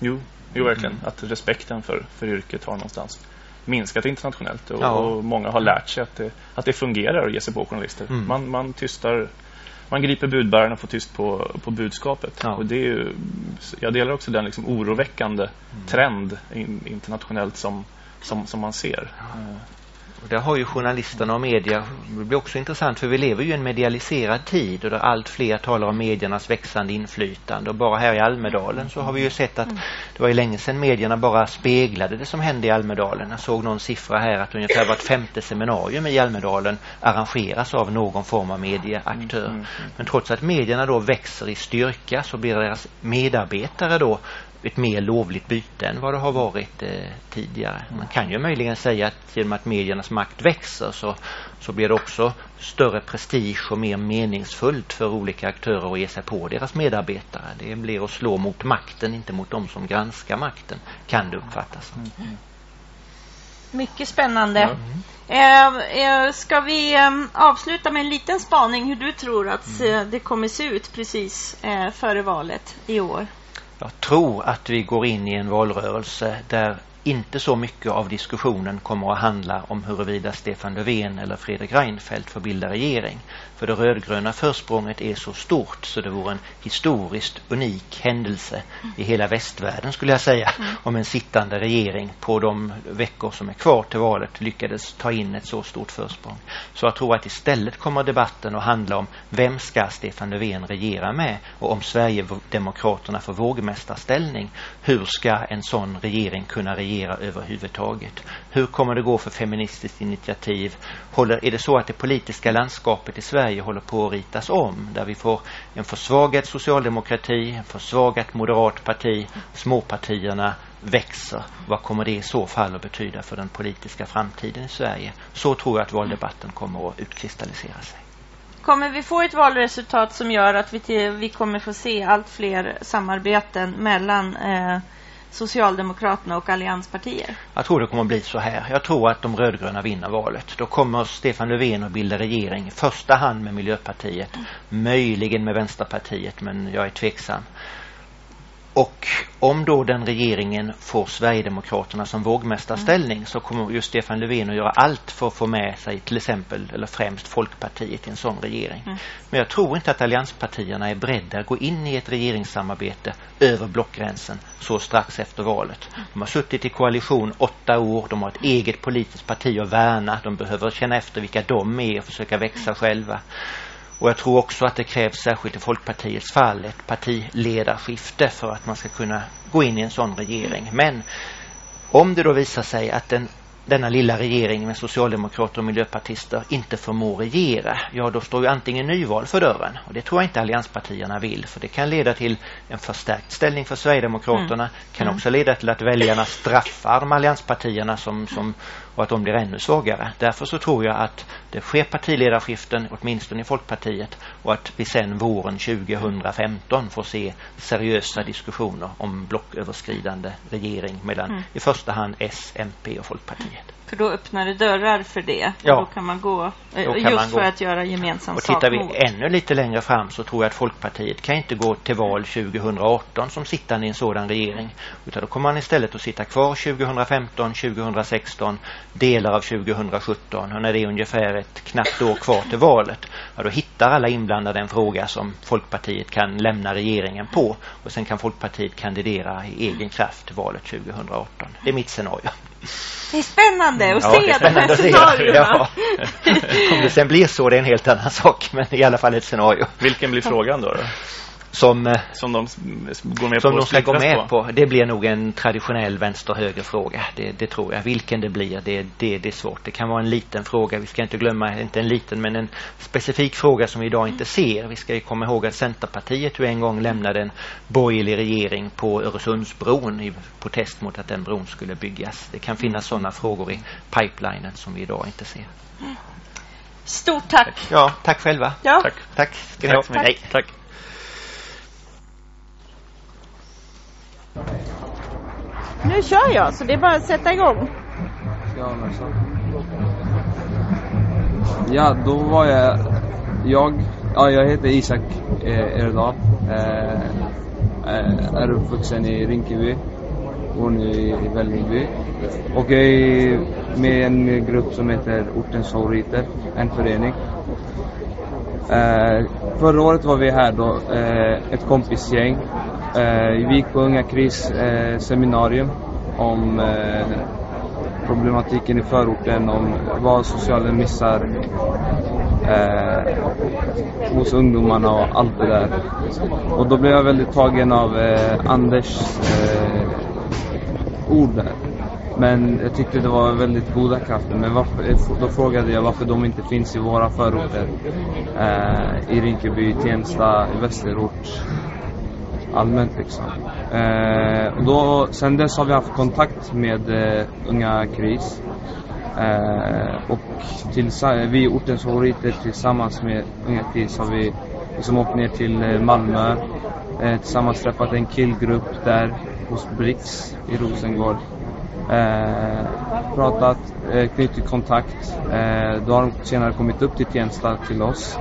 Jo, jo verkligen. Att respekten för, för yrket har någonstans minskat internationellt och, ja. och, många har lärt sig att det, att det fungerar att ge sig på journalister. Mm. Man, man tystar man griper budbäraren och får tyst på, på budskapet. Ja. Och det är ju, jag delar också den liksom oroväckande mm. trend in, internationellt som, som, som man ser. Och där har ju journalisterna och media, det blir också intressant för vi lever ju i en medialiserad tid och där allt fler talar om mediernas växande inflytande och bara här i Almedalen så har vi ju sett att det var ju länge sedan medierna bara speglade det som hände i Almedalen. Jag såg någon siffra här att ungefär vart femte seminarium i Almedalen arrangeras av någon form av medieaktör. Men trots att medierna då växer i styrka så blir deras medarbetare då ett mer lovligt byte än vad det har varit eh, tidigare. Man kan ju möjligen säga att genom att mediernas makt växer så, så blir det också större prestige och mer meningsfullt för olika aktörer att ge sig på deras medarbetare. Det blir att slå mot makten, inte mot de som granskar makten, kan det uppfattas. Mm. Mycket spännande. Mm. Eh, ska vi eh, avsluta med en liten spaning hur du tror att mm. det kommer se ut precis eh, före valet i år? Jag tror att vi går in i en valrörelse där inte så mycket av diskussionen kommer att handla om huruvida Stefan Löfven eller Fredrik Reinfeldt får bilda regering. För det rödgröna försprånget är så stort så det vore en historiskt unik händelse i hela västvärlden skulle jag säga mm. om en sittande regering på de veckor som är kvar till valet lyckades ta in ett så stort försprång. Så jag tror att istället kommer debatten att handla om vem ska Stefan Löfven regera med och om Sverigedemokraterna får vågmästarställning hur ska en sån regering kunna regera överhuvudtaget? Hur kommer det gå för Feministiskt initiativ? Håller, är det så att det politiska landskapet i Sverige Sverige håller på att ritas om. Där vi får en försvagad socialdemokrati, en försvagat moderat parti, småpartierna växer. Vad kommer det i så fall att betyda för den politiska framtiden i Sverige? Så tror jag att valdebatten kommer att utkristallisera sig. Kommer vi få ett valresultat som gör att vi, till, vi kommer få se allt fler samarbeten mellan eh, Socialdemokraterna och allianspartier? Jag tror det kommer att bli så här. Jag tror att de rödgröna vinner valet. Då kommer Stefan Löfven att bilda regering i första hand med Miljöpartiet. Mm. Möjligen med Vänsterpartiet men jag är tveksam. Och om då den regeringen får Sverigedemokraterna som vågmästarställning mm. så kommer just Stefan Löfven att göra allt för att få med sig till exempel eller främst Folkpartiet i en sån regering. Mm. Men jag tror inte att allianspartierna är beredda att gå in i ett regeringssamarbete över blockgränsen så strax efter valet. De har suttit i koalition åtta år, de har ett eget politiskt parti att värna, de behöver känna efter vilka de är och försöka växa själva. Och jag tror också att det krävs särskilt i Folkpartiets fall ett partiledarskifte för att man ska kunna gå in i en sån regering. Men om det då visar sig att den denna lilla regering med socialdemokrater och miljöpartister inte förmår regera, ja då står ju antingen nyval för dörren. Och det tror jag inte allianspartierna vill, för det kan leda till en förstärkt ställning för Sverigedemokraterna, mm. kan mm. också leda till att väljarna straffar de allianspartierna som, som, och att de blir ännu svagare. Därför så tror jag att det sker partiledarskiften, åtminstone i Folkpartiet, och att vi sen våren 2015 får se seriösa diskussioner om blocköverskridande regering mellan mm. i första hand S, MP och Folkpartiet. För då öppnar det dörrar för det. Ja. Då kan man gå, eh, kan just man för gå. att göra gemensam och Och tittar vi ännu lite längre fram så tror jag att Folkpartiet kan inte gå till val 2018 som sittande i en sådan regering. Utan då kommer man istället att sitta kvar 2015, 2016, delar av 2017 och när det är ungefär ett knappt år kvar till valet, ja, då hittar alla inblandade en fråga som Folkpartiet kan lämna regeringen på och sen kan Folkpartiet kandidera i egen kraft till valet 2018. Det är mitt scenario. Det är spännande att ja, se de här scenarierna. Ja. Om det sen blir så, det är en helt annan sak. Men i alla fall ett scenario. Vilken blir frågan då? då? Som, eh, som de går med som på de ska gå med på. på. Det blir nog en traditionell vänster-höger fråga. Det, det, tror jag. Vilken det blir, det, det, det är svårt. Det kan vara en liten fråga. Vi ska inte glömma, inte en liten, men en specifik fråga som vi idag inte ser. Vi ska ju komma ihåg att Centerpartiet ju en gång lämnade en borgerlig regering på Öresundsbron i protest mot att den bron skulle byggas. Det kan finnas sådana frågor i pipelinen som vi idag inte ser. Stort tack. Ja, tack själva. Ja. Tack. Tack. Tack. Tack. Nu kör jag, så det är bara att sätta igång. Ja, då var jag... Jag, ja, jag heter Isak eh, Erdal. Eh, eh, är uppvuxen i Rinkeby. Bor nu i Vällingby. Och jag är med i en grupp som heter Ortens favoriter, en förening. Eh, förra året var vi här då, eh, ett kompisgäng Eh, vi gick på Unga Kris eh, seminarium om eh, problematiken i förorten, om vad socialen missar eh, hos ungdomarna och allt det där. Och då blev jag väldigt tagen av eh, Anders eh, ord där. Men jag tyckte det var väldigt goda krafter. Men varför, då frågade jag varför de inte finns i våra förorter. Eh, I Rinkeby, Tensta, i Västerort allmänt liksom. Eh, och då, sen dess har vi haft kontakt med eh, Unga KRIS. Eh, och till, eh, vi ortens favoriter tillsammans med Unga KRIS har vi liksom åkt ner till eh, Malmö. Eh, tillsammans träffat en killgrupp där hos Brix i Rosengård. Eh, Pratat, eh, knutit kontakt. Eh, då har de senare kommit upp till Tensta till oss.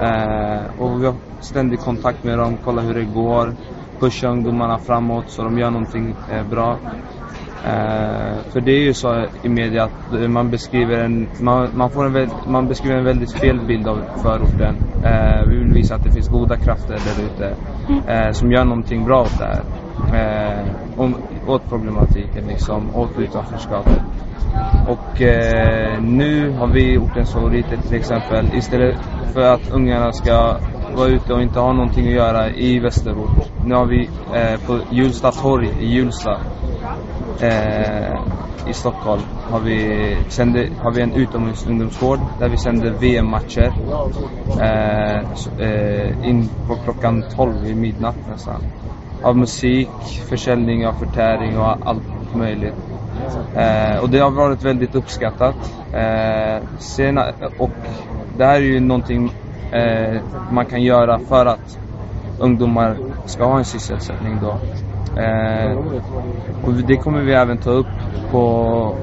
Eh, och vi har ständig kontakt med dem, kollar hur det går, pusha ungdomarna framåt så de gör någonting eh, bra. Eh, för det är ju så i media att eh, man beskriver en, man, man får en, man beskriver en väldigt fel bild av förorten. Eh, vi vill visa att det finns goda krafter där ute eh, som gör någonting bra åt det här. Eh, om, åt problematiken liksom, åt utanförskapet. Och eh, nu har vi gjort en favoriter till exempel. Istället för att ungarna ska vara ute och inte ha någonting att göra i Västerort. Nu har vi eh, på Hjulsta torg i Hjulsta eh, i Stockholm har vi, sände, har vi en utomhusungdomsgård där vi sänder VM-matcher eh, eh, in på klockan 12 i midnatt nästan. Av musik, försäljning av förtäring och allt möjligt. Eh, och det har varit väldigt uppskattat. Eh, sena, och det här är ju någonting eh, man kan göra för att ungdomar ska ha en sysselsättning då. Eh, och det kommer vi även ta upp på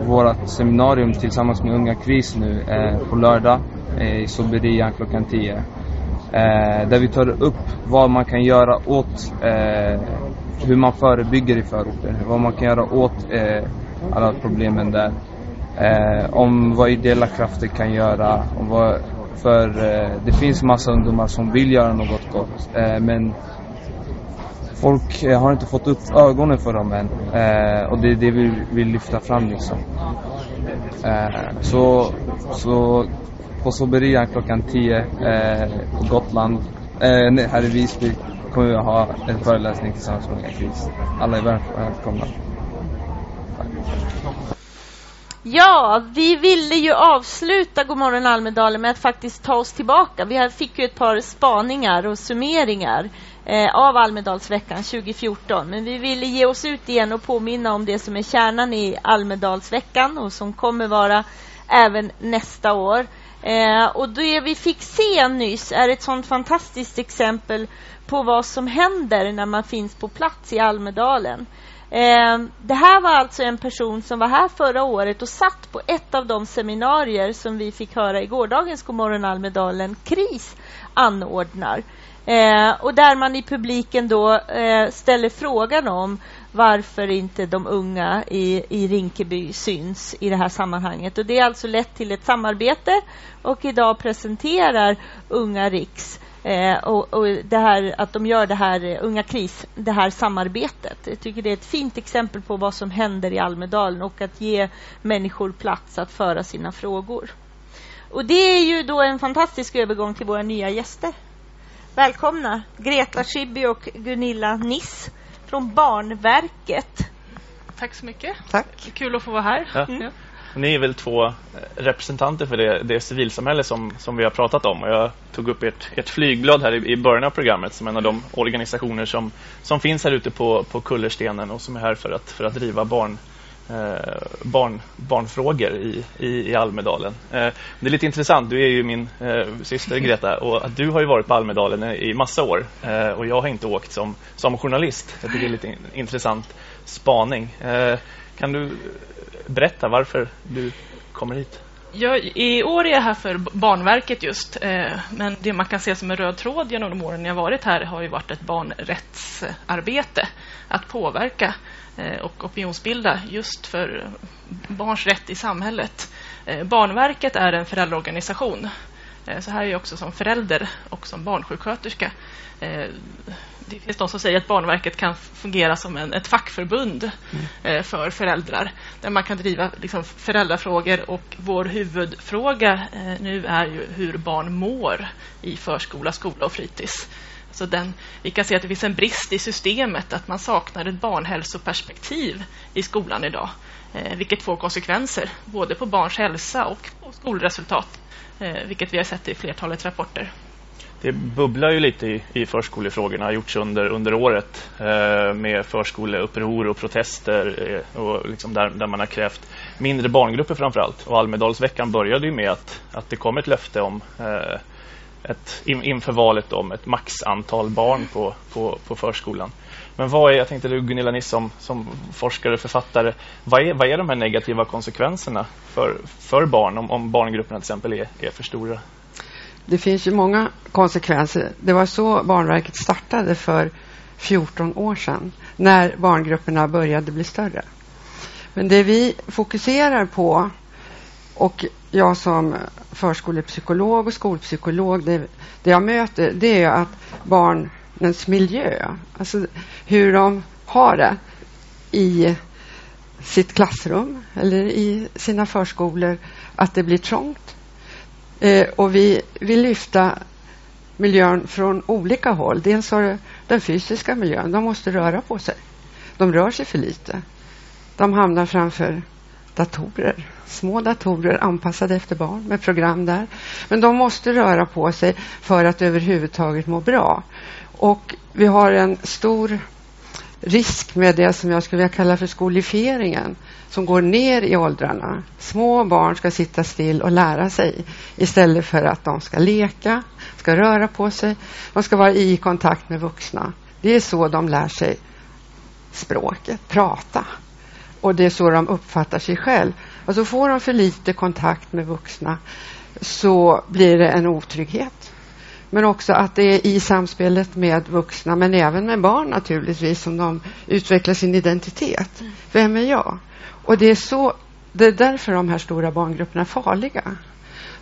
vårt seminarium tillsammans med Unga Kris nu eh, på lördag eh, i Soberian klockan 10. Eh, där vi tar upp vad man kan göra åt eh, hur man förebygger i förorten, vad man kan göra åt eh, alla problemen där. Eh, om vad ideella krafter kan göra, om vad, för eh, det finns massa ungdomar som vill göra något gott eh, men folk eh, har inte fått upp ögonen för dem än eh, och det är det vi vill lyfta fram liksom. Eh, så, så på Soberian klockan 10 eh, på Gotland, eh, nej, här i Visby kommer vi ha en föreläsning tillsammans med Kris. Alla är välkomna. Ja, vi ville ju avsluta Godmorgon Almedalen med att faktiskt ta oss tillbaka. Vi fick ju ett par spaningar och summeringar eh, av Almedalsveckan 2014. Men vi ville ge oss ut igen och påminna om det som är kärnan i Almedalsveckan och som kommer vara även nästa år. Eh, och det vi fick se nyss är ett sånt fantastiskt exempel på vad som händer när man finns på plats i Almedalen. Eh, det här var alltså en person som var här förra året och satt på ett av de seminarier som vi fick höra i gårdagens Godmorgon Almedalen KRIS anordnar. Eh, och där man i publiken då eh, ställer frågan om varför inte de unga i, i Rinkeby syns i det här sammanhanget. Och Det är alltså lett till ett samarbete och idag presenterar Unga Riks Eh, och, och, det här, att de gör det här, eh, Unga KRIS, det här samarbetet. Jag tycker det är ett fint exempel på vad som händer i Almedalen och att ge människor plats att föra sina frågor. Och det är ju då en fantastisk övergång till våra nya gäster. Välkomna Greta Schibby och Gunilla Niss från Barnverket. Tack så mycket. Tack. Kul att få vara här. Ja. Mm. Ni är väl två eh, representanter för det, det civilsamhälle som, som vi har pratat om. Och jag tog upp ert, ert flygblad här i, i början av programmet som en av de organisationer som, som finns här ute på, på Kullerstenen och som är här för att, för att driva barn, eh, barn, barnfrågor i, i, i Almedalen. Eh, det är lite intressant, du är ju min eh, syster Greta och du har ju varit på Almedalen i massa år eh, och jag har inte åkt som, som journalist. Jag tycker det är lite intressant spaning. Eh, kan du berätta varför du kommer hit? Jag, I år är jag här för Barnverket just. Eh, men det man kan se som en röd tråd genom de åren jag varit här har ju varit ett barnrättsarbete. Att påverka eh, och opinionsbilda just för barns rätt i samhället. Eh, Barnverket är en föräldraorganisation. Eh, så här är jag också som förälder och som barnsjuksköterska eh, det finns de som säger att Barnverket kan fungera som en, ett fackförbund mm. eh, för föräldrar där man kan driva liksom, föräldrafrågor och vår huvudfråga eh, nu är ju hur barn mår i förskola, skola och fritids. Alltså den, vi kan se att det finns en brist i systemet, att man saknar ett barnhälsoperspektiv i skolan idag. Eh, vilket får konsekvenser både på barns hälsa och på skolresultat, eh, vilket vi har sett i flertalet rapporter det bubblar ju lite i, i förskolefrågorna har gjorts under, under året eh, med förskoleuppror och protester eh, och liksom där, där man har krävt mindre barngrupper framför allt. Och Almedalsveckan började ju med att, att det kom ett löfte om eh, ett, in, inför valet om ett maxantal barn på, på, på förskolan. Men vad är, jag tänkte du Gunilla Niss som, som forskare och författare, vad är, vad är de här negativa konsekvenserna för, för barn om, om barngrupperna till exempel är, är för stora? det finns ju många konsekvenser. Det var så Barnverket startade för 14 år sedan när barngrupperna började bli större. Men det vi fokuserar på och jag som förskolepsykolog och skolpsykolog, det, det jag möter det är att barnens miljö, alltså hur de har det i sitt klassrum eller i sina förskolor, att det blir trångt, Eh, och vi vill lyfta miljön från olika håll. Dels har den fysiska miljön. De måste röra på sig. De rör sig för lite. De hamnar framför datorer, små datorer anpassade efter barn med program där. Men de måste röra på sig för att överhuvudtaget må bra. Och vi har en stor risk med det som jag skulle vilja kalla för skolifieringen som går ner i åldrarna. Små barn ska sitta still och lära sig istället för att de ska leka, ska röra på sig, de ska vara i kontakt med vuxna. Det är så de lär sig språket, prata. Och det är så de uppfattar sig själv. Och så får de för lite kontakt med vuxna så blir det en otrygghet. Men också att det är i samspelet med vuxna, men även med barn naturligtvis, som de utvecklar sin identitet. Vem är jag? Och det är, så, det är därför de här stora barngrupperna är farliga.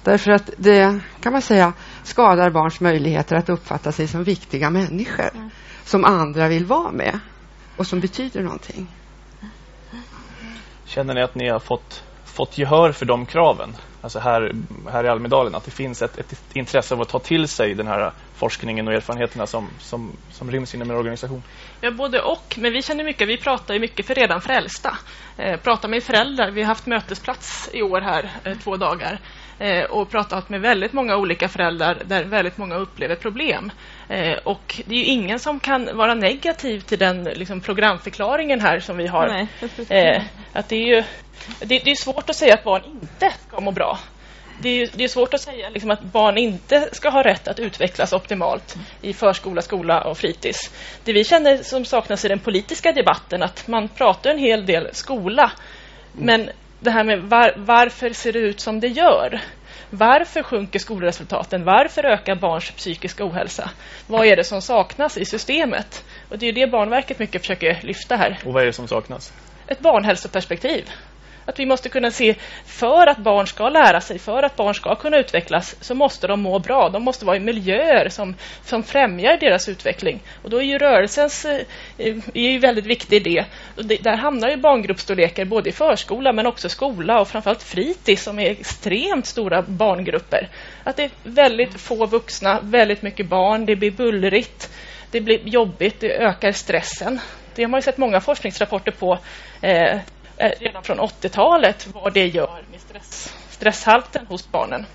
Därför att det, kan man säga, skadar barns möjligheter att uppfatta sig som viktiga människor mm. som andra vill vara med och som betyder någonting. Känner ni att ni har fått, fått gehör för de kraven? alltså här, här i Almedalen, att det finns ett, ett intresse av att ta till sig den här forskningen och erfarenheterna som, som, som ryms inom en organisation? Ja, både och. Men vi känner mycket, vi pratar ju mycket för redan frälsta. Eh, pratar med föräldrar. Vi har haft mötesplats i år här, eh, två dagar. Eh, och pratat med väldigt många olika föräldrar där väldigt många upplever problem. Eh, och det är ju ingen som kan vara negativ till den liksom, programförklaringen här som vi har. Nej. Eh, att det är ju det, det, är svårt att säga att barn inte ska må bra. Det är, det är svårt att säga liksom, att barn inte ska ha rätt att utvecklas optimalt i förskola, skola och fritids. Det vi känner som saknas i den politiska debatten att man pratar en hel del skola. Men det här med var, varför ser det ut som det gör? Varför sjunker skolresultaten? Varför ökar barns psykiska ohälsa? Vad är det som saknas i systemet? Och det är det Barnverket mycket försöker lyfta här. Och vad är det som saknas? Ett barnhälsoperspektiv. Att vi måste kunna se, för att barn ska lära sig, för att barn ska kunna utvecklas, så måste de må bra. De måste vara i miljöer som, som främjar deras utveckling. Och då är ju rörelsens eh, är ju väldigt viktig det. Och det. Där hamnar ju barngruppsstorlekar både i förskola men också skola och framförallt fritids som är extremt stora barngrupper. Att det är väldigt få vuxna, väldigt mycket barn, det blir bullrigt, det blir jobbigt, det ökar stressen. Det har man ju sett många forskningsrapporter på Eh, redan från 80-talet vad det gör med stress, stresshalten hos barnen.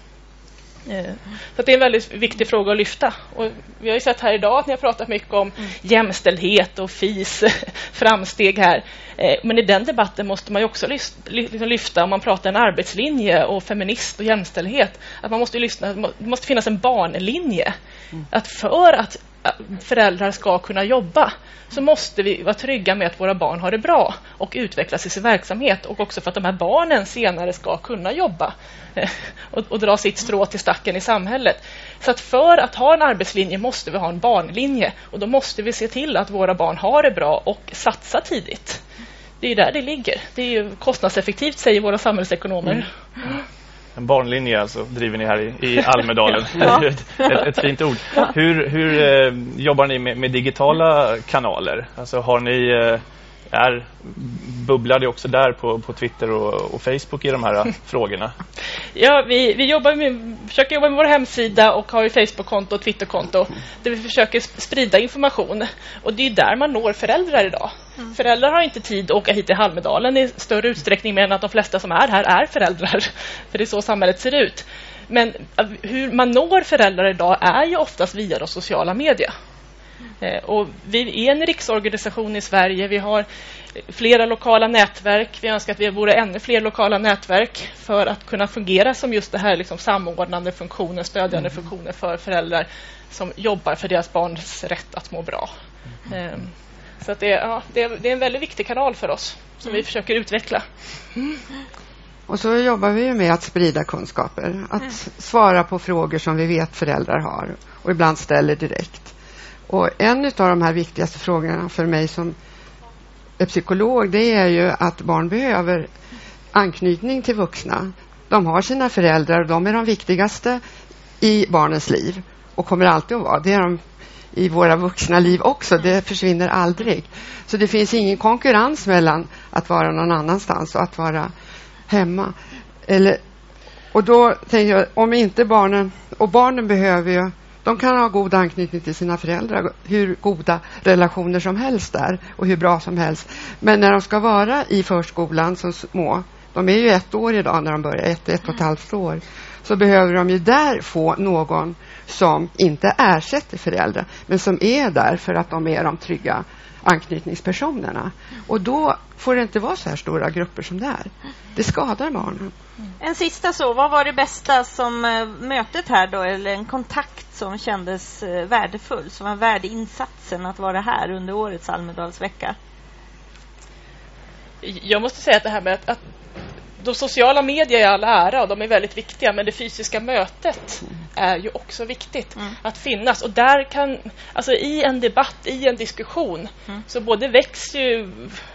Eh, så det är en väldigt viktig fråga att lyfta. Och vi har ju sett här idag att ni har pratat mycket om mm. jämställdhet och FIS framsteg här. Eh, men i den debatten måste man ju också liksom lyfta, om man pratar en arbetslinje och feminist och jämställdhet, att man måste lyssna, det måste finnas en barnlinje. Mm. Att för att föräldrar ska kunna jobba så måste vi vara trygga med att våra barn har det bra och utvecklas i sin verksamhet och också för att de här barnen senare ska kunna jobba eh, och, och dra sitt strå till stacken i samhället. Så att för att ha en arbetslinje måste vi ha en barnlinje och då måste vi se till att våra barn har det bra och satsa tidigt. Det är där det ligger. Det är kostnadseffektivt, säger våra samhällsekonomer. Mm. En barnlinje alltså driver ni här i, i Almedalen. ja. ett, ett, fint ord. Hur, hur eh, jobbar ni med, med, digitala kanaler? Alltså har ni eh, är, bubblar det också där på, på Twitter och, och Facebook i de här frågorna? Ja, vi, vi jobbar med, försöker jobba med vår hemsida och har Facebook-konto och Twitterkonto där vi försöker sprida information. Och det är där man når föräldrar idag. Mm. Föräldrar har inte tid att åka hit till Halmedalen i större utsträckning mer än att de flesta som är här är föräldrar. För det är så samhället ser ut. Men hur man når föräldrar idag är ju oftast via de sociala medier. Eh, och vi är en riksorganisation i Sverige. Vi har flera lokala nätverk. Vi önskar att vi vore ännu fler lokala nätverk för att kunna fungera som just det här liksom samordnande funktionen, stödjande mm. funktioner för föräldrar som jobbar för deras barns rätt att må bra. Mm. Så att det, ja, det, är, det, är, en väldigt viktig kanal för oss som mm. vi försöker utveckla. Och så jobbar vi med att sprida kunskaper, att mm. svara på frågor som vi vet föräldrar har och ibland ställer direkt. Och en av de här viktigaste frågorna för mig som är psykolog, det är ju att barn behöver anknytning till vuxna. De har sina föräldrar och de är de viktigaste i barnens liv och kommer alltid att vara. Det är de i våra vuxna liv också. Det försvinner aldrig. Så det finns ingen konkurrens mellan att vara någon annanstans och att vara hemma. Eller, och då tänker jag, om inte barnen, och barnen behöver ju de kan ha god anknytning till sina föräldrar, hur goda relationer som helst där och hur bra som helst. Men när de ska vara i förskolan som små, de är ju ett år idag när de börjar, ett, ett och ett halvt år, så behöver de ju där få någon som inte ersätter föräldrar, men som är där för att de är de trygga anknytningspersonerna. Och då får det inte vara så här stora grupper som det är. Det skadar barnen. En sista så, vad var det bästa som äh, mötet här då, eller en kontakt som kändes äh, värdefull, som var värd insatsen att vara här under årets Almedalsvecka? Jag måste säga att det här med att, att de sociala medier är all ära och de är väldigt viktiga men det fysiska mötet är ju också viktigt mm. att finnas och där kan, alltså i en debatt, i en diskussion mm. så både väcks ju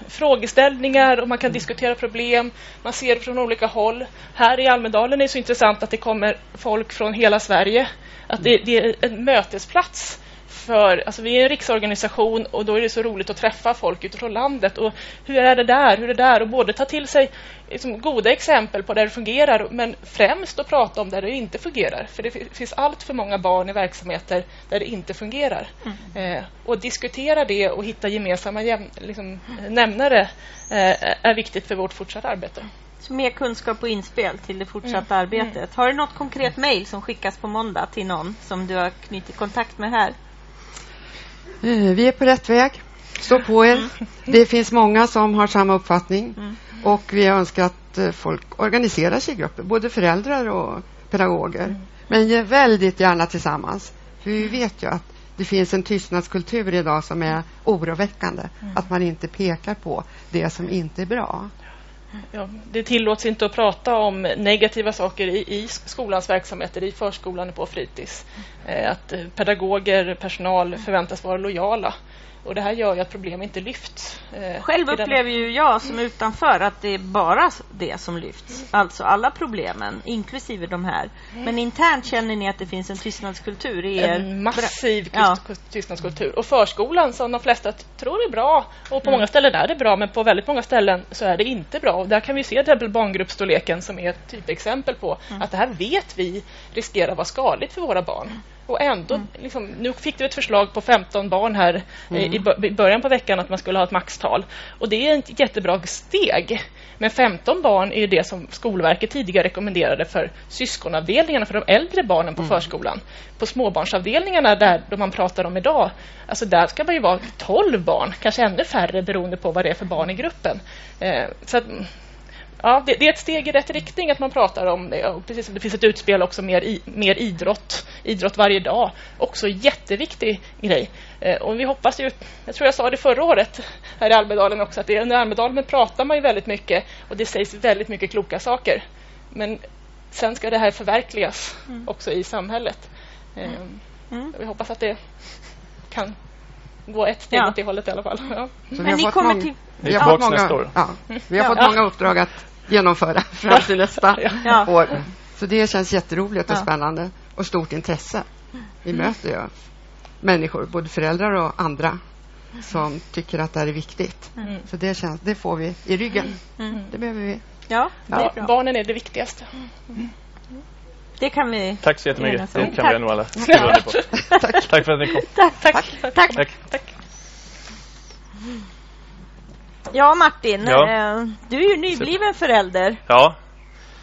frågeställningar och man kan mm. diskutera problem, man ser det från olika håll. Här i Almedalen är det så intressant att det kommer folk från hela Sverige, att det, det är en mötesplats för, alltså vi är en riksorganisation och då är det så roligt att träffa folk utifrån landet och hur är det där, hur är det där och både ta till sig liksom, goda exempel på där det fungerar men främst att prata om där det inte fungerar för det finns allt för många barn i verksamheter där det inte fungerar mm. eh, och diskutera det och hitta gemensamma jäm, liksom, nämnare eh, är viktigt för vårt fortsatta arbete. Så mer kunskap och inspel till det fortsatta mm. arbetet. Mm. Har du något konkret mejl som skickas på måndag till någon som du har knutit kontakt med här? Eh, vi är på rätt väg. Stå på er. Mm. Det finns många som har samma uppfattning mm. och vi önskar att eh, folk organiserar sig i grupper, både föräldrar och pedagoger. Mm. Men väldigt gärna tillsammans. För vi vet ju att det finns en tystnadskultur idag som är oroväckande. Att man inte pekar på det som inte är bra ja, det tillåts inte att prata om negativa saker i, i skolans verksamheter, i förskolan och på fritids. Eh, att eh, pedagoger, personal förväntas vara lojala. Och det här gör ju att problem inte lyfts. Eh, Själv upplever ju jag som utanför att det är bara det som lyfts. Alltså alla problemen, inklusive de här. Men internt känner ni att det finns en tystnadskultur i er? En massiv ja. tystnadskultur. Och förskolan som de flesta tror är bra. Och på mm. många ställen är det bra, men på väldigt många ställen så är det inte bra. Och där kan vi se till barngruppsstorleken som är ett typexempel på mm. att det här vet vi riskerar att vara skadligt för våra barn. Och ändå, mm. liksom, nu fick du ett förslag på 15 barn här mm. i, i, början på veckan att man skulle ha ett maxtal. Och det är ett jättebra steg. Men 15 barn är ju det som Skolverket tidigare rekommenderade för syskonavdelningarna för de äldre barnen på mm. förskolan. På småbarnsavdelningarna där de man pratar om idag, alltså där ska man ju vara 12 barn, kanske ännu färre beroende på vad det är för barn i gruppen. Eh, så att, ja, det, det, är ett steg i rätt riktning att man pratar om det. Och precis som det finns ett utspel också mer, i, mer idrott, idrott varje dag. Också jätteviktig grej. Eh, och vi hoppas ju, jag tror jag sa det förra året här i Almedalen också, att det, under Almedalen pratar man ju väldigt mycket och det sägs väldigt mycket kloka saker. Men sen ska det här förverkligas mm. också i samhället. Eh, mm. Vi hoppas att det kan gå ett steg ja. åt det hållet i alla fall. Ja. Så Men ni kommer till... Vi har fått många, ja, vi har fått många uppdrag att genomföra fram till nästa år. Så det känns jätteroligt och spännande och stort intresse. Vi möter ju människor, både föräldrar och andra som tycker att det här är viktigt. Mm. Så det, känns, det får vi i ryggen. Mm. Det behöver vi. Ja, ja. Barnen är det viktigaste. Mm. Det kan vi Tack så jättemycket. Det kan vi nog alla skriva på. Tack. Tack för att ni kom. Tack. Tack. Tack. Tack. Tack. Ja, Martin. Ja. Eh, du är ju nybliven förälder. Ja.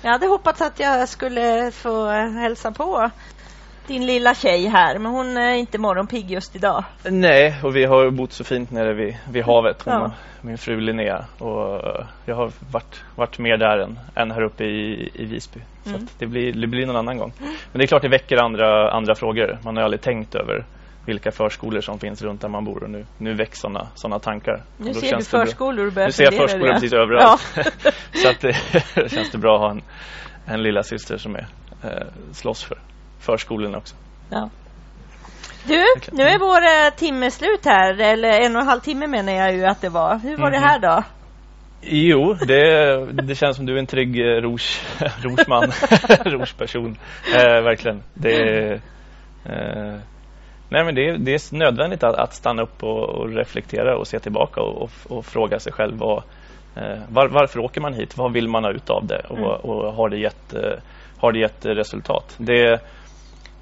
Jag hade hoppats att jag skulle få hälsa på din lilla tjej här, men hon är inte morgonpigg just idag. Nej, och vi har bott så fint nere vid, vid havet, hon ja. min fru Linnea. Och jag har varit, varit mer där än, än här uppe i, i Visby. Så mm. det, blir, det blir någon annan gång. Men det är klart det väcker andra, andra frågor. Man har aldrig tänkt över vilka förskolor som finns runt där man bor och nu, nu väcks sådana såna tankar. Nu ser du förskolor och Nu ser jag förskolor precis överallt. Ja. så att det känns det bra att ha en, en lilla syster som är eh, slåss för förskolorna också. Ja. Du, nu är vår eh, timme slut här, eller en och en halv timme menar jag ju att det var. Hur var mm det mhm. här då? Jo, det, det känns som du är en trygg eh, rouge, rougeperson. Eh, verkligen. Det, eh, nej men det, det är nödvändigt att, att stanna upp och, och, reflektera och se tillbaka och, och, och fråga sig själv vad, eh, var, varför åker man hit? Vad vill man ha ut av det? Och, mm. har, det gett, eh, har det gett resultat? Det,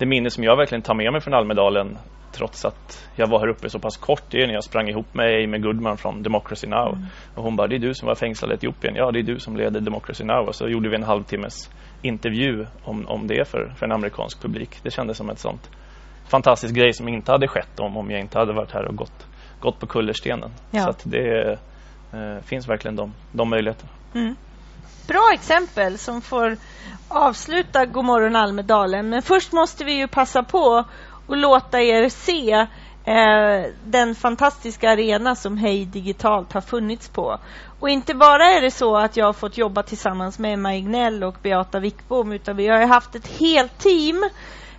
det minne som jag verkligen tar med mig från Almedalen trots att jag var här uppe så pass kort det är när jag sprang ihop med Amy Goodman från Democracy Now mm. och hon bara, det är du som var fängslad i Etiopien ja det är du som leder Democracy Now och så gjorde vi en halvtimmes intervju om, om det för, för en amerikansk publik det kändes som ett sånt fantastisk grej som inte hade skett om, om jag inte hade varit här och gått, gått på kullerstenen ja. så att det eh, finns verkligen de, de möjligheterna mm. Bra exempel som får avsluta Godmorgon Almedalen. Men först måste vi ju passa på och låta er se eh, den fantastiska arena som Hej Digitalt har funnits på. Och inte bara är det så att jag har fått jobba tillsammans med Emma Ignell och Beata Wickbom utan vi har haft ett helt team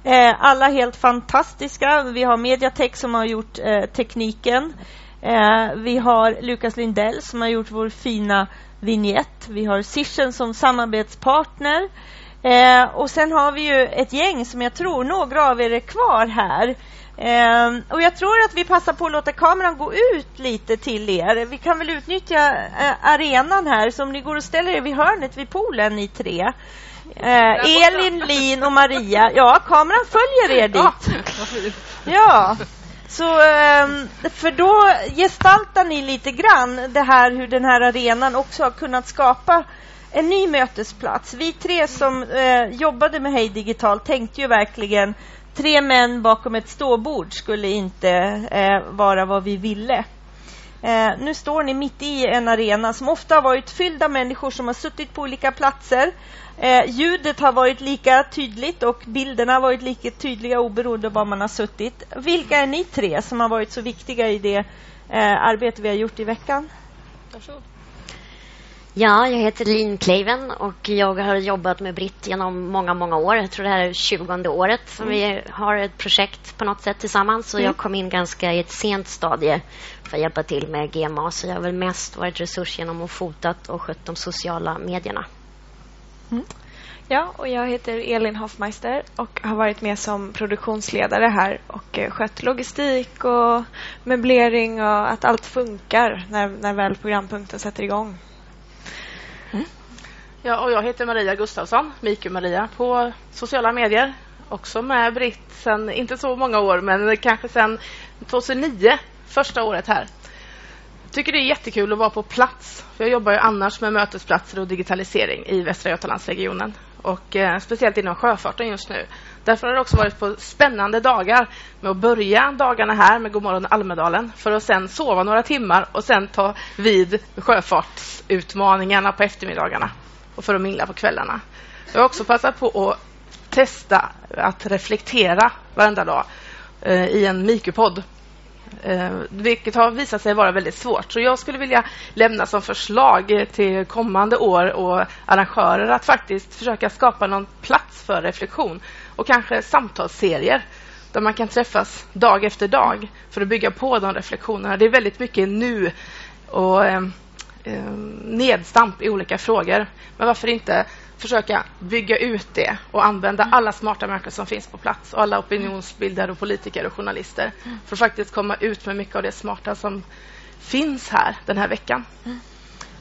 eh, alla helt fantastiska. Vi har Mediatek som har gjort eh, tekniken. Eh, vi har Lukas Lindell som har gjort vår fina vignett. Vi har Sischen som samarbetspartner. Eh, och sen har vi ju ett gäng som jag tror några av er är kvar här. Eh, och jag tror att vi passar på att låta kameran gå ut lite till er. Vi kan väl utnyttja eh, arenan här, så om ni går och ställer er vid hörnet vid poolen, ni tre. Eh, Elin, Lin och Maria. Ja, kameran följer er dit. Ja, så ehm, för då gestaltar ni lite grann det här hur den här arenan också har kunnat skapa en ny mötesplats. Vi tre som eh, jobbade med Hej Digital tänkte ju verkligen tre män bakom ett ståbord skulle inte eh, vara vad vi ville. Eh, nu står ni mitt i en arena som ofta har varit fylld av människor som har suttit på olika platser. Eh, ljudet har varit lika tydligt och bilderna har varit lika tydliga oberoende av var man har suttit. Vilka är ni tre som har varit så viktiga i det eh, arbete vi har gjort i veckan? Varsågod. Ja, jag heter Lin Kleiven och jag har jobbat med Britt genom många, många år. Jag tror det här är 20 året som mm. vi har ett projekt på något sätt tillsammans. Så mm. jag kom in ganska i ett sent stadie för att hjälpa till med GMA. Så jag har väl mest varit resurs genom att fotat och skött de sociala medierna. Mm. Ja, och jag heter Elin Hoffmeister och har varit med som produktionsledare här och eh, skött logistik och möblering och att allt funkar när, när väl programpunkten sätter igång. Mm. Ja, och jag heter Maria Gustafsson, Miku Maria, på sociala medier. Också med Britt sen inte så många år, men kanske sen 2009, första året här tycker det är jättekul att vara på plats. För jag jobbar ju annars med mötesplatser och digitalisering i Västra Götalandsregionen. Och eh, speciellt inom sjöfarten just nu. Därför har det också varit på spännande dagar med att börja dagarna här med Godmorgon Almedalen för att sen sova några timmar och sen ta vid sjöfartsutmaningarna på eftermiddagarna och för att mingla på kvällarna. Jag har också passat på att testa att reflektera varenda dag eh, i en Mikupodd Eh, vilket har visat sig vara väldigt svårt. Så jag skulle vilja lämna som förslag till kommande år och arrangörer att faktiskt försöka skapa någon plats för reflektion och kanske samtalsserier där man kan träffas dag efter dag för att bygga på de reflektionerna. Det är väldigt mycket nu och eh, eh, nedstamp i olika frågor. Men varför inte försöka bygga ut det och använda alla smarta människor som finns på plats och alla opinionsbildare och politiker och journalister för att faktiskt komma ut med mycket av det smarta som finns här den här veckan.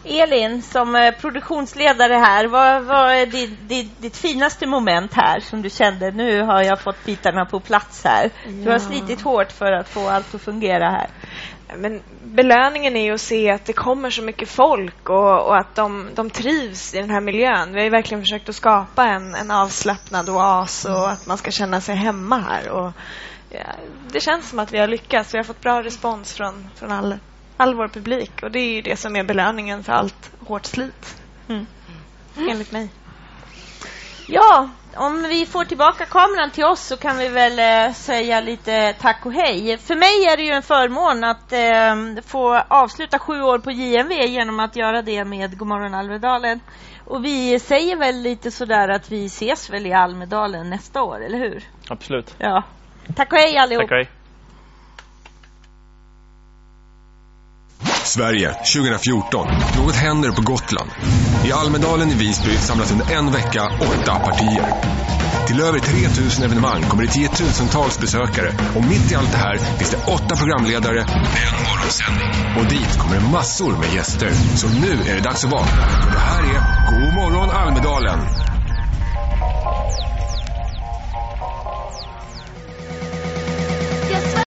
Elin, som eh, produktionsledare här, vad, vad är ditt, ditt, ditt, finaste moment här som du kände, nu har jag fått bitarna på plats här? Du har slitit hårt för att få allt att fungera här. Men belöningen är ju att se att det kommer så mycket folk och, och att de, de, trivs i den här miljön. Vi har ju verkligen försökt att skapa en, en avslappnad oas och att man ska känna sig hemma här. Och, ja, det känns som att vi har lyckats. Vi har fått bra respons från, från all, all vår publik och det är ju det som är belöningen för allt hårt slit. Mm. Enligt mig. Ja, om vi får tillbaka kameran till oss så kan vi väl eh, säga lite tack och hej. För mig är det ju en förmån att eh, få avsluta sju år på JMV genom att göra det med Godmorgon Almedalen. Och vi säger väl lite sådär att vi ses väl i Almedalen nästa år, eller hur? Absolut. Ja. Tack och hej allihop. Tack och hej. Sverige 2014. Något händer på Gotland. I Almedalen i Visby samlas under en vecka åtta partier. Till över 3000 evenemang kommer det tiotusentals besökare och mitt i allt det här finns det åtta programledare en morgonsändning. Och dit kommer det massor med gäster. Så nu är det dags att vakna. Och det här är God morgon Almedalen